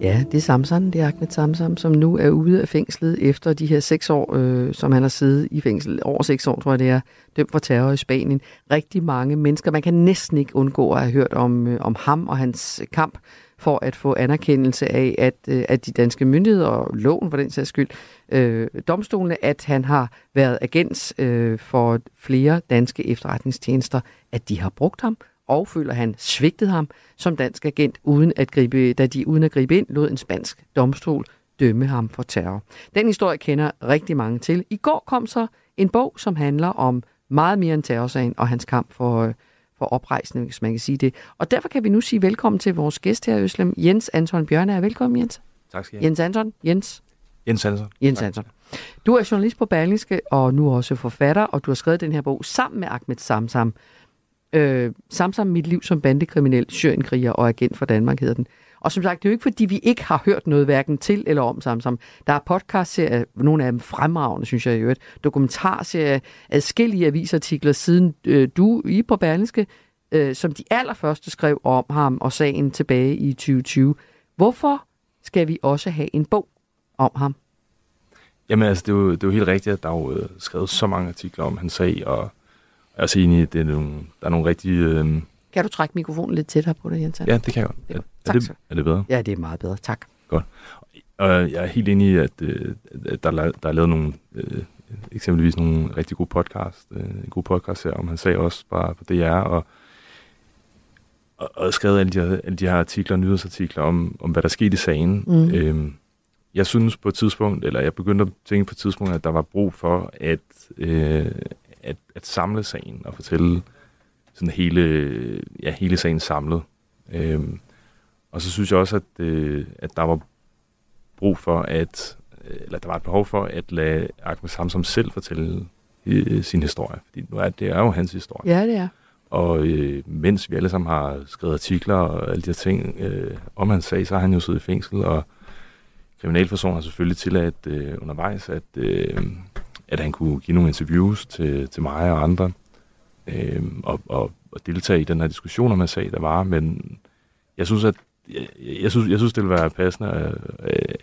Ja, det er Samson, det er Ahmed Samsam, som nu er ude af fængslet efter de her seks år, øh, som han har siddet i fængsel. Over seks år, tror jeg det er, dømt for terror i Spanien. Rigtig mange mennesker, man kan næsten ikke undgå at have hørt om, øh, om ham og hans kamp for at få anerkendelse af, at, øh, at de danske myndigheder og loven for den sags skyld, øh, domstolene, at han har været agent øh, for flere danske efterretningstjenester, at de har brugt ham, og føler, han svigtede ham som dansk agent, uden at gribe, da de uden at gribe ind lod en spansk domstol dømme ham for terror. Den historie kender rigtig mange til. I går kom så en bog, som handler om meget mere end terrorsagen og hans kamp for, øh, for oprejsning, hvis man kan sige det. Og derfor kan vi nu sige velkommen til vores gæst her i Øslem, Jens Anton Bjørne. Er velkommen, Jens. Tak skal I have. Jens Anton. Jens. Jens Hansen. Jens Anton. Du er journalist på Berlingske, og nu også forfatter, og du har skrevet den her bog sammen med Ahmed Samsam. Øh, Samsam, mit liv som bandekriminel, syrenkriger og agent for Danmark hedder den. Og som sagt, det er jo ikke, fordi vi ikke har hørt noget hverken til eller om Samsam. Der er podcastserier, nogle af dem fremragende, synes jeg i øvrigt, dokumentarserier, adskillige avisartikler, siden øh, du i på Berlingske, øh, som de allerførste skrev om ham og sagen tilbage i 2020. Hvorfor skal vi også have en bog om ham? Jamen altså, det er, jo, det er jo helt rigtigt, at der er jo øh, skrevet så mange artikler om hans sag, og jeg er også enig i, at det er nogle, der er nogle rigtig... Øh, kan du trække mikrofonen lidt tættere på dig, Jens? ja, det kan jeg godt. Er, er, det, er det bedre? Ja, det er meget bedre. Tak. Godt. Og jeg er helt enig i, at, øh, at der, er der er lavet nogle, øh, eksempelvis nogle rigtig gode podcast, øh, en god podcast her om han sag også bare på DR, og, og, og skrevet alle de, her, alle de her artikler, nyhedsartikler om, om, hvad der skete i sagen. Mm. Øhm, jeg synes på et tidspunkt, eller jeg begyndte at tænke på et tidspunkt, at der var brug for at, øh, at, at samle sagen og fortælle sådan hele, ja, hele sagen samlet. Øhm, og så synes jeg også, at, øh, at der var brug for at, øh, eller der var et behov for at lade Ahmed Samsam selv fortælle øh, sin historie. Fordi nu er det er jo hans historie. Ja, det er. Og øh, mens vi alle sammen har skrevet artikler og alle de her ting øh, om hans sag, så har han jo siddet i fængsel, og Kriminalforsorgen har selvfølgelig tilladt øh, undervejs, at, øh, at han kunne give nogle interviews til, til mig og andre, øh, og, og, og deltage i den her diskussion om en sag, der var, men jeg synes, at jeg, jeg, synes, jeg synes, det ville være passende at, øh,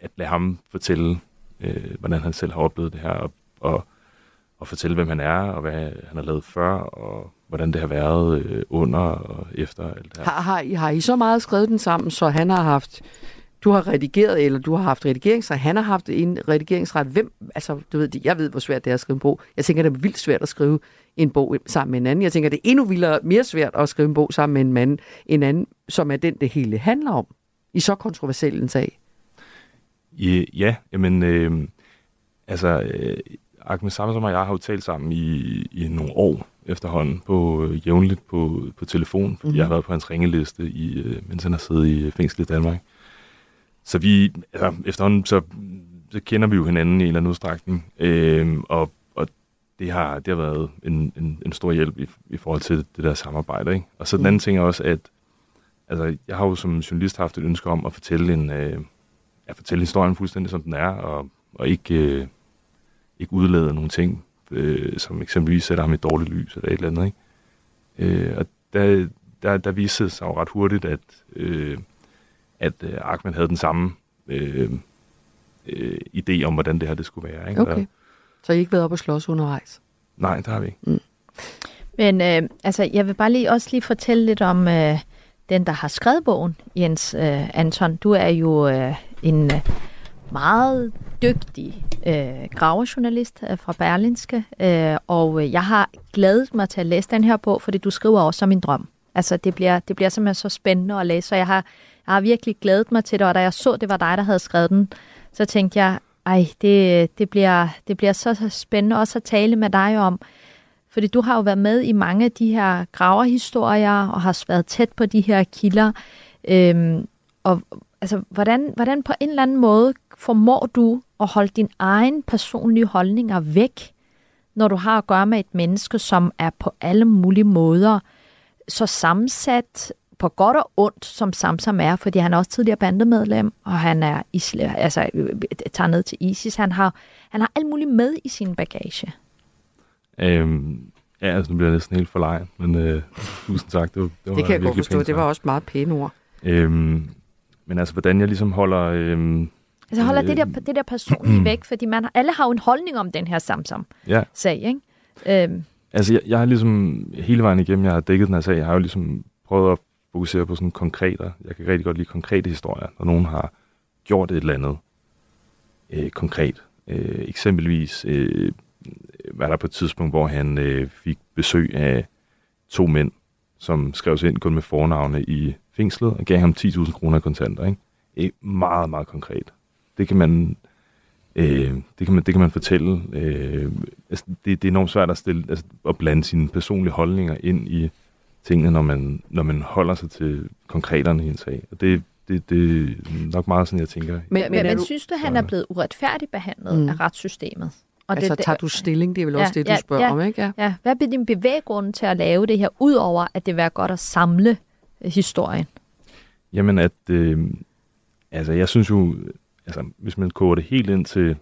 at lade ham fortælle, øh, hvordan han selv har oplevet det her, og, og, og fortælle, hvem han er, og hvad han har lavet før, og hvordan det har været øh, under og efter alt det her. Har, har, I, har I så meget skrevet den sammen, så han har haft... Du har redigeret, eller du har haft redigeringsret. Han har haft en redigeringsret. Hvem, altså, du ved, jeg ved, hvor svært det er at skrive en bog. Jeg tænker, det er vildt svært at skrive en bog sammen med en anden. Jeg tænker, det er endnu vildere, mere svært at skrive en bog sammen med en mand, en anden, som er den, det hele handler om. I så kontroversiel en sag. Ja, ja jamen, øh, altså, øh, Ahmed Samsam og jeg har jo talt sammen i, i nogle år efterhånden på øh, jævnligt på, på telefon, fordi mm-hmm. jeg har været på hans ringeliste, i, øh, mens han har siddet i øh, fængsel i Danmark. Så vi, altså, efterhånden, så, så kender vi jo hinanden i en eller anden udstrækning, øh, og det har, det har været en, en, en stor hjælp i, i forhold til det der samarbejde. Ikke? Og så den anden ting er også, at altså, jeg har jo som journalist haft et ønske om at fortælle en, øh, at fortælle historien fuldstændig som den er, og, og ikke, øh, ikke udlade nogle ting, øh, som eksempelvis sætter ham i dårligt lys eller et eller andet. Ikke? Øh, og der, der, der viste sig jo ret hurtigt, at, øh, at øh, Ahmed havde den samme øh, øh, idé om, hvordan det her det skulle være. Ikke? Okay. Så I har ikke været op og slås undervejs? Nej, det har vi ikke. Mm. Men øh, altså, jeg vil bare lige også lige fortælle lidt om øh, den, der har skrevet bogen, Jens øh, Anton. Du er jo øh, en øh, meget dygtig øh, gravejournalist øh, fra Berlinske, øh, og øh, jeg har glædet mig til at læse den her bog, fordi du skriver også som min drøm. Altså, det bliver, det bliver simpelthen så spændende at læse, så jeg har, jeg har virkelig glædet mig til det, og da jeg så, det var dig, der havde skrevet den, så tænkte jeg, ej, det, det, bliver, det bliver så spændende også at tale med dig om, fordi du har jo været med i mange af de her graverhistorier, og har været tæt på de her kilder. Øhm, og altså, hvordan, hvordan på en eller anden måde formår du at holde din egen personlige holdninger væk, når du har at gøre med et menneske, som er på alle mulige måder så sammensat på godt og ondt, som Samsam er, fordi han er også tidligere bandemedlem, og han er isla, altså, tager ned til ISIS. Han har, han har alt muligt med i sin bagage. Øhm, ja, altså nu bliver jeg næsten helt forlejet, men øh, tusind tak. Det, var, det, var det kan jeg godt forstå, det var også meget pæne ord. Øhm, men altså, hvordan jeg ligesom holder... Øhm, altså holder øh, det, der, det der personlige væk, fordi man, alle har jo en holdning om den her Samsam-sag, ja. ikke? Øhm. Altså, jeg, jeg har ligesom hele vejen igennem, jeg har dækket den her sag, jeg har jo ligesom prøvet at fokusere på sådan konkrete, jeg kan rigtig godt lide konkrete historier, når nogen har gjort et eller andet øh, konkret. Øh, eksempelvis øh, var der på et tidspunkt, hvor han øh, fik besøg af to mænd, som skrev sig ind kun med fornavne i fængslet, og gav ham 10.000 kroner kontanter. Ikke? Øh, meget, meget konkret. Det kan man, øh, det kan man, det kan man fortælle. Øh, altså, det, det er enormt svært at, stille, altså, at blande sine personlige holdninger ind i tingene, når man, når man holder sig til konkreterne i en sag. Og det, det, det er nok meget sådan, jeg tænker. Men, men, men, du... synes du, han er blevet uretfærdigt behandlet mm. af retssystemet? Og altså, det, tager du stilling? Det er vel ja, også det, du ja, spørger ja, om, ikke? Ja. ja. Hvad bliver din bevæggrund til at lave det her, udover at det vil være godt at samle øh, historien? Jamen, at... Øh, altså, jeg synes jo... Altså, hvis man koger det helt ind til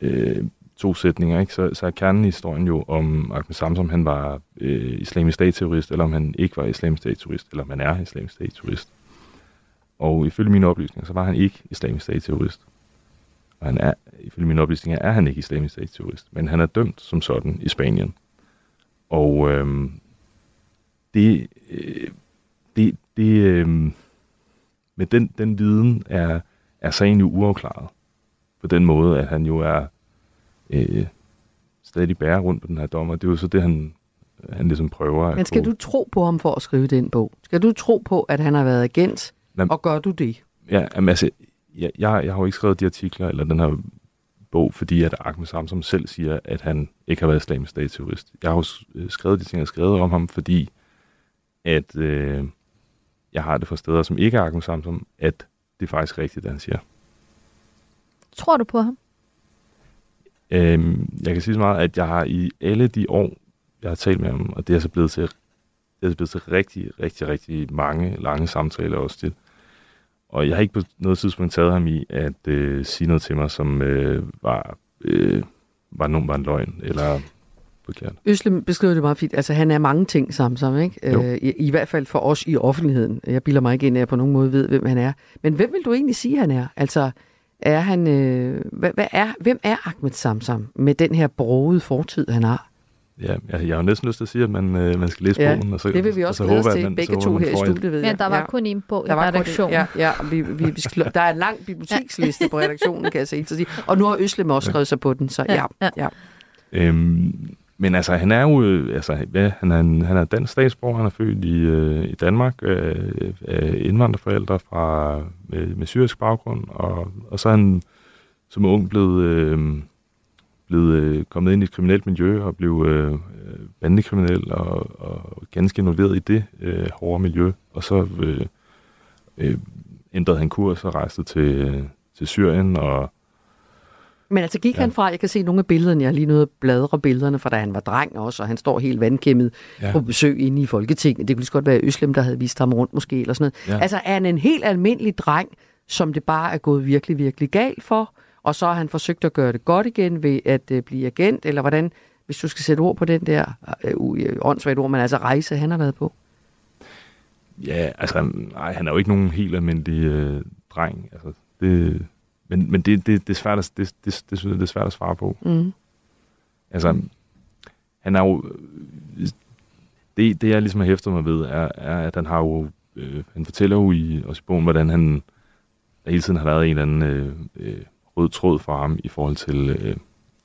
øh, to sætninger, ikke, så, så er kernen i historien jo om Ahmed Samsom, han var øh, islamisk statsterrorist, eller om han ikke var islamisk statsterrorist, eller om han er islamisk statsterrorist. Og ifølge mine oplysninger, så var han ikke islamisk statsterrorist. Og han er, ifølge mine oplysninger, er han ikke islamisk statsterrorist, men han er dømt som sådan i Spanien. Og øh, det, øh, det, det øh, med den, den viden er, er sagen jo uafklaret. På den måde, at han jo er øh, stadig bærer rundt på den her dommer. Det er jo så det, han, han ligesom prøver Men skal at du tro på ham for at skrive den bog? Skal du tro på, at han har været agent, Jamen, og gør du det? Ja, jamen, altså, jeg, jeg, jeg har jo ikke skrevet de artikler eller den her bog, fordi at Ahmed Samsom selv siger, at han ikke har været islamisk statsterrorist. Jeg har jo øh, skrevet de ting, jeg har skrevet om ham, fordi at øh, jeg har det fra steder, som ikke er Ahmed Samsom, at det er faktisk rigtigt, det han siger. Tror du på ham? Øhm, jeg kan sige så meget, at jeg har i alle de år, jeg har talt med ham, og det er så blevet til, det er blevet til rigtig, rigtig, rigtig mange lange samtaler også til. Og jeg har ikke på noget tidspunkt taget ham i at øh, sige noget til mig, som øh, var, øh, var, nogen, var en løgn, eller forkert. Øslem beskriver det meget fint. Altså, han er mange ting sammen, ikke? Øh, i, I hvert fald for os i offentligheden. Jeg bilder mig ikke ind, at jeg på nogen måde ved, hvem han er. Men hvem vil du egentlig sige, han er? Altså, er han, øh, hvad, hvad er, hvem er Ahmed Samsam med den her brogede fortid, han har? Ja, jeg, jeg har næsten lyst til at sige, at man, øh, man skal læse ja, bogen. Og så, det vil vi også glæde os til, man, begge to her i studiet, ved jeg. Ja, der var ja. kun en bog der i redaktionen. Ja, ja vi, vi, vi der er en lang biblioteksliste på redaktionen, kan jeg sige. Og nu har Øslem også skrevet sig på den, så ja. ja. ja. Øhm, men altså, han er jo altså, ja, han er, en, han er dansk statsborger, han er født i, øh, i Danmark øh, af indvandrerforældre fra, med, med syrisk baggrund, og, og så er han som ung blevet, øh, blevet øh, kommet ind i et kriminelt miljø og blev øh, øh, bandekriminel og, og ganske involveret i det øh, hårde miljø. Og så øh, øh, ændrede han kurs og rejste til, øh, til Syrien og men altså gik ja. han fra, jeg kan se nogle af billederne, jeg har lige nået at bladre billederne fra da han var dreng også, og han står helt vandkæmmet ja. På besøg inde i Folketinget. Det kunne lige så godt være Øslem, der havde vist ham rundt måske, eller sådan noget. Ja. Altså er han en helt almindelig dreng, som det bare er gået virkelig, virkelig galt for, og så har han forsøgt at gøre det godt igen ved at uh, blive agent, eller hvordan, hvis du skal sætte ord på den der uh, uh, åndssvagt ord, men altså rejse, han har været på. Ja, altså, nej, han er jo ikke nogen helt almindelig øh, dreng. Altså, det, men men det, det, det, er svært at, det, det, det, synes jeg, det er svært at svare på. Mm. Altså, han er jo... Det, det jeg ligesom har hæftet mig ved, er, er at han har jo... Øh, han fortæller jo i, også i bogen, hvordan han der hele tiden har været en eller anden øh, øh, rød tråd for ham i forhold til... Øh,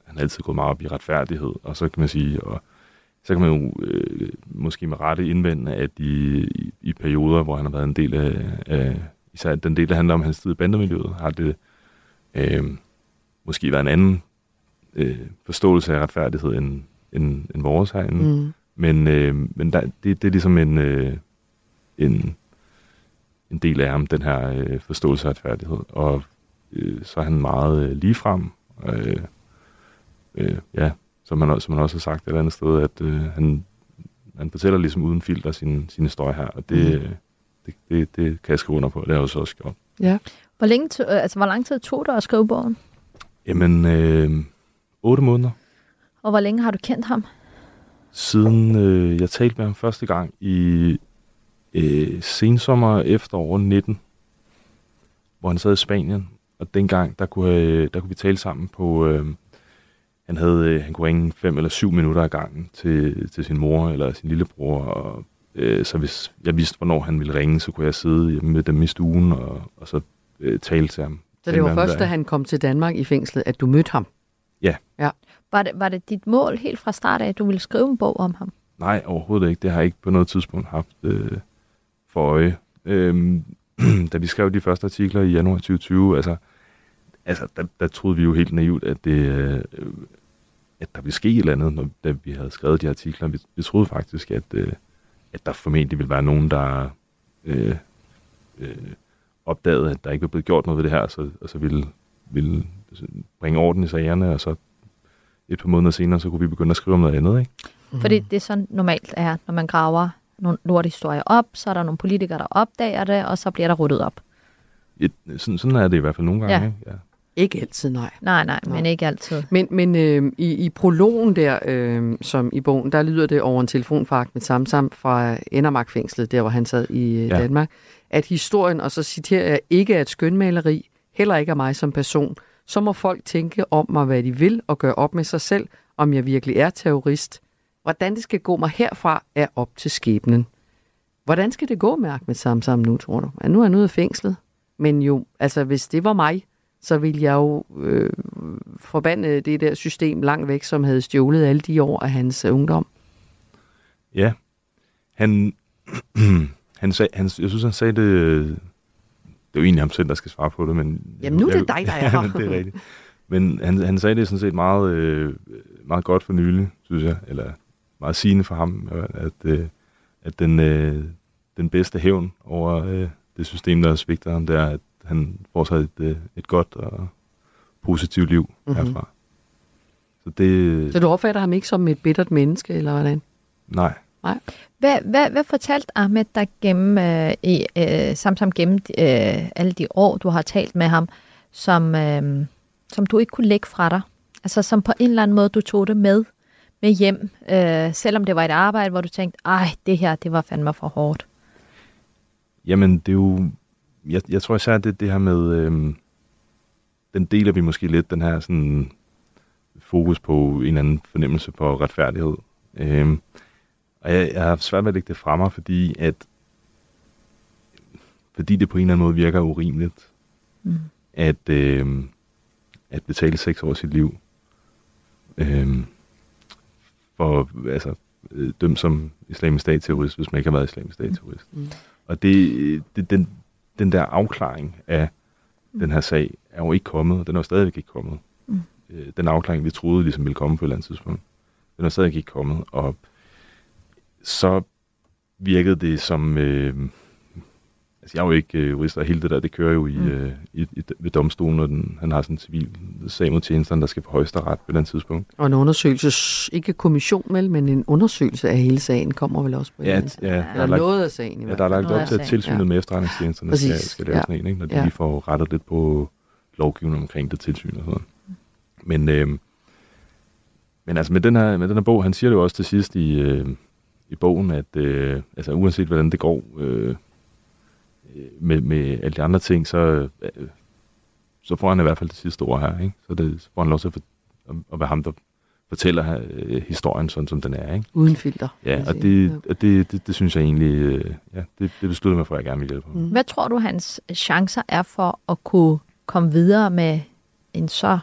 han har altid gået meget op i retfærdighed, og så kan man sige... Og, så kan man jo øh, måske med rette indvende, at i, i, i perioder, hvor han har været en del af, af især den del, der handler om hans tid i bandemiljøet, har det øh, måske været en anden øh, forståelse af retfærdighed end, end, end vores herinde. Mm. Men, øh, men der, det, det er ligesom en, øh, en, en del af ham, den her øh, forståelse af retfærdighed. Og øh, så er han meget øh, ligefrem. Øh, øh, ja, som han, også- som han også har sagt et eller andet sted, at øh, han, han fortæller ligesom uden filter sin, sin historie her, og det, mm. det, det, det kan jeg skrive under på, det har jeg jo så også gjort. Ja. Hvor, længe to, altså, hvor lang tid tog det at skrive bogen? Jamen, øh, otte måneder Og hvor længe har du kendt ham? siden øh, jeg talte med ham første gang i øh, sensommer efterår 19, hvor han sad i Spanien. Og dengang, der kunne, øh, der kunne vi tale sammen på... Øh, han, havde, øh, han kunne ringe fem eller syv minutter ad gangen til, til sin mor eller sin lillebror. Og, øh, så hvis jeg vidste, hvornår han ville ringe, så kunne jeg sidde hjemme med dem i stuen og, og så øh, tale til ham. Så det var først, der. da han kom til Danmark i fængslet, at du mødte ham? Ja. Ja. Var det, var det dit mål helt fra start af, at du ville skrive en bog om ham? Nej, overhovedet ikke. Det har jeg ikke på noget tidspunkt haft øh, for øje. Øhm, da vi skrev de første artikler i januar 2020, altså, altså der, der troede vi jo helt naivt, at, det, øh, at der ville ske et eller andet, når, da vi havde skrevet de artikler. Vi, vi troede faktisk, at, øh, at der formentlig ville være nogen, der øh, øh, opdagede, at der ikke var blevet gjort noget ved det her, så, og så ville, ville bringe orden i sagerne, og så et par måneder senere, så kunne vi begynde at skrive om noget andet, ikke? Mm. Fordi det er sådan normalt er, når man graver nogle lorthistorier op, så er der nogle politikere, der opdager det, og så bliver der ryddet op. Et, sådan, sådan er det i hvert fald nogle gange. Ja. Ikke? Ja. Ikke altid, nej. Nej, nej, men ikke altid. Men, men øh, i, i prologen der, øh, som i bogen, der lyder det over en telefon fra Ahmed Samsam fra Endermark-fængslet, der hvor han sad i øh, Ja. ja. Danmark, at historien, og så citerer jeg, ikke er et skønmaleri, heller ikke af mig som person, så må folk tænke om mig, hvad de vil, og gøre op med sig selv, om jeg virkelig er terrorist. Hvordan det skal gå mig herfra, er op til skæbnen. Hvordan skal det gå med Ahmed Samsam nu, tror du? Ja, nu er han ude af fængslet. Men jo, altså hvis det var mig, så ville jeg jo øh, forbande det der system langt væk, som havde stjålet alle de år af hans øh, ungdom. ja. Han, han, sag, han, jeg synes, han sagde det... Det er jo egentlig ham selv, der skal svare på det, men... Jamen, nu er det jeg- dig, der er her. Det er rigtigt. Men han, han sagde det sådan set meget, øh, meget godt for nylig, synes jeg, eller meget sigende for ham, at, øh, at den, øh, den bedste hævn over øh, det system, der svigter ham, det er, at han får sig et, øh, et godt og positivt liv Mhm. mm-hmm. herfra. Så det... Så du opfatter ham ikke som et bittert menneske, eller hvordan? Nej. Nej. Hvad, hvad, hvad fortalte Ahmed dig gennem, øh, i, øh, Samsam gennem øh, alle de år, du har talt med ham, som, øh, som du ikke kunne lægge fra dig? Altså som på en eller anden måde, du tog det med, med hjem, øh, selvom det var et arbejde, hvor du tænkte, ej, det her, det var fandme for hårdt. Jamen, det er jo... Jeg, jeg tror især, det det her med... Øhm, den deler vi måske lidt, den her sådan fokus på en eller anden fornemmelse på retfærdighed. Øhm, og jeg, jeg har svært ved at lægge det fra mig, fordi at fordi det på en eller anden måde virker urimeligt, Mm. at, øhm, at betale seks år af sit liv øhm, for altså, øh, dømt som islamisk statterrorist, hvis man ikke har været islamisk statterrorist. Mm. Og det, det, den, den der afklaring af den her sag er jo ikke kommet, den er jo stadigvæk ikke kommet. Mm. øh, den afklaring, vi troede ligesom ville komme på et eller andet tidspunkt. Den er stadig ikke kommet, og så virkede det som... Øh, altså jeg er jo ikke øh, jurist, og hele det der, det kører jo i, mm. øh, i, i, ved domstolen, og den, han har sådan en civil sag mod tjenesterne, der skal på højesteret på den tidspunkt. Og en undersøgelse, ikke kommission vel, men en undersøgelse af hele sagen kommer vel også på Ja, en ja, ja, der er lagt- noget af sagen i Ja, der er lagt op til, at tilsynet ja. med efterretningstjenesterne skal, Præcis, skal lave ja. sådan en, ikke? når de Ja. lige får rettet lidt på lovgivningen omkring det tilsyn og sådan. Men, øh, men altså med den, her, med den her bog, han siger det jo også til sidst i, øh, i bogen, at øh, altså, uanset hvordan det går øh, med, med alle de andre ting, så, øh, så får han i hvert fald det sidste ord her. Ikke? Så, det, så får han lov til at, for, at, at være ham, der fortæller øh, historien sådan, som den er. Ikke? Uden filter. Ja, og det, og det, det, det synes jeg egentlig, øh, ja, det, det besluttede mig for, at jeg gerne vil hjælpe ham. Hvad tror du, hans chancer er for at kunne komme videre med en så,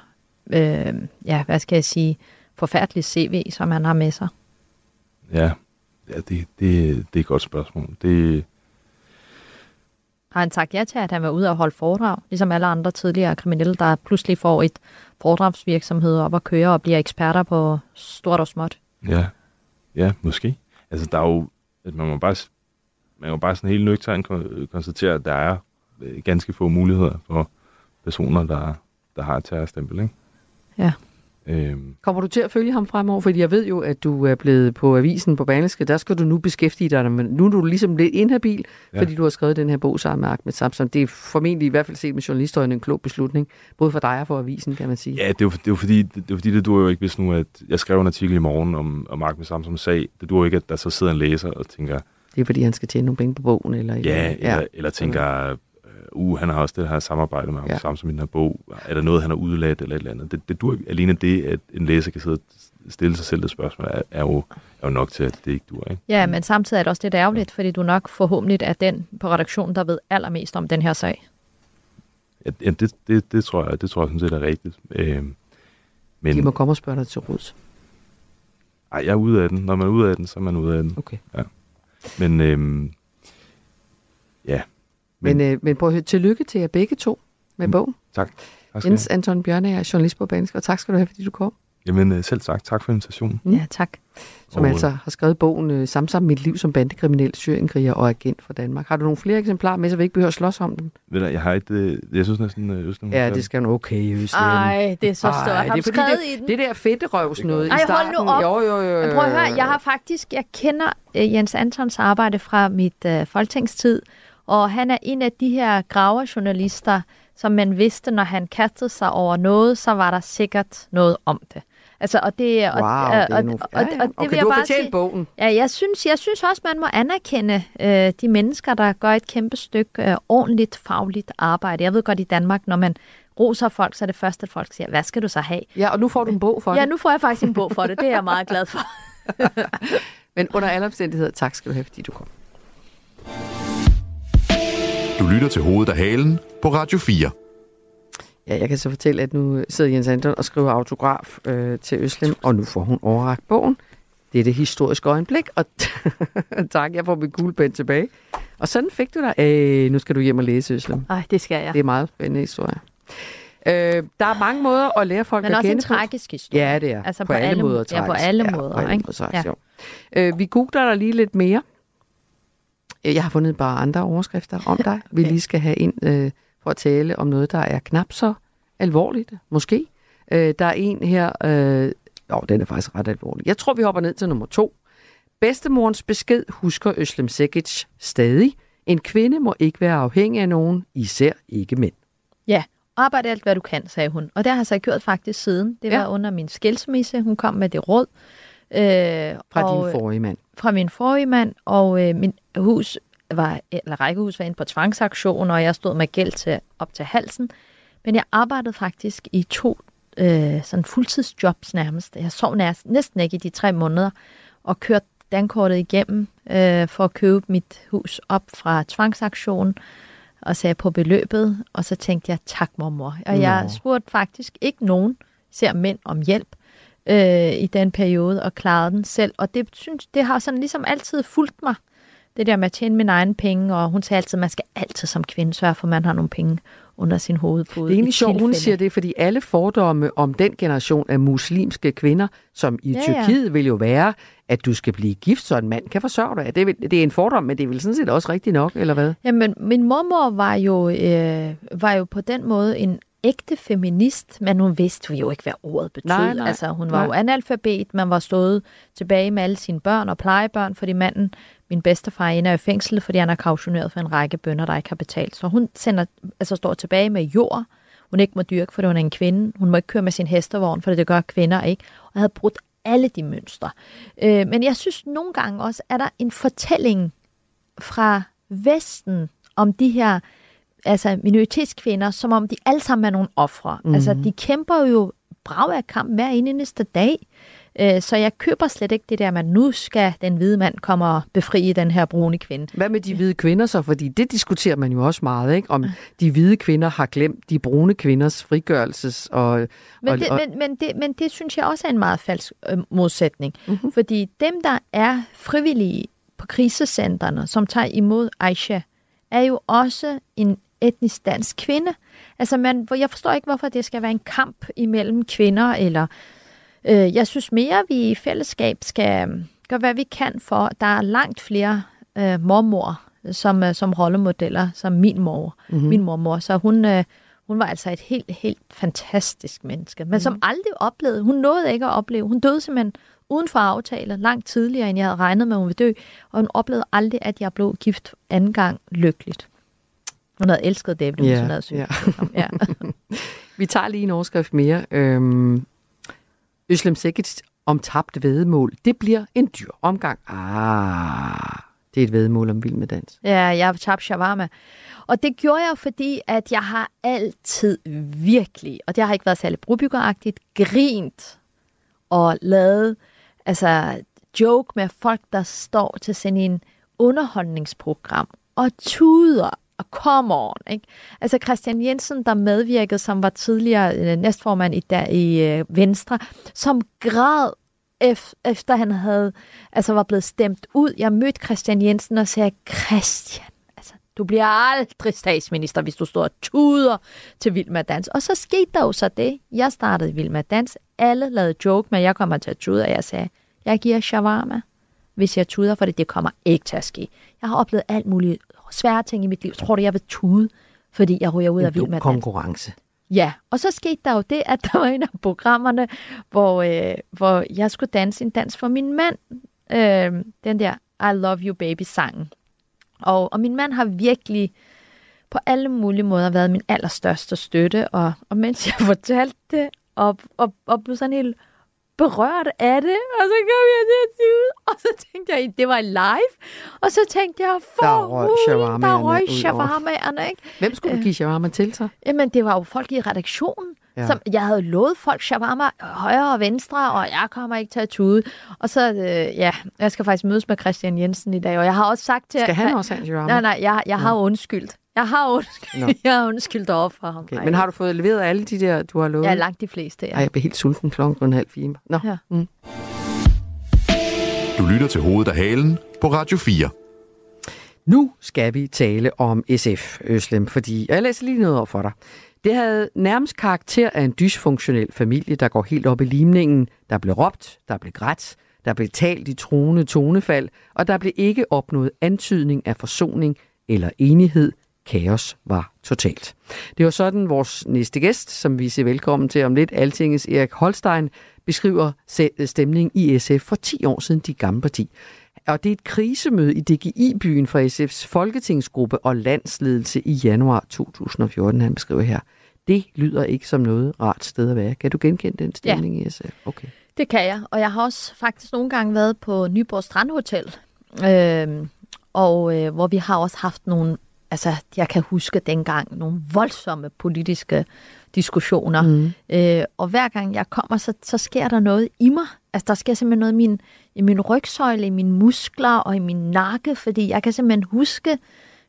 øh, ja, hvad skal jeg sige, forfærdelig CV, som han har med sig? Ja, ja det, det, det er et godt spørgsmål. Det, Har han sagt ja til, at han var ude og holde foredrag, ligesom alle andre tidligere kriminelle, der pludselig får et foredragsvirksomhed op at køre og bliver eksperter på stort og småt? ja, ja, måske. Altså, der er jo, at man må bare, man må bare sådan helt nøgternt kon- konstatere, at der er øh, ganske få muligheder for personer, der, der har et terrorstempel, ikke? Ja. Øhm, Kommer du til at følge ham fremover? Fordi jeg ved jo, at du er blevet på avisen på Berlingske. Der skal du nu beskæftige dig, men nu er du ligesom lidt inhabil, Ja. fordi du har skrevet den her bog sammen med Ahmed Samson. Det er formentlig i hvert fald set med journalistøjne en klog beslutning, både for dig og for avisen, kan man sige. ja, det er, jo, det er jo fordi, det, det, er fordi, det dur jo ikke, hvis nu, at jeg skrev en artikel i morgen om, om Mark med Samsung sag. Det dur jo ikke, at der så sidder en læser og tænker, Det er fordi, han skal tjene nogle penge på bogen. Eller, Ja, eller, ja. eller tænker, øh, uh, han har også det her samarbejde med ham Ja. ja. sammen i den her bog. Er der noget, han har udladt eller et eller andet? Det, det dur, alene det, at en læser kan sidde og stille sig selv det spørgsmål, er, er, jo, er jo nok til, at det ikke dur. Ikke? Ja, men samtidig er det også lidt ærgerligt, fordi du nok forhåbentlig er den på redaktionen, der ved allermest om den her sag. Ja, ja, det, det, det, tror jeg, det tror jeg sådan set er rigtigt. Øh, men De må komme og spørge dig til råds. ej, jeg er ude af den. Når man er ude af den, så er man ude af den. Okay. Ja. Men øh, ja. Men, men, øh, men prøv at høre, tillykke til jer begge to med bogen. Tak. tak Jens. Anton Bjørne er journalist på Berlingske, og tak skal du have, fordi du kom. Jamen øh, selv tak. Tak for invitationen. Mm. Ja, tak. Som Og, altså har skrevet bogen øh, Samsam mit liv som bandekriminel, syrienkriger og agent for Danmark. Har du nogle flere eksemplarer med, så vi ikke behøver at slås om dem? Ved du, jeg har et, øh, jeg synes næsten, øh, Øslem, Ja, det skal nu okay, Øslem. Ej, det er så stort. Ej, Har det skrevet det, i den? det der fedterøvs noget Ej, i starten. hold nu op. Jo, jo, jo, jo. Prøv at høre, jeg har faktisk, jeg kender øh, Jens Antons arbejde fra mit øh, folketingstid, og han er en af de her graverjournalister, som man vidste, når han kastede sig over noget, så var der sikkert noget om det. Altså, og det, og, Wow, og, det er og, nogle- og, ja, og, ja. og det Okay, vil jeg du bare sige, bogen. Ja, jeg synes, jeg synes også, man må anerkende øh, de mennesker, der gør et kæmpe stykke øh, ordentligt fagligt arbejde. Jeg ved godt, i Danmark, når man roser folk, så er det første, at folk siger, hvad skal du så have? Ja, og nu får du en bog for Ja, det. nu får jeg faktisk en bog for det. Det er jeg meget glad for. Men under alle omstændigheder, tak skal du have, fordi du kom. Du lytter til Hovedet af Halen på Radio 4. Ja, jeg kan så fortælle, at nu sidder Jens Anton og skriver autograf øh, til Øslem, og nu får hun overragt bogen. Det er det historiske øjeblik, og tak, jeg får min kuglepen tilbage. Og sådan fik du dig. Øh, nu skal du hjem og læse, Øslem. Ej, det skal jeg. Det er meget spændende historie. Øh, der er mange måder at lære folk Men at også en kende på. tragisk historie. Ja, det er. Altså på, på alle alle- måder ja, på tragisk. alle ja, måder, På alle ikke? måder tragisk, Ja. ja. øh, vi googler dig lige lidt mere. Øh, Jeg har fundet bare andre overskrifter om dig, vi lige skal have ind øh, for at tale om noget, der er knap så alvorligt, måske. Øh, der er en her, øh, jo, den er faktisk ret alvorlig. Jeg tror, vi hopper ned til nummer to. Bedstemorens besked husker Øslem Sekic stadig. En kvinde må ikke være afhængig af nogen, især ikke mænd. Ja, arbejde alt, hvad du kan, sagde hun. Og det har jeg så gjort faktisk siden. Det var Ja. under min skilsmisse. Hun kom med det råd. Øh, Fra og, din forrige mand. Fra min forrige mand, og øh, min hus var, eller rækkehus var inde på tvangsaktion, og jeg stod med gæld til, op til halsen. Men jeg arbejdede faktisk i to øh, sådan fuldtidsjobs nærmest. Jeg sov nærmest, næsten ikke i de tre måneder, og kørte dankortet igennem øh, for at købe mit hus op fra tvangsaktionen, og sagde på beløbet, og så tænkte jeg, tak mormor. Og jeg Nå. spurgte faktisk ikke nogen, ser mænd om hjælp øh, i den periode, og klarede den selv. Og det, synes, det har sådan ligesom altid fulgt mig, det der med at tjene mine egne penge, og hun sagde altid, at man skal altid som kvinde sørge for, at man har nogle penge under sin hovedpude. Det er egentlig sjovt, hun siger det, fordi alle fordomme om den generation af muslimske kvinder, som i Ja, ja, ja. Tyrkiet vil jo være, at du skal blive gift, så en mand kan forsørge dig. Det er, det er en fordom, men det er vel sådan set også rigtigt nok, eller hvad? Jamen, min mormor var jo, øh, var jo på den måde en ægte feminist, men hun vidste jo ikke, hvad ordet betød. Nej, nej, altså, hun var nej. jo analfabet, man var stået tilbage med alle sine børn og plejebørn, fordi manden, min bedstefar, er i fængsel, fordi han er kautioneret for en række bønder, der ikke har betalt. Så hun sender, altså, står tilbage med jord, hun ikke må dyrke, fordi hun er en kvinde. Hun må ikke køre med sin hestevogn, for det gør kvinder ikke. Og havde brudt alle de mønstre. Øh, men jeg synes nogle gange også, at der en fortælling fra Vesten om de her altså minoritetskvinder, som om de alle sammen er nogle ofre. Mm. Altså, de kæmper jo brav af kamp hver eneste dag. Øh, Så jeg køber slet ikke det der med, at nu skal den hvide mand komme og befri den her brune kvinde. Hvad med de hvide kvinder så? Fordi det diskuterer man jo også meget, ikke? Om de hvide kvinder har glemt de brune kvinders frigørelses og... Men det, og men, men, det, men det synes jeg også er en meget falsk øh, modsætning. Mm-hmm. Fordi dem, der er frivillige på krisecentrene, som tager imod Aisha, er jo også en etnisk dansk kvinde. Altså, man, jeg forstår ikke, hvorfor det skal være en kamp imellem kvinder, eller øh, jeg synes mere, at vi i fællesskab skal øh, gøre, hvad vi kan for, at der er langt flere øh, mormor som, øh, som rollemodeller, som min mor, Mhm. mm-hmm. min mormor. Så hun, øh, hun var altså et helt, helt fantastisk menneske, men Mhm. mm. som aldrig oplevede, hun nåede ikke at opleve, hun døde simpelthen uden for aftale, langt tidligere, end jeg havde regnet med, at hun ville dø, og hun oplevede aldrig, at jeg blev gift anden gang lykkeligt. Hun havde elsket David, hvis Ja, hun havde sygt. ja. Vi tager lige en overskrift mere. Øhm, Øslem Sækkets om tabt vedmål. Det bliver en dyr omgang. Ah, det er et vedmål om vild med dans. Ja, jeg har tabt shawarma. Og det gjorde jeg, fordi at jeg har altid virkelig, og det har ikke været særlig brobyggeragtigt, grint og lavet altså, joke med folk, der står til sådan en underholdningsprogram og tuder og come on. Ikke? Altså Christian Jensen, der medvirkede, som var tidligere øh, næstformand i, der, i øh, Venstre, som græd efter han havde, altså var blevet stemt ud. Jeg mødte Christian Jensen og sagde, Christian, altså, du bliver aldrig statsminister, hvis du står og tuder til Vild med Dans. Og så skete der jo så det. Jeg startede Vild med Dans. Alle lavede joke med, at jeg kommer til at tude, og jeg sagde, jeg giver shawarma, hvis jeg tuder, for det kommer ikke til at ske. Jeg har oplevet alt muligt svære ting i mit liv. Tror du, jeg vil tude, fordi jeg ryger ud af Vild med konkurrence. Ja, og så skete der jo det, at der var en af programmerne, hvor, øh, hvor jeg skulle danse en dans for min mand. Øh, den der I Love You Baby-sangen. Og, og min mand har virkelig på alle mulige måder været min allerstørste støtte. Og, og mens jeg fortalte det, og, og, og blev sådan helt berørt af det, og så kom jeg til at tude, og så tænkte jeg, det var live, og så tænkte jeg, for Der røg hulen, der shawarmaerne røg ud shawarmaerne, ikke? Hvem skulle du give shawarma til så? Jamen, det var jo folk i redaktionen, Ja. ja. som jeg havde lovet folk shawarma højre og venstre, og jeg kommer ikke til at tude. Og så, øh, ja, jeg skal faktisk mødes med Christian Jensen i dag, og jeg har også sagt til... Skal han også have en shawarma? Nej, nej, jeg, jeg har undskyldt. Jeg har undskyldt, Nå. jeg har undskyldt over for ham. Okay. Men har du fået leveret alle de der, du har lovet? Ja, langt de fleste, ja. Ej, jeg bliver helt sulten klokken en halv fire. Nå. Ja. Mm. Du lytter til hovedet af halen på Radio 4. Nu skal vi tale om SF, Øslem, fordi jeg læser lige noget op for dig. Det havde nærmest karakter af en dysfunktionel familie, der går helt op i limningen. Der blev råbt, der blev grædt, der blev talt i truende tonefald, og der blev ikke opnået antydning af forsoning eller enighed. Kaos var totalt. Det var sådan vores næste gæst, som vi siger velkommen til om lidt, Altingets Erik Holstein, beskriver stemningen i SF for 10 år siden, de gamle parti. Og det er et krisemøde i DGI-byen for SF's folketingsgruppe og landsledelse i januar 2014, han beskriver her. Det lyder ikke som noget rart sted at være. Kan du genkende den stemning ja. i SF? Okay. Det kan jeg, og jeg har også faktisk nogle gange været på Nyborg Strandhotel, øh, og øh, hvor vi har også haft nogle, altså jeg kan huske dengang, nogle voldsomme politiske diskussioner. Mm. Øh, og hver gang jeg kommer, så, så sker der noget i mig. Altså der sker simpelthen noget i min, i min rygsøjle, i mine muskler og i min nakke, fordi jeg kan simpelthen huske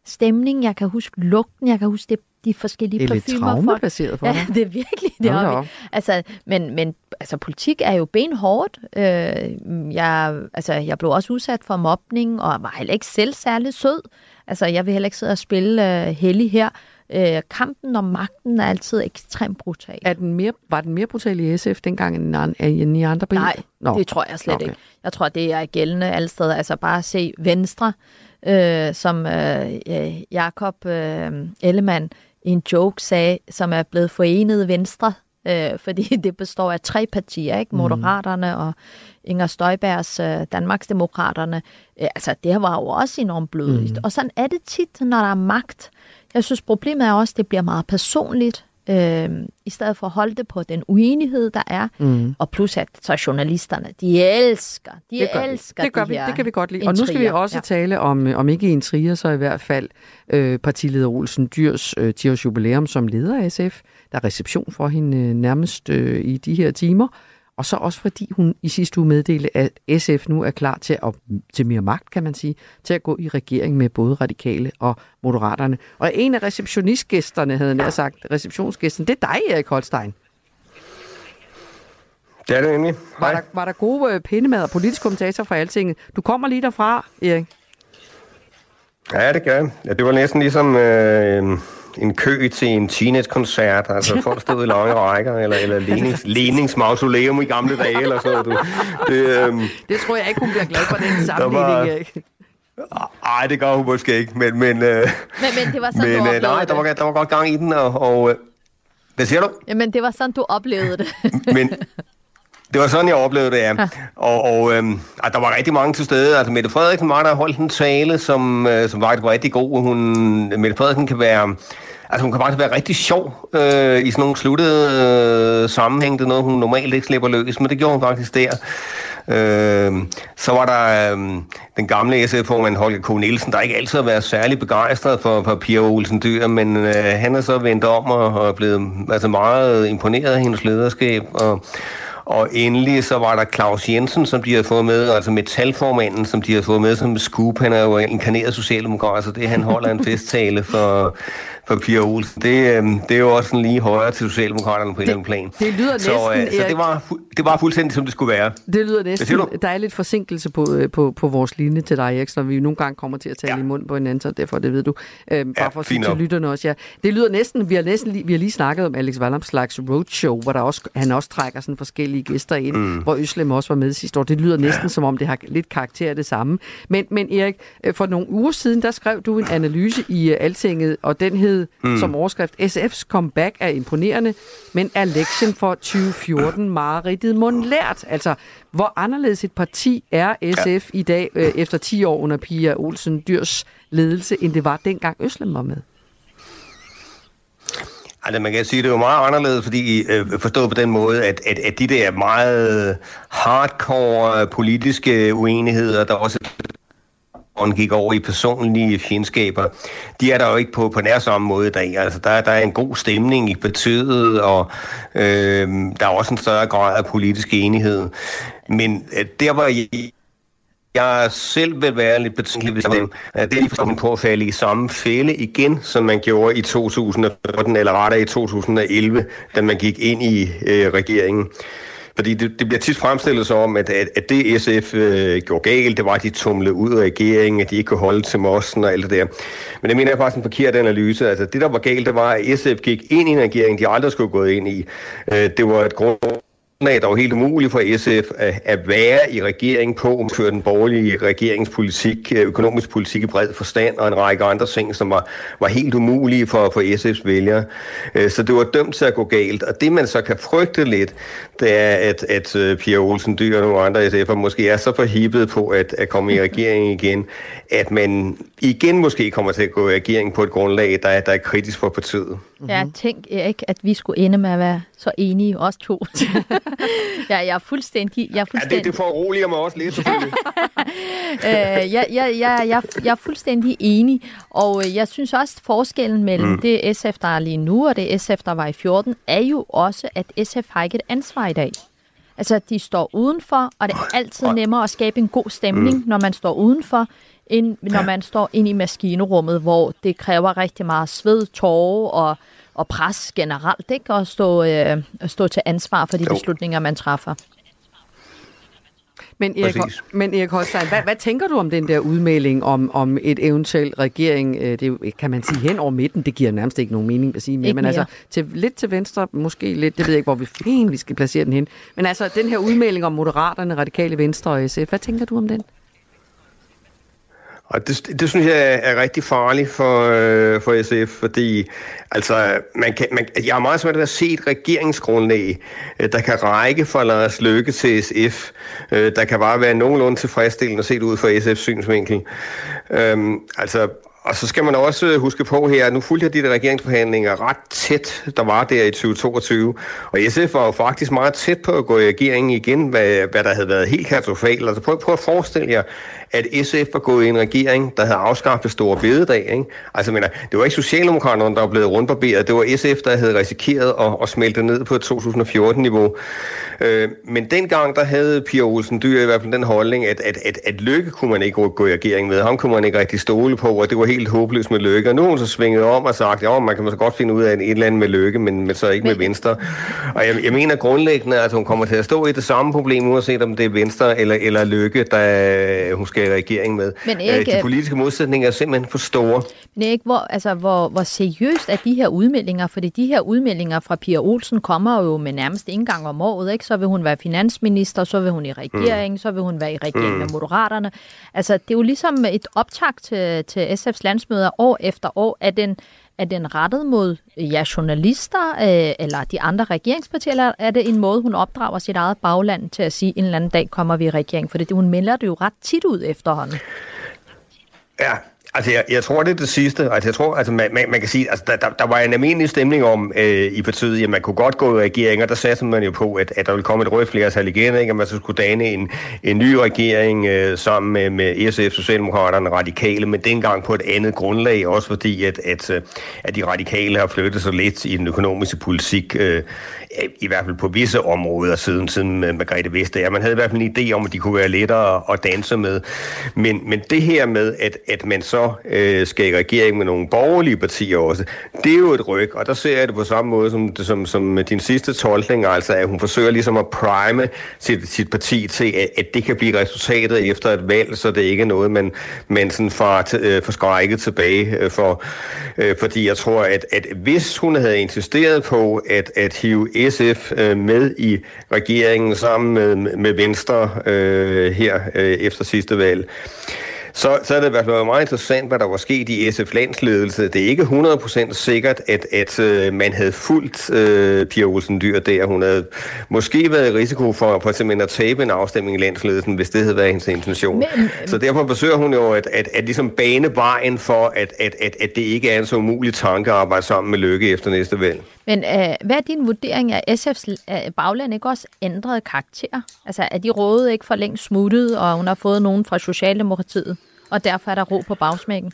stemningen, jeg kan huske lugten, jeg kan huske det, de forskellige Det er lidt parfumer. folk- traumebaseret for ja, det er virkelig det. Da er. Altså, men, men altså, politik er jo benhårdt. Øh, jeg, altså, jeg blev også udsat for mobning, og var heller ikke selv særlig sød. Altså, jeg vil heller ikke sidde og spille øh, heldig her. Øh, kampen om magten er altid ekstremt brutal. Er den mere, var den mere brutal i SF dengang end, end i andre partier? Nej, Nå. det tror jeg slet okay. ikke. Jeg tror, det er gældende alle steder. Altså bare se Venstre, øh, som øh, Jakob øh, Ellemann i en joke sagde, som er blevet forenet Venstre, øh, fordi det består af tre partier, ikke? Moderaterne og Inger Støjbergs øh, Danmarksdemokraterne. Øh, altså, det var jo også enormt blodigt. Mm. Og sådan er det tit, når der er magt. Jeg synes, problemet er også, at det bliver meget personligt, øh, i stedet for at holde det på den uenighed, der er. Mm. Og plus at så journalisterne, de elsker, de det gør elsker vi. Det, gør de vi. det kan vi godt lide. Og nu skal vi intriger. også ja. tale om, øh, om ikke en trier, så i hvert fald øh, partileder Olsen Dyrs øh, 10 års jubilæum som leder af SF. Der er reception for hende øh, nærmest øh, i de her timer. Og så også fordi hun i sidste uge meddelte, at SF nu er klar til, at, til mere magt, kan man sige, til at gå i regering med både radikale og moderaterne. Og en af receptionistgæsterne, havde nær sagt, receptionsgæsten, det er dig, Erik Holstein. Det er det nemlig. Var der, var der gode øh, pindemad og politisk kommentator fra Altinget? Du kommer lige derfra, Erik. Ja, det gør jeg. Ja, det var næsten ligesom øh, en kø til en teenage-koncert. Altså folk stod i lange rækker, eller, eller Lenings, Lenings mausoleum i gamle dage, eller sådan noget. Du. Det, øh, Det tror jeg ikke, hun bliver glad for, den sammenligning, var- ej, det gør hun måske ikke, men... men, øh, Men, men det var sådan, men du øh, nej, der var, det. der var godt gang i den, og... og øh, hvad siger du? Jamen, det var sådan, du oplevede det. Men det var sådan, jeg oplevede det, ja. Og, og øhm, at der var rigtig mange til stede. Altså, Mette Frederiksen var der holdt en tale, som, øh, som faktisk var rigtig god. Hun, Mette Frederiksen kan være... Altså, hun kan faktisk være rigtig sjov øh, i sådan nogle sluttede øh, sammenhæng. Det er noget, hun normalt ikke slipper løs, men det gjorde hun faktisk der. Øh, så var der øh, den gamle SF-formand Holger K. Nielsen, der ikke altid har været særlig begejstret for, for Pia Olsen Dyr, men øh, han er så vendt om og, og er blevet altså, meget imponeret af hendes lederskab. Og, og endelig så var der Claus Jensen, som de har fået med, altså metalformanden, som de har fået med som scoop. Han er jo inkarneret socialdemokrat, så det han holder en festtale for, for Pia Olsen. Det, øhm, det er jo også sådan lige højere til Socialdemokraterne på en eller anden plan. det lyder så, næsten, øh, så det var, det var fuldstændig, som det skulle være. Det lyder næsten, der er lidt forsinkelse på, øh, på, på vores linje til dig, Erik, så vi nogle gange kommer til at tale ja. i mund på hinanden, så derfor det ved du. Øhm, bare for at sige til lytterne også, ja. Det lyder næsten, vi har næsten lige, vi har lige snakket om Alex Vanopslags roadshow, hvor der også, han også trækker sådan forskellige gæster ind, mm. hvor Øslem også var med sidste år. Det lyder næsten ja. som om, det har lidt karakter af det samme. Men, men Erik, øh, for nogle uger siden, der skrev du en analyse i Altinget, og den hed mm. Mm. som overskrift, SF's comeback er imponerende, men er lektien for 2014 mareridtet mundlært? Altså, hvor anderledes et parti er SF ja. i dag, øh, efter 10 år under Pia Olsen Dyrs ledelse, end det var dengang Øslem var med? Altså, man kan sige, at det er jo meget anderledes, fordi øh, forstået på den måde, at, at, at de der meget hardcore politiske uenigheder, der også gik over i personlige fjendskaber, de er der jo ikke på, på nær samme måde i dag. Altså, der, der er en god stemning i partiet, og øh, der er også en større grad af politisk enighed. Men øh, der var jeg, jeg selv vil være lidt betænkelig, dem. det er lige på at falde i samme fælde igen, som man gjorde i 2014, eller rettere i 2011, da man gik ind i øh, regeringen. Fordi det, det bliver tit fremstillet som om, at, at, at det SF øh, gjorde galt, det var, at de tumlede ud af regeringen, at de ikke kunne holde til mossen og alt det der. Men det mener jeg faktisk en forkert analyse. Altså det, der var galt, det var, at SF gik ind i en regering, de aldrig skulle have gået ind i. Øh, det var et grund grundlag, der var helt umuligt for SF at, øh, at være i regeringen på, føre den borgerlige regeringspolitik, øh, økonomisk politik i bred forstand, og en række andre ting, som var, var helt umulige for, for SF's vælgere. Øh, så det var dømt til at gå galt. Og det, man så kan frygte lidt, det er, at, at øh, Pia Olsen Dyr og nogle andre SF'er måske er så forhippet på at, at komme i regering igen, at man igen måske kommer til at gå i regering på et grundlag, der er, der er kritisk for partiet. Mm-hmm. Jeg tænkte ikke, at vi skulle ende med at være så enige, os to. ja, jeg er fuldstændig... Jeg er Ja, fuldstændig... det, det foruroliger mig også lidt, selvfølgelig. øh, jeg, jeg, jeg, jeg, jeg er fuldstændig enig, og øh, jeg synes også, at forskellen mellem mm. det SF, der er lige nu, og det SF, der var i 14, er jo også, at SF har ikke et ansvar i dag. Altså, de står udenfor, og det er altid nemmere at skabe en god stemning, mm. når man står udenfor, end når man står ind i maskinrummet, hvor det kræver rigtig meget sved, tårer og, og pres generelt, ikke? At stå, øh, at stå til ansvar for de Jo. beslutninger, man træffer. Men Erik, Præcis. men Erik Holstein, hvad, hvad tænker du om den der udmelding om, om et eventuelt regering, øh, det kan man sige hen over midten, det giver nærmest ikke nogen mening at sige mere, Ikke men mere. altså til, lidt til venstre, måske lidt, det ved jeg ikke, hvor vi fint vi skal placere den hen. Men altså den her udmelding om Moderaterne, Radikale Venstre og SF, hvad tænker du om den? Og det, det synes jeg er rigtig farligt for, øh, for SF, fordi altså, man kan, man, jeg har meget svært ved at se et regeringsgrundlag, øh, der kan række for Lars Løkke til SF, øh, der kan bare være nogenlunde tilfredsstillende set ud fra SF's synsvinkel. Øhm, altså, og så skal man også huske på her, at nu fulgte jeg de der regeringsforhandlinger ret tæt, der var der i 2022. Og SF var jo faktisk meget tæt på at gå i regeringen igen, hvad, hvad der havde været helt katastrofalt. Altså prøv, prøv at forestille jer, at SF var gået i en regering, der havde afskaffet store bededag. Ikke? Altså, mener, øh, det var ikke Socialdemokraterne, der var blevet rundbarberet. Det var SF, der havde risikeret at, at smelte ned på et 2014-niveau. Øh, men dengang, der havde Pia Olsen Dyr i hvert fald den holdning, at, at, at, at Lykke kunne man ikke gå i regering med. Ham kunne man ikke rigtig stole på, og det var helt håbløst med Lykke. Og nu har hun så svinget om og sagt, ja, man kan så godt finde ud af et eller andet med Lykke, men, men så ikke med Venstre. Og jeg, jeg mener grundlæggende, at hun kommer til at stå i det samme problem, uanset om det er Venstre eller, eller Lykke, der øh, hun skal i regering med. Men Erik, Øh, de øh, politiske modsætninger er simpelthen for store. Men ikke, hvor, altså, hvor, hvor seriøst er de her udmeldinger? Fordi de her udmeldinger fra Pia Olsen kommer jo med nærmest en gang om året. Ikke? Så vil hun være finansminister, så vil hun i regering, mm. så vil hun være i regering mm. med Moderaterne. Altså, det er jo ligesom et optag til, til SF's landsmøder år efter år. Er den, er den rettet mod øh, ja, journalister øh, eller de andre regeringspartier, eller er det en måde, hun opdrager sit eget bagland til at sige, en eller anden dag kommer vi i regering? For det, hun melder det jo ret tit ud efterhånden. Ja, altså jeg, jeg tror, det er det sidste. Altså jeg tror, altså man, man, man kan sige, altså der, der, der var en almindelig stemning om øh, i partiet, at man kunne godt gå i regering, og der satte man jo på, at, at der ville komme et rødt flertal igen, ikke? at man så skulle danne en, en ny regering øh, sammen med, med SF, Socialdemokraterne Radikale, men dengang på et andet grundlag, også fordi, at, at, øh, at de radikale har flyttet sig lidt i den økonomiske politik, øh, øh, i hvert fald på visse områder siden, siden med Margrethe Vestager. Man havde i hvert fald en idé om, at de kunne være lettere at danse med. Men, men det her med, at, at man så øh, skal i regering med nogle borgerlige partier også, det er jo et ryg, og der ser jeg det på samme måde som, som, som din sidste tolkning, altså at hun forsøger ligesom at prime sit, sit parti til, at, at det kan blive resultatet efter et valg, så det ikke er noget, man, man sådan får, øh, får skrækket tilbage øh, for. Øh, fordi jeg tror, at, at hvis hun havde insisteret på at, at hive SF øh, med i regeringen sammen med, med Venstre øh, her øh, efter sidste valg, så, så er det i hvert fald meget interessant, hvad der var sket i SF landsledelse. Det er ikke 100% sikkert, at, at øh, man havde fulgt øh, Pia Olsen Dyr der. Hun havde måske været i risiko for, for simpelthen at tabe en afstemning i landsledelsen, hvis det havde været hendes intention. Men- så derfor forsøger hun jo at, at, at ligesom bane vejen for, at, at, at, at det ikke er en så umulig tanke at arbejde sammen med Lykke efter næste valg. Men øh, hvad er din vurdering af SF's øh, bagland ikke også ændret karakter? Altså er de rådet ikke for længst smuttet, og hun har fået nogen fra Socialdemokratiet, og derfor er der ro på bagsmækken?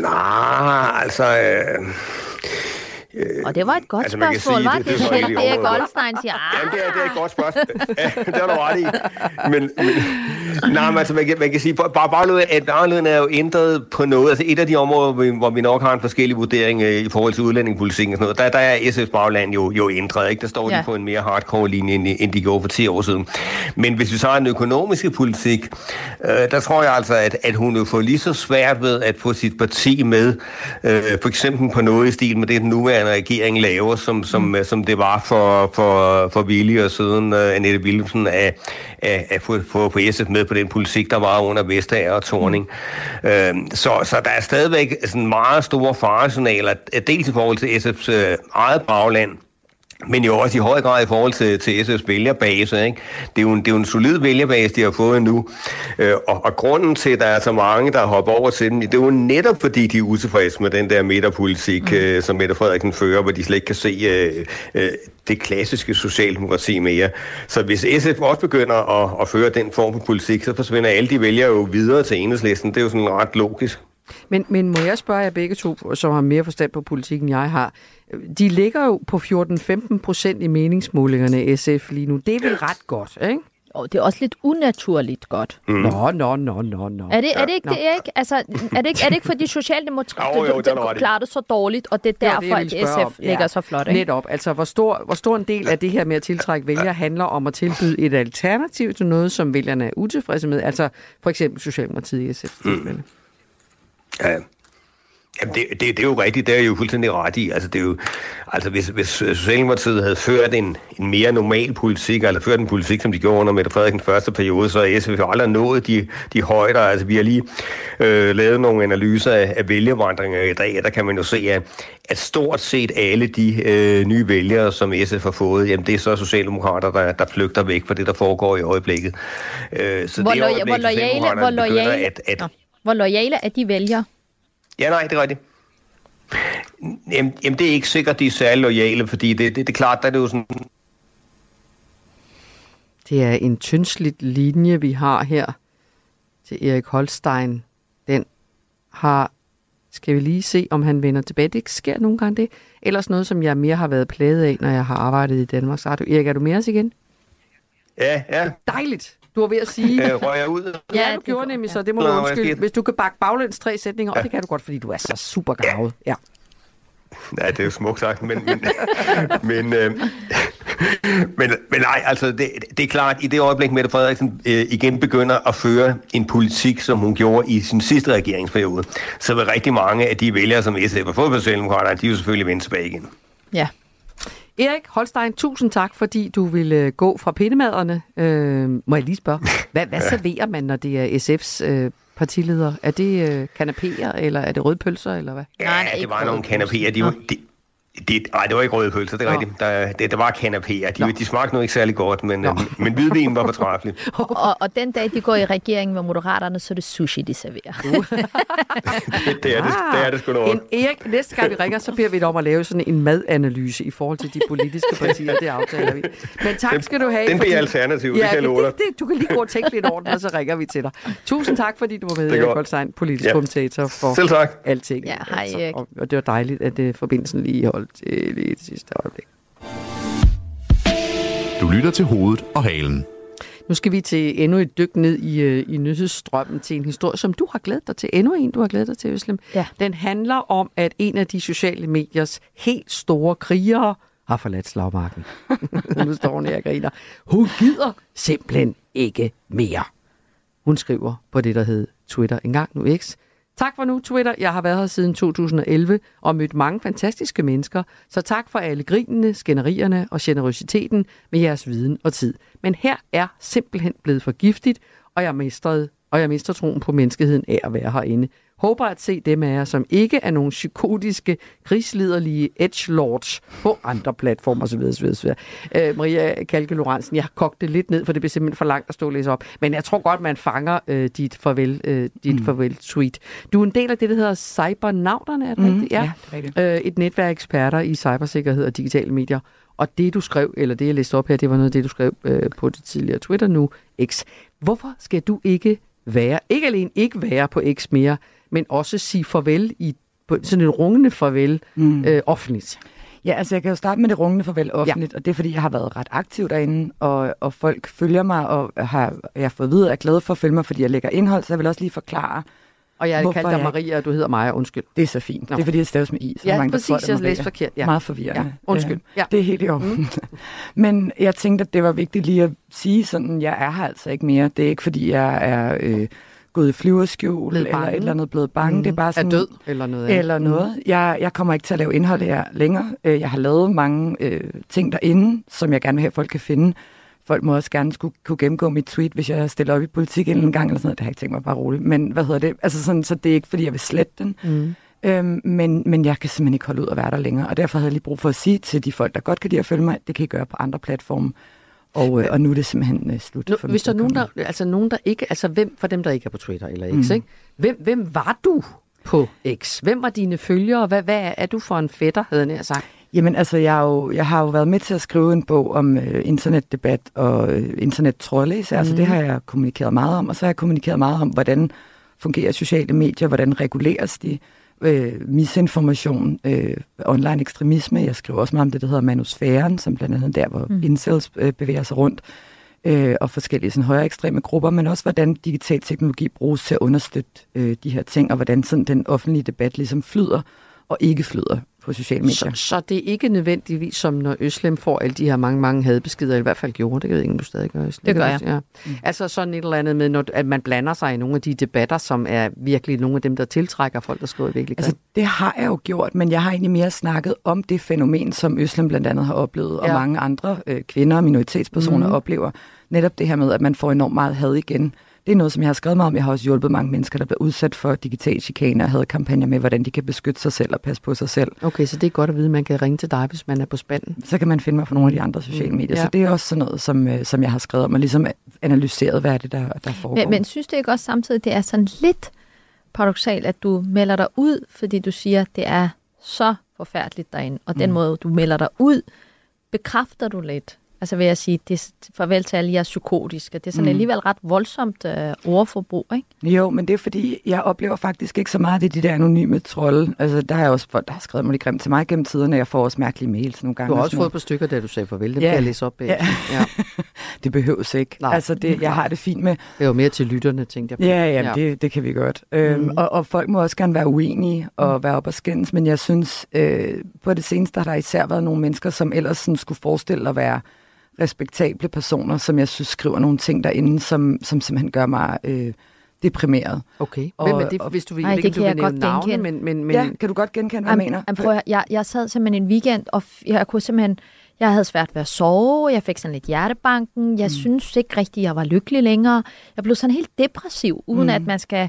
Nej, altså... Øh, og det var et godt altså, spørgsmål, var det- det? det er Det, er. Goldstein siger, Jamen, det er, det er et godt spørgsmål. Det har du ret i. Men, men nej, men altså, man kan, man kan sige, bare, bare at baglyden er jo ændret på noget. Altså, et af de områder, hvor vi, hvor vi nok har en forskellig vurdering øh, i forhold til udlændingepolitikken og sådan noget, der, der er SF's bagland jo, jo ændret. Ikke? Der står de Ja. på en mere hardcore linje, end, end de gjorde for 10 år siden. Men hvis vi så har den økonomiske politik, øh, der tror jeg altså, at, at hun jo får lige så svært ved at få sit parti med, øh, for eksempel på noget i stil med det, den nuværende regering laver, som, som, mm. som det var for, for, for Willy og siden øh, Annette Wilhelmsen, at, at, at få, få, få SF med på den politik, der var under Vestager og Torning. Mm. Øh, så, så der er stadigvæk sådan meget store faresignaler, dels i forhold til SF's øh, eget bagland, men jo også i høj grad i forhold til, til SF's vælgerbase. Ikke? Det, er jo en, det er jo en solid vælgerbase, de har fået nu. Øh, og, og grunden til, at der er så mange, der hopper over til dem, det er jo netop fordi, de er utilfredse med den der midterpolitik, mm. øh, som Mette Frederiksen fører, hvor de slet ikke kan se øh, øh, det klassiske socialdemokrati mere. Så hvis SF også begynder at, at føre den form for politik, så forsvinder alle de vælgere jo videre til enhedslisten. Det er jo sådan ret logisk. Men, men må jeg spørge jer begge to, som har mere forstand på politikken, end jeg har. De ligger jo på 14-15 procent i meningsmålingerne SF lige nu. Det er vel ret godt, ikke? Og det er også lidt unaturligt godt. Mm. Nå, nå, nå, nå, nå. Er det, er det ikke Nå. det, Erik? Altså, er det ikke, er det ikke fordi Socialdemokrater Jo, jo, den er ret i. klarer det så dårligt, og det er Det derfor, det, jeg at spørge om. SF ligger så flot, ikke? Netop. Altså, hvor stor, hvor stor en del af det her med at tiltrække vælgere handler om at tilbyde et alternativ til noget, som vælgerne er utilfredse med. Altså, for eksempel Socialdemokratiet i SF. Mm. Ja. Jamen, det, det, det er jo rigtigt, det er jo fuldstændig ret i. Altså, det er jo, altså hvis, hvis Socialdemokratiet havde ført en, en mere normal politik, eller ført en politik, som de gjorde under Mette Frederiksen første periode, så er SF jo aldrig nået de, de højder. Altså, vi har lige øh, lavet nogle analyser af, af vælgervandringer i dag, der kan man jo se, at, at stort set alle de øh, nye vælgere, som SF har fået, jamen, det er så Socialdemokrater, der, der flygter væk fra det, der foregår i øjeblikket. Øh, så Hvor, det øjeblik, hvor, lojale, hvor, lojale, at, at. Hvor lojale er de vælgere? Ja, nej, det er rigtigt. Jamen, jamen, det er ikke sikkert, de er særlig lojale, fordi det, det, det er klart, der er det jo sådan... Det er en tyndsligt linje, vi har her til Erik Holstein. Den har, skal vi lige se, om han vender tilbage. Det sker nogle gange det. Ellers noget, som jeg mere har været plaget af, når jeg har arbejdet i Danmark. Radio. Erik, er du med os igen? Ja, ja. Dejligt. Du var ved at sige... Øh, røg jeg ud? Ja, du gjorde nemlig så. Det må Nå, du undskylde. Hvis du kan bakke baglæns tre sætninger, og det kan du godt, fordi du er så super gavet. Ja. Ja, det er jo smukt sagt, men... Men, men, øh, men, men nej, altså, det, det er klart, i det øjeblik, Mette Frederiksen øh, igen begynder at føre en politik, som hun gjorde i sin sidste regeringsperiode, så vil rigtig mange af de vælgere, som SF har fået på Socialdemokraterne, de vil selvfølgelig vende tilbage igen. Ja. Erik Holstein, tusind tak, fordi du ville øh, gå fra pindemaderne. Øh, må jeg lige spørge, hvad, hvad serverer man, når det er SF's øh, partileder? Er det øh, kanapéer, eller er det rødpølser, eller hvad? Ja, det var nogle kanapéer. De, de, de, nej, det var ikke røde pølser, det er Nå. rigtigt. Der, det, der var kanapéer. De, de smagte nu ikke særlig godt, men, øh, men hvidvinen var fortræffelig. Og, og den dag, de går i regeringen med moderaterne, så er det sushi, de serverer. det, det, er det, det er det sgu nok. En Erik, næste gang vi ringer, så beder vi dig om at lave sådan en madanalyse i forhold til de politiske partier. Det aftaler vi. Men tak skal du have. Den bliver alternativ, det kan jeg love det, dig. det, Du kan lige gå og tænke lidt over den, og så ringer vi til dig. Tusind tak, fordi du var med, Det er Erik. Holstein, politisk Ja. kommentator for Selv tak. alting. Ja, hej, Erik. og, og det var dejligt, at uh, forbindelsen lige holdt uh, lige det sidste øjeblik. Du lytter til hovedet og halen. Nu skal vi til endnu et dyk ned i, øh, i nyhedsstrømmen til en historie, som du har glædet dig til. Endnu en, du har glædet dig til, Øslem. Ja. Den handler om, at en af de sociale mediers helt store krigere har forladt slagmarken. nu står hun her og griner. Hun gider simpelthen ikke mere. Hun skriver på det, der hed Twitter engang nu X. Tak for nu, Twitter. Jeg har været her siden 2011 og mødt mange fantastiske mennesker, så tak for alle grinene, skænderierne og generøsiteten med jeres viden og tid. Men her er simpelthen blevet for giftigt, og jeg mistrede og jeg mister troen på menneskeheden af at være herinde. Håber at se dem af jer, som ikke er nogle psykotiske, krigsliderlige edgelords på andre platformer osv. osv.. Øh, Maria Kalke Lorentzen, jeg har kogt det lidt ned, for det bliver simpelthen for langt at stå og læse op. Men jeg tror godt, man fanger øh, dit farvel, øh, dit mm. farvel tweet. Du er en del af det, der hedder Cybernauterne, er det Mhm, rigtigt? ja, det er rigtigt. Øh, et netværk af eksperter i cybersikkerhed og digitale medier. Og det, du skrev, eller det, jeg læste op her, det var noget af det, du skrev øh, på det tidligere Twitter nu, X. Hvorfor skal du ikke være, ikke alene ikke være på X mere, men også sige farvel i på sådan et rungende farvel mm. øh, offentligt? Ja, altså jeg kan jo starte med det rungende farvel offentligt, ja. og det er fordi, jeg har været ret aktiv derinde, og, og folk følger mig, og har, jeg har fået at vide, at jeg er glad for at følge mig, fordi jeg lægger indhold, så jeg vil også lige forklare, Og jeg hvorfor kaldt dig jeg- Maria, og du hedder Maja, undskyld. Det er så fint. Nå. Det er fordi, det staves med i. Så Ja, mange, præcis, tror, det jeg læste forkert, ja. Meget forvirrende. Ja, undskyld. Øh, Ja. Det er helt i orden. Mm. Men jeg tænkte, at det var vigtigt lige at sige sådan, jeg er her altså ikke mere. Det er ikke fordi, jeg er øh, gået i flyverskjul, eller et eller andet blevet bange. Mhm. Det er bare Er sådan, død, eller noget andet. Eller noget. Jeg, jeg kommer ikke til at lave indhold her længere. Øh, Jeg har lavet mange øh, ting derinde, som jeg gerne vil have, at folk kan finde. Folk må også gerne skulle kunne gennemgå mit tweet, hvis jeg stiller op i politik en eller anden gang, eller sådan noget. Det har jeg ikke tænkt mig bare roligt. Men hvad hedder det? Altså sådan, så det er ikke, fordi jeg vil slette den. Mm. Øhm, men, men jeg kan simpelthen ikke holde ud at være der længere. Og derfor havde jeg lige brug for at sige til de folk, der godt kan lide at følge mig, det kan I gøre på andre platforme. Og, øh, og nu er det simpelthen øh, slut. Nu, for hvis der er nogen, der, altså nogen, der ikke, altså hvem, for dem, der ikke er på Twitter eller X, Mm. ikke? Hvem, hvem var du på X? Hvem var dine følgere? Hvad, hvad er, du for en fætter, havde jeg sagt? Jamen altså, jeg, er jo, jeg har jo været med til at skrive en bog om øh, internetdebat og øh, internettrolde især, mm. så Mhm. det har jeg kommunikeret meget om. Og så har jeg kommunikeret meget om, hvordan fungerer sociale medier, hvordan reguleres de, øh, misinformation, øh, online ekstremisme. Jeg skriver også meget om det, der hedder manusfæren, som blandt andet der, hvor Mm. incels øh, bevæger sig rundt. øh, og forskellige sådan, højere ekstreme grupper, men også hvordan digital teknologi bruges til at understøtte øh, de her ting, og hvordan sådan, den offentlige debat ligesom flyder og ikke flyder på sociale medier. Så, så det er ikke nødvendigvis som når Øslem får alle de her mange, mange hadbeskeder, i hvert fald gjorde, det ved jeg ikke, om du stadig gør, Øslem. Det gør jeg. Ja. Mm. Altså sådan et eller andet med, når, at man blander sig i nogle af de debatter, som er virkelig nogle af dem, der tiltrækker folk, der skriver virkelig Altså, det har jeg jo gjort, men jeg har egentlig mere snakket om det fænomen, som Øslem blandt andet har oplevet, ja. og mange andre øh, kvinder og minoritetspersoner mm. oplever. Netop det her med, at man får enormt meget had igen. Det er noget, som jeg har skrevet meget om. Jeg har også hjulpet mange mennesker, der bliver udsat for digital chikane og havde kampagner med, hvordan de kan beskytte sig selv og passe på sig selv. Okay, så det er godt at vide, at man kan ringe til dig, hvis man er på spanden. Så kan man finde mig på nogle af de andre sociale medier. Ja. Så det er også sådan noget, som, øh, som jeg har skrevet om, og ligesom analyseret, hvad er det, der, der foregår. Men, men synes du ikke også samtidig, det er sådan lidt paradoxalt, at du melder dig ud, fordi du siger, det er så forfærdeligt derinde, og den Mm. måde, du melder dig ud, bekræfter du lidt. Altså vil jeg sige, det er farvel til alle jer psykotiske. Det er sådan Mm. alligevel ret voldsomt øh, ordforbrug, ikke? Jo, men det er fordi, jeg oplever faktisk ikke så meget af de der anonyme trolde. Altså, der er også folk, der har skrevet mig lidt grimt til mig gennem tiderne. Jeg får også mærkelige mails nogle gange. Du har og også fået noget. på stykker, da du sagde farvel. Det Ja. kan jeg læse op bag. Ja. ja. det behøves ikke. Nej. Altså, det, jeg har det fint med... Det er jo mere til lytterne, tænkte jeg på. Ja, ja, Det, det kan vi godt. Øhm, Mhm. og, og folk må også gerne være uenige og være op og skændes, men jeg synes, øh, på det seneste har der især været nogle mennesker, som ellers sådan skulle forestille at være respektable personer, som jeg synes skriver nogle ting derinde, som, som simpelthen gør mig øh, deprimeret. Okay. Hvem er det, hvis du vil, Ej, ikke, det du kan vil jeg godt navne, genkende. men, men, men Ja, kan du godt genkende, hvad jeg mener? Jamen, prøv, jeg, jeg sad simpelthen en weekend, og jeg kunne simpelthen, jeg havde svært ved at sove, jeg fik sådan lidt hjertebanken, jeg mm. synes ikke rigtigt, jeg var lykkelig længere. Jeg blev sådan helt depressiv, uden Mm. at man skal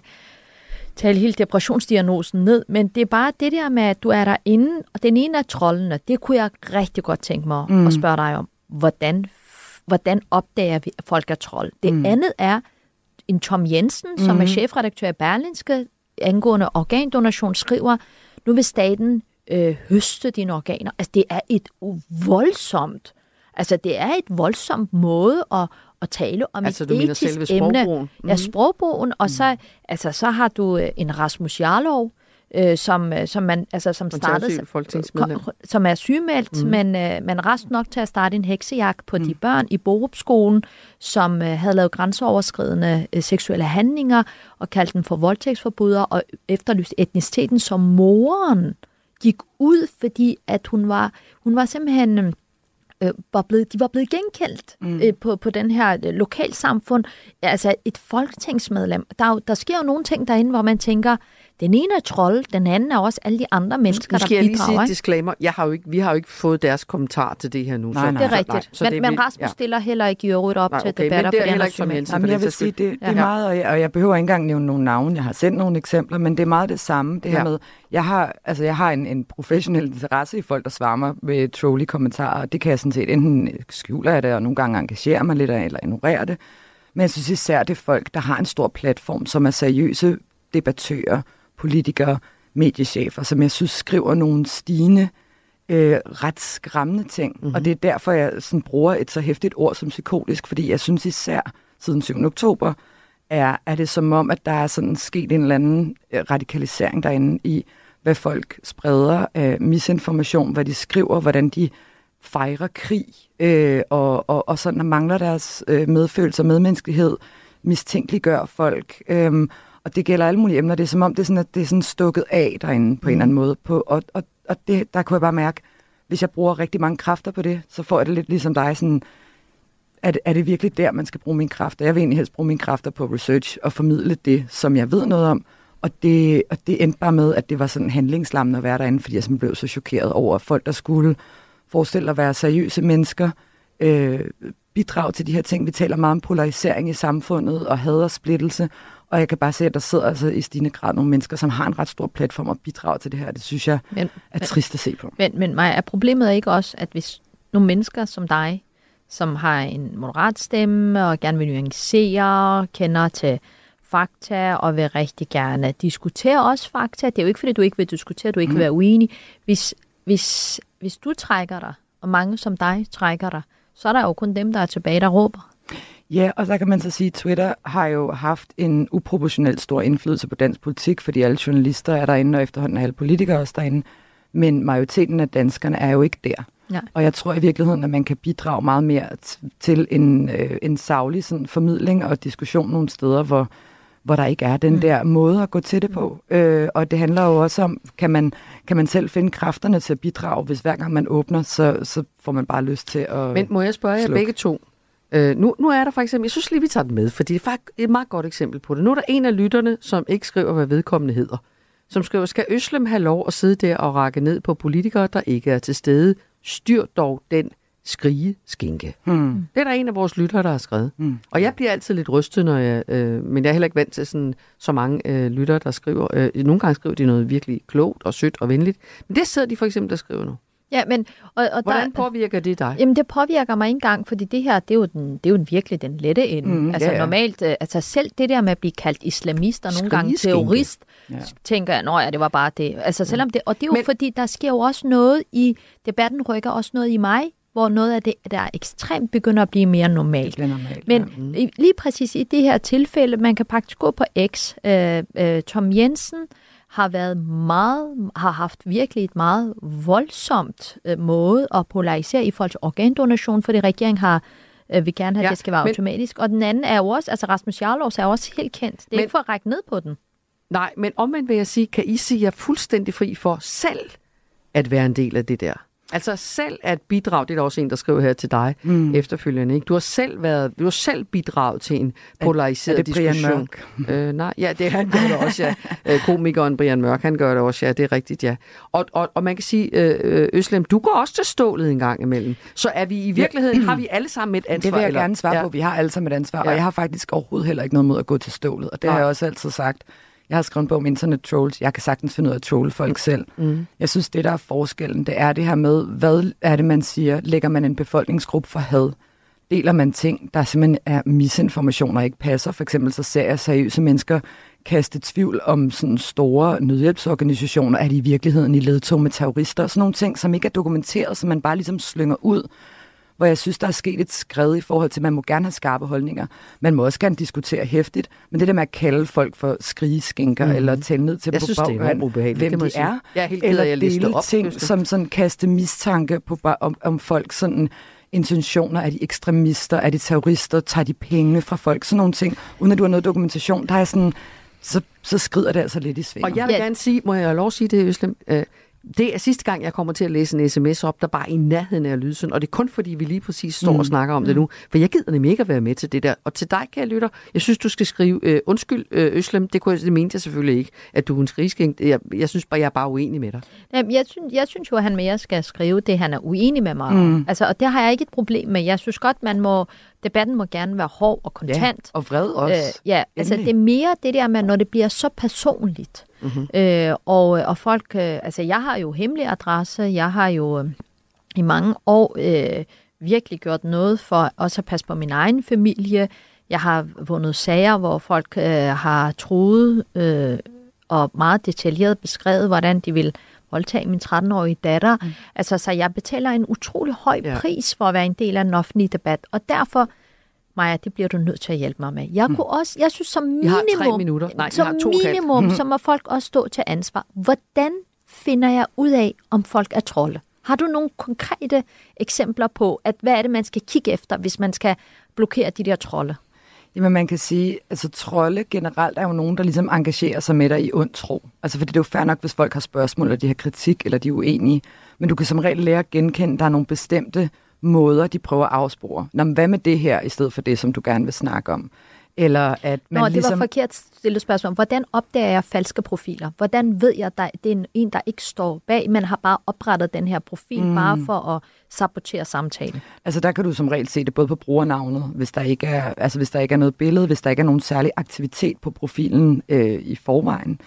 tale hele depressionsdiagnosen ned, men det er bare det der med, at du er derinde, og den ene af trollene, det kunne jeg rigtig godt tænke mig mm. at spørge dig om, hvordan, hvordan opdager vi, at folk er trold? Det Mm. mm. andet er en Tom Jensen, som Mhm. er chefredaktør i Berlinske, angående organdonation, skriver, nu vil staten øh, høste dine organer. Altså, det er et voldsomt, altså, det er et voldsomt måde at, at tale om Altså, et du etisk selve emne. sprogbrugen? Ja, Mhm. sprogbrugen, og så, altså, så har du øh, en Rasmus Jarlov, øh, som, øh, som, man, altså, som startede, som er sygemeldt, mm. men, øh, men rest nok til at starte en heksejagt på mm. de børn i Borup-skolen, som øh, havde lavet grænseoverskridende øh, seksuelle handlinger, og kaldte dem for voldtægtsforbrydere, og efterlyste etniciteten som moren gik ud, fordi at hun var, hun var simpelthen... øh, øh, var blevet, de var blevet genkendt mm. øh, på, på den her øh, lokalsamfund. Altså et folketingsmedlem. Der, er jo, der sker jo nogle ting derinde, hvor man tænker, den ene er trold, den anden er også alle de andre mennesker, Nu skal der jeg lige bidrager. sige disclaimer. Jeg har jo ikke, vi har jo ikke fået deres kommentar til det her nu. Nej, så, nej. Det er rigtigt. Nej, så men, det men Rasmus ja. stiller heller ikke i øvrigt op Nej, til okay, men debatter, det er heller er ikke som. Jensen. Jamen, jeg vil sige, det, det er Ja. meget, og jeg, og jeg behøver ikke engang nævne nogle navne. Jeg har sendt nogle eksempler, men det er meget det samme. Det her Ja. med, jeg har, altså, jeg har en, en professionel interesse i folk, der svarer mig med trolley kommentarer. Det kan jeg sådan set enten skjule af det, og nogle gange engagere mig lidt af, eller ignorere det. Men jeg synes især, det er folk, der har en stor platform, som er seriøse debattører, politikere, mediechefer, som jeg synes skriver nogle stigende, øh, ret skræmmende ting. Mm-hmm. Og det er derfor, jeg sådan bruger et så hæftigt ord som psykotisk, fordi jeg synes især siden 7. oktober, er, er det som om, at der er sådan sket en eller anden øh, radikalisering derinde i, hvad folk spreder af misinformation, hvad de skriver, hvordan de fejrer krig, øh, og, og, og sådan mangler deres øh, medfølelse og medmenneskelighed, mistænkeliggør folk. Øh, og det gælder alle mulige emner. Det er som om, det er sådan, at det er sådan stukket af derinde på mm. en eller anden måde. På, og og, og det, der kunne jeg bare mærke, hvis jeg bruger rigtig mange kræfter på det, så får jeg det lidt ligesom dig, sådan, er det, er det virkelig der, man skal bruge mine kræfter? Jeg vil egentlig helst bruge mine kræfter på research og formidle det, som jeg ved noget om. Og det, og det endte bare med, at det var sådan handlingslammende at være derinde, fordi jeg blev så chokeret over folk, der skulle forestille at være seriøse mennesker, øh, bidrag til de her ting. Vi taler meget om polarisering i samfundet og had og splittelse, og jeg kan bare se, at der sidder altså i stigende grad nogle mennesker, som har en ret stor platform og bidrager til det her. Det synes jeg Men- er trist at se på. Men, men Maja, er problemet ikke også, at hvis nogle mennesker som dig, som har en moderat stemme og gerne vil nuancere, kender til fakta og vil rigtig gerne diskutere også fakta. Det er jo ikke, fordi du ikke vil diskutere, du ikke Mm. vil være uenig. Hvis, hvis, hvis du trækker dig, og mange som dig trækker dig, så er der jo kun dem, der er tilbage, der råber. Ja, og så kan man så sige, at Twitter har jo haft en uproportionelt stor indflydelse på dansk politik, fordi alle journalister er derinde, og efterhånden er alle politikere også derinde. Men majoriteten af danskerne er jo ikke der. Ja. Og jeg tror i virkeligheden, at man kan bidrage meget mere til en, øh, en savlig sådan, formidling og diskussion nogle steder, hvor, hvor der ikke er den Mm. der måde at gå til det på. Øh, og det handler jo også om, kan man, kan man selv finde kræfterne til at bidrage, hvis hver gang man åbner, så, så får man bare lyst til at Men må jeg spørge jer begge to? Øh, nu, nu er der for eksempel, jeg synes lige, vi tager den med, fordi det er faktisk et meget godt eksempel på det. Nu er der en af lytterne, som ikke skriver, hvad vedkommende hedder. Som skriver, skal Øslem have lov at sidde der og række ned på politikere, der ikke er til stede? Styr dog den skrige skinke. Hmm. Det er der en af vores lyttere, der har skrevet. Hmm. Og jeg bliver altid lidt rystet, når jeg, øh, men jeg er heller ikke vant til sådan, så mange øh, lyttere, der skriver. Øh, nogle gange skriver de noget virkelig klogt og sødt og venligt. Men det sidder de for eksempel, der skriver nu. Ja, men... Og, og Hvordan der, påvirker det dig? Jamen, det påvirker mig ikke engang, fordi det her, det er jo, den, det er jo virkelig den lette ende. Mm, Mm, altså ja, ja. normalt, øh, altså selv det der med at blive kaldt islamist og nogle gange terrorist, Ja. tænker jeg, nå ja, det var bare det. Altså selvom det, og det er jo Men, fordi, der sker jo også noget i, debatten rykker også noget i mig, hvor noget af det, der er ekstremt, begynder at blive mere normalt. Det normalt, Men ja. lige præcis i det her tilfælde, man kan faktisk gå på X. Øh, øh, Tom Jensen har været meget, har haft virkelig et meget voldsomt øh, måde at polarisere i forhold til organdonation, fordi regeringen har øh, vil gerne have, at Ja, det skal være men- automatisk. Og den anden er jo også, altså Rasmus Jarlovs er også helt kendt. Det er Men- ikke for at række ned på den. Nej, men omvendt vil jeg sige, kan I sige jer fuldstændig fri for selv at være en del af det der? Altså selv at bidrage, det er der også en, der skriver her til dig mm. efterfølgende. Ikke? Du har selv været, du har selv bidraget til en polariseret er det Brian diskussion. Øh, nej, ja, det han gør det også, ja. Øh, Komikeren Brian Mørk, han gør det også, ja, det er rigtigt, ja. Og, og, og man kan sige, øh, Øslem, du går også til stålet en gang imellem. Så er vi i virkeligheden, har vi alle sammen et ansvar? Det vil jeg eller? gerne svare ja. på. Vi har alle sammen et ansvar, ja. Ja. og jeg har faktisk overhovedet heller ikke noget mod at gå til stålet. Og det Nej. har jeg også altid sagt. Jeg har skrevet en bog om internet trolls. Jeg kan sagtens finde ud af at trolle folk selv. Mm. Jeg synes, det der er forskellen, det er det her med, hvad er det, man siger? Lægger man en befolkningsgruppe for had? Deler man ting, der simpelthen er misinformation og ikke passer? For eksempel så ser jeg seriøse mennesker kaste tvivl om sådan store nødhjælpsorganisationer. Er de i virkeligheden i ledtog med terrorister? Sådan nogle ting, som ikke er dokumenteret, som man bare ligesom slynger ud hvor jeg synes, der er sket et skred i forhold til, at man må gerne have skarpe holdninger. Man må også gerne diskutere hæftigt, men det der med at kalde folk for skrigeskinker mm. eller tælle ned til Jeg på synes, er ubehageligt, hvem det de er, Jeg er helt eller jeg dele op, ting, som sådan kaste mistanke på, bare om, om folk sådan intentioner. Er de ekstremister? Er de terrorister? Tager de penge fra folk? Sådan nogle ting. Uden at du har noget dokumentation, der er sådan, så, så skrider det altså lidt i svinger. Og jeg vil gerne sige, må jeg have lov at sige det, Øslem? Øh, det er sidste gang, jeg kommer til at læse en sms op, der bare er i nærheden af at lyde sådan. Og det er kun fordi, vi lige præcis står mm. Mm. og snakker om det nu. For jeg gider nemlig ikke at være med til det der. Og til dig, kære lytter, jeg synes, du skal skrive, øh, undskyld øh, Øslem, det, kunne jeg, det mente jeg selvfølgelig ikke, at du er en skrigskæng. Jeg, jeg synes bare, jeg er bare uenig med dig. Jamen, jeg, synes, jeg synes jo, at han mere skal skrive det, han er uenig med mig. Mm. Altså, og det har jeg ikke et problem med. Jeg synes godt, man må, debatten må gerne være hård og kontant. og vred også. Øh, ja, altså Endelig. det er mere det der med, når det bliver så personligt. Mhm. Øh, og, og folk, øh, altså jeg har jo hemmelig adresse, jeg har jo øh, i mange år øh, virkelig gjort noget for også at passe på min egen familie. Jeg har vundet sager, hvor folk øh, har troet øh, og meget detaljeret beskrevet, hvordan de vil voldtage min 13-årige datter. Mm. Altså, så jeg betaler en utrolig høj ja. pris for at være en del af den offentlige debat, og derfor Maja, det bliver du nødt til at hjælpe mig med. Jeg kunne også, jeg synes som minimum, Jeg har tre minutter. Nej, jeg som har to minimum, Mhm. så må folk også stå til ansvar. Hvordan finder jeg ud af, om folk er trolde? Har du nogle konkrete eksempler på, at hvad er det, man skal kigge efter, hvis man skal blokere de der trolde? Jamen man kan sige, altså trolde generelt er jo nogen, der ligesom engagerer sig med dig i ond tro. Altså fordi det er jo fair nok, hvis folk har spørgsmål, eller de har kritik, eller de er uenige. Men du kan som regel lære at genkende, at der er nogle bestemte måder, de prøver at afspore. Nå, men hvad med det her, i stedet for det, som du gerne vil snakke om? Eller at man Nå, det ligesom... var forkert stillet spørgsmål. Hvordan opdager jeg falske profiler? Hvordan ved jeg, at der- det er en, en, der ikke står bag, men har bare oprettet den her profil, Mm. mm. bare for at sabotere samtale? Altså der kan du som regel se det både på brugernavnet, hvis der ikke er, altså hvis der ikke er noget billede, hvis der ikke er nogen særlig aktivitet på profilen øh, i forvejen,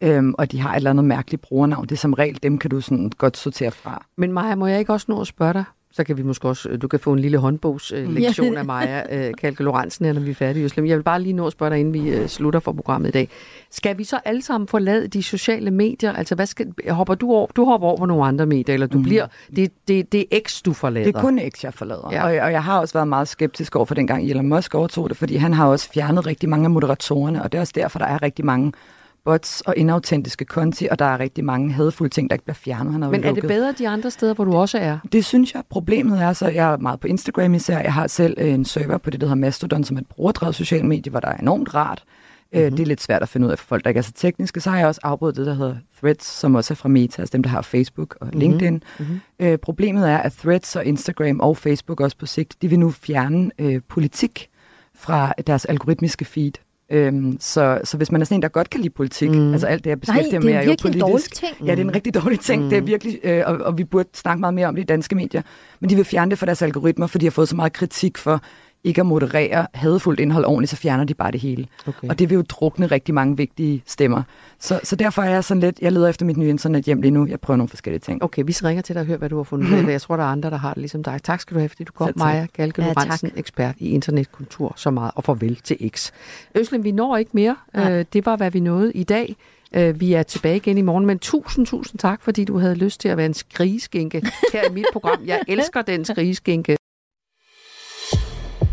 øhm, og de har et eller andet mærkeligt brugernavn. Det er som regel, dem kan du sådan godt sortere fra. Men Maja, må jeg ikke også nå at spørge dig? Så kan vi måske også, øh, du kan få en lille håndbogslektion øh, lektion af Maja øh, Kalke Lorentzen, her, når vi er færdige. Øslem. Jeg vil bare lige nå at spørge dig, inden vi slutter for programmet i dag. Skal vi så alle sammen forlade de sociale medier? Altså, hvad skal, hopper du over? Du hopper over nogle andre medier, eller du mm. bliver, det, det, det er X, du forlader? Det er kun X, jeg forlader. Ja. Og, og jeg har også været meget skeptisk over for dengang Elon Musk overtog det, fordi han har også fjernet rigtig mange af moderatorerne, og det er også derfor, der er rigtig mange bots og inautentiske konti, og der er rigtig mange hadfulde ting, der ikke bliver fjernet. Han jo Men er det bedre de andre steder, hvor du også er? Det synes jeg. Problemet er så, jeg er meget på Instagram især. Jeg har selv øh, en server på det, der hedder Mastodon, som er et brugerdrevet social medie, hvor der er enormt rart. Mm-hmm. Det er lidt svært at finde ud af for folk, der ikke er så tekniske. Så har jeg også afbrudt det, der hedder Threads, som også er fra Meta, altså dem, der har Facebook og LinkedIn. Mhm. Øh, problemet er, at Threads og Instagram og Facebook også på sigt, de vil nu fjerne øh, politik fra deres algoritmiske feed. Øhm, så, så hvis man er sådan en, der godt kan lide politik, mm. altså alt det, jeg beskæftiger er med, er jo virkelig en politisk. ting. Ja, det er en rigtig dårlig ting. Mm. Det er virkelig, øh, og, og vi burde snakke meget mere om det i danske medier. Men de vil fjerne det fra deres algoritmer, fordi de har fået så meget kritik for ikke at moderere hadefuldt indhold ordentligt, så fjerner de bare det hele. Okay. Og det vil jo drukne rigtig mange vigtige stemmer. Så, så derfor er jeg sådan lidt, jeg leder efter mit nye internet hjem lige nu. Jeg prøver nogle forskellige ting. Okay, vi ringer til dig og hører, hvad du har fundet ud af. Jeg tror, der er andre, der har det ligesom dig. Tak skal du have, fordi du kom. Maja Galke Ja, Lorentzen, ekspert i internetkultur, så meget. Og farvel til X. Øslen, vi når ikke mere. Øh, det var, hvad vi nåede i dag. Øh, vi er tilbage igen i morgen, men tusind, tusind tak, fordi du havde lyst til at være en skrigeskinke her i mit program. Jeg elsker den skrigeskinke.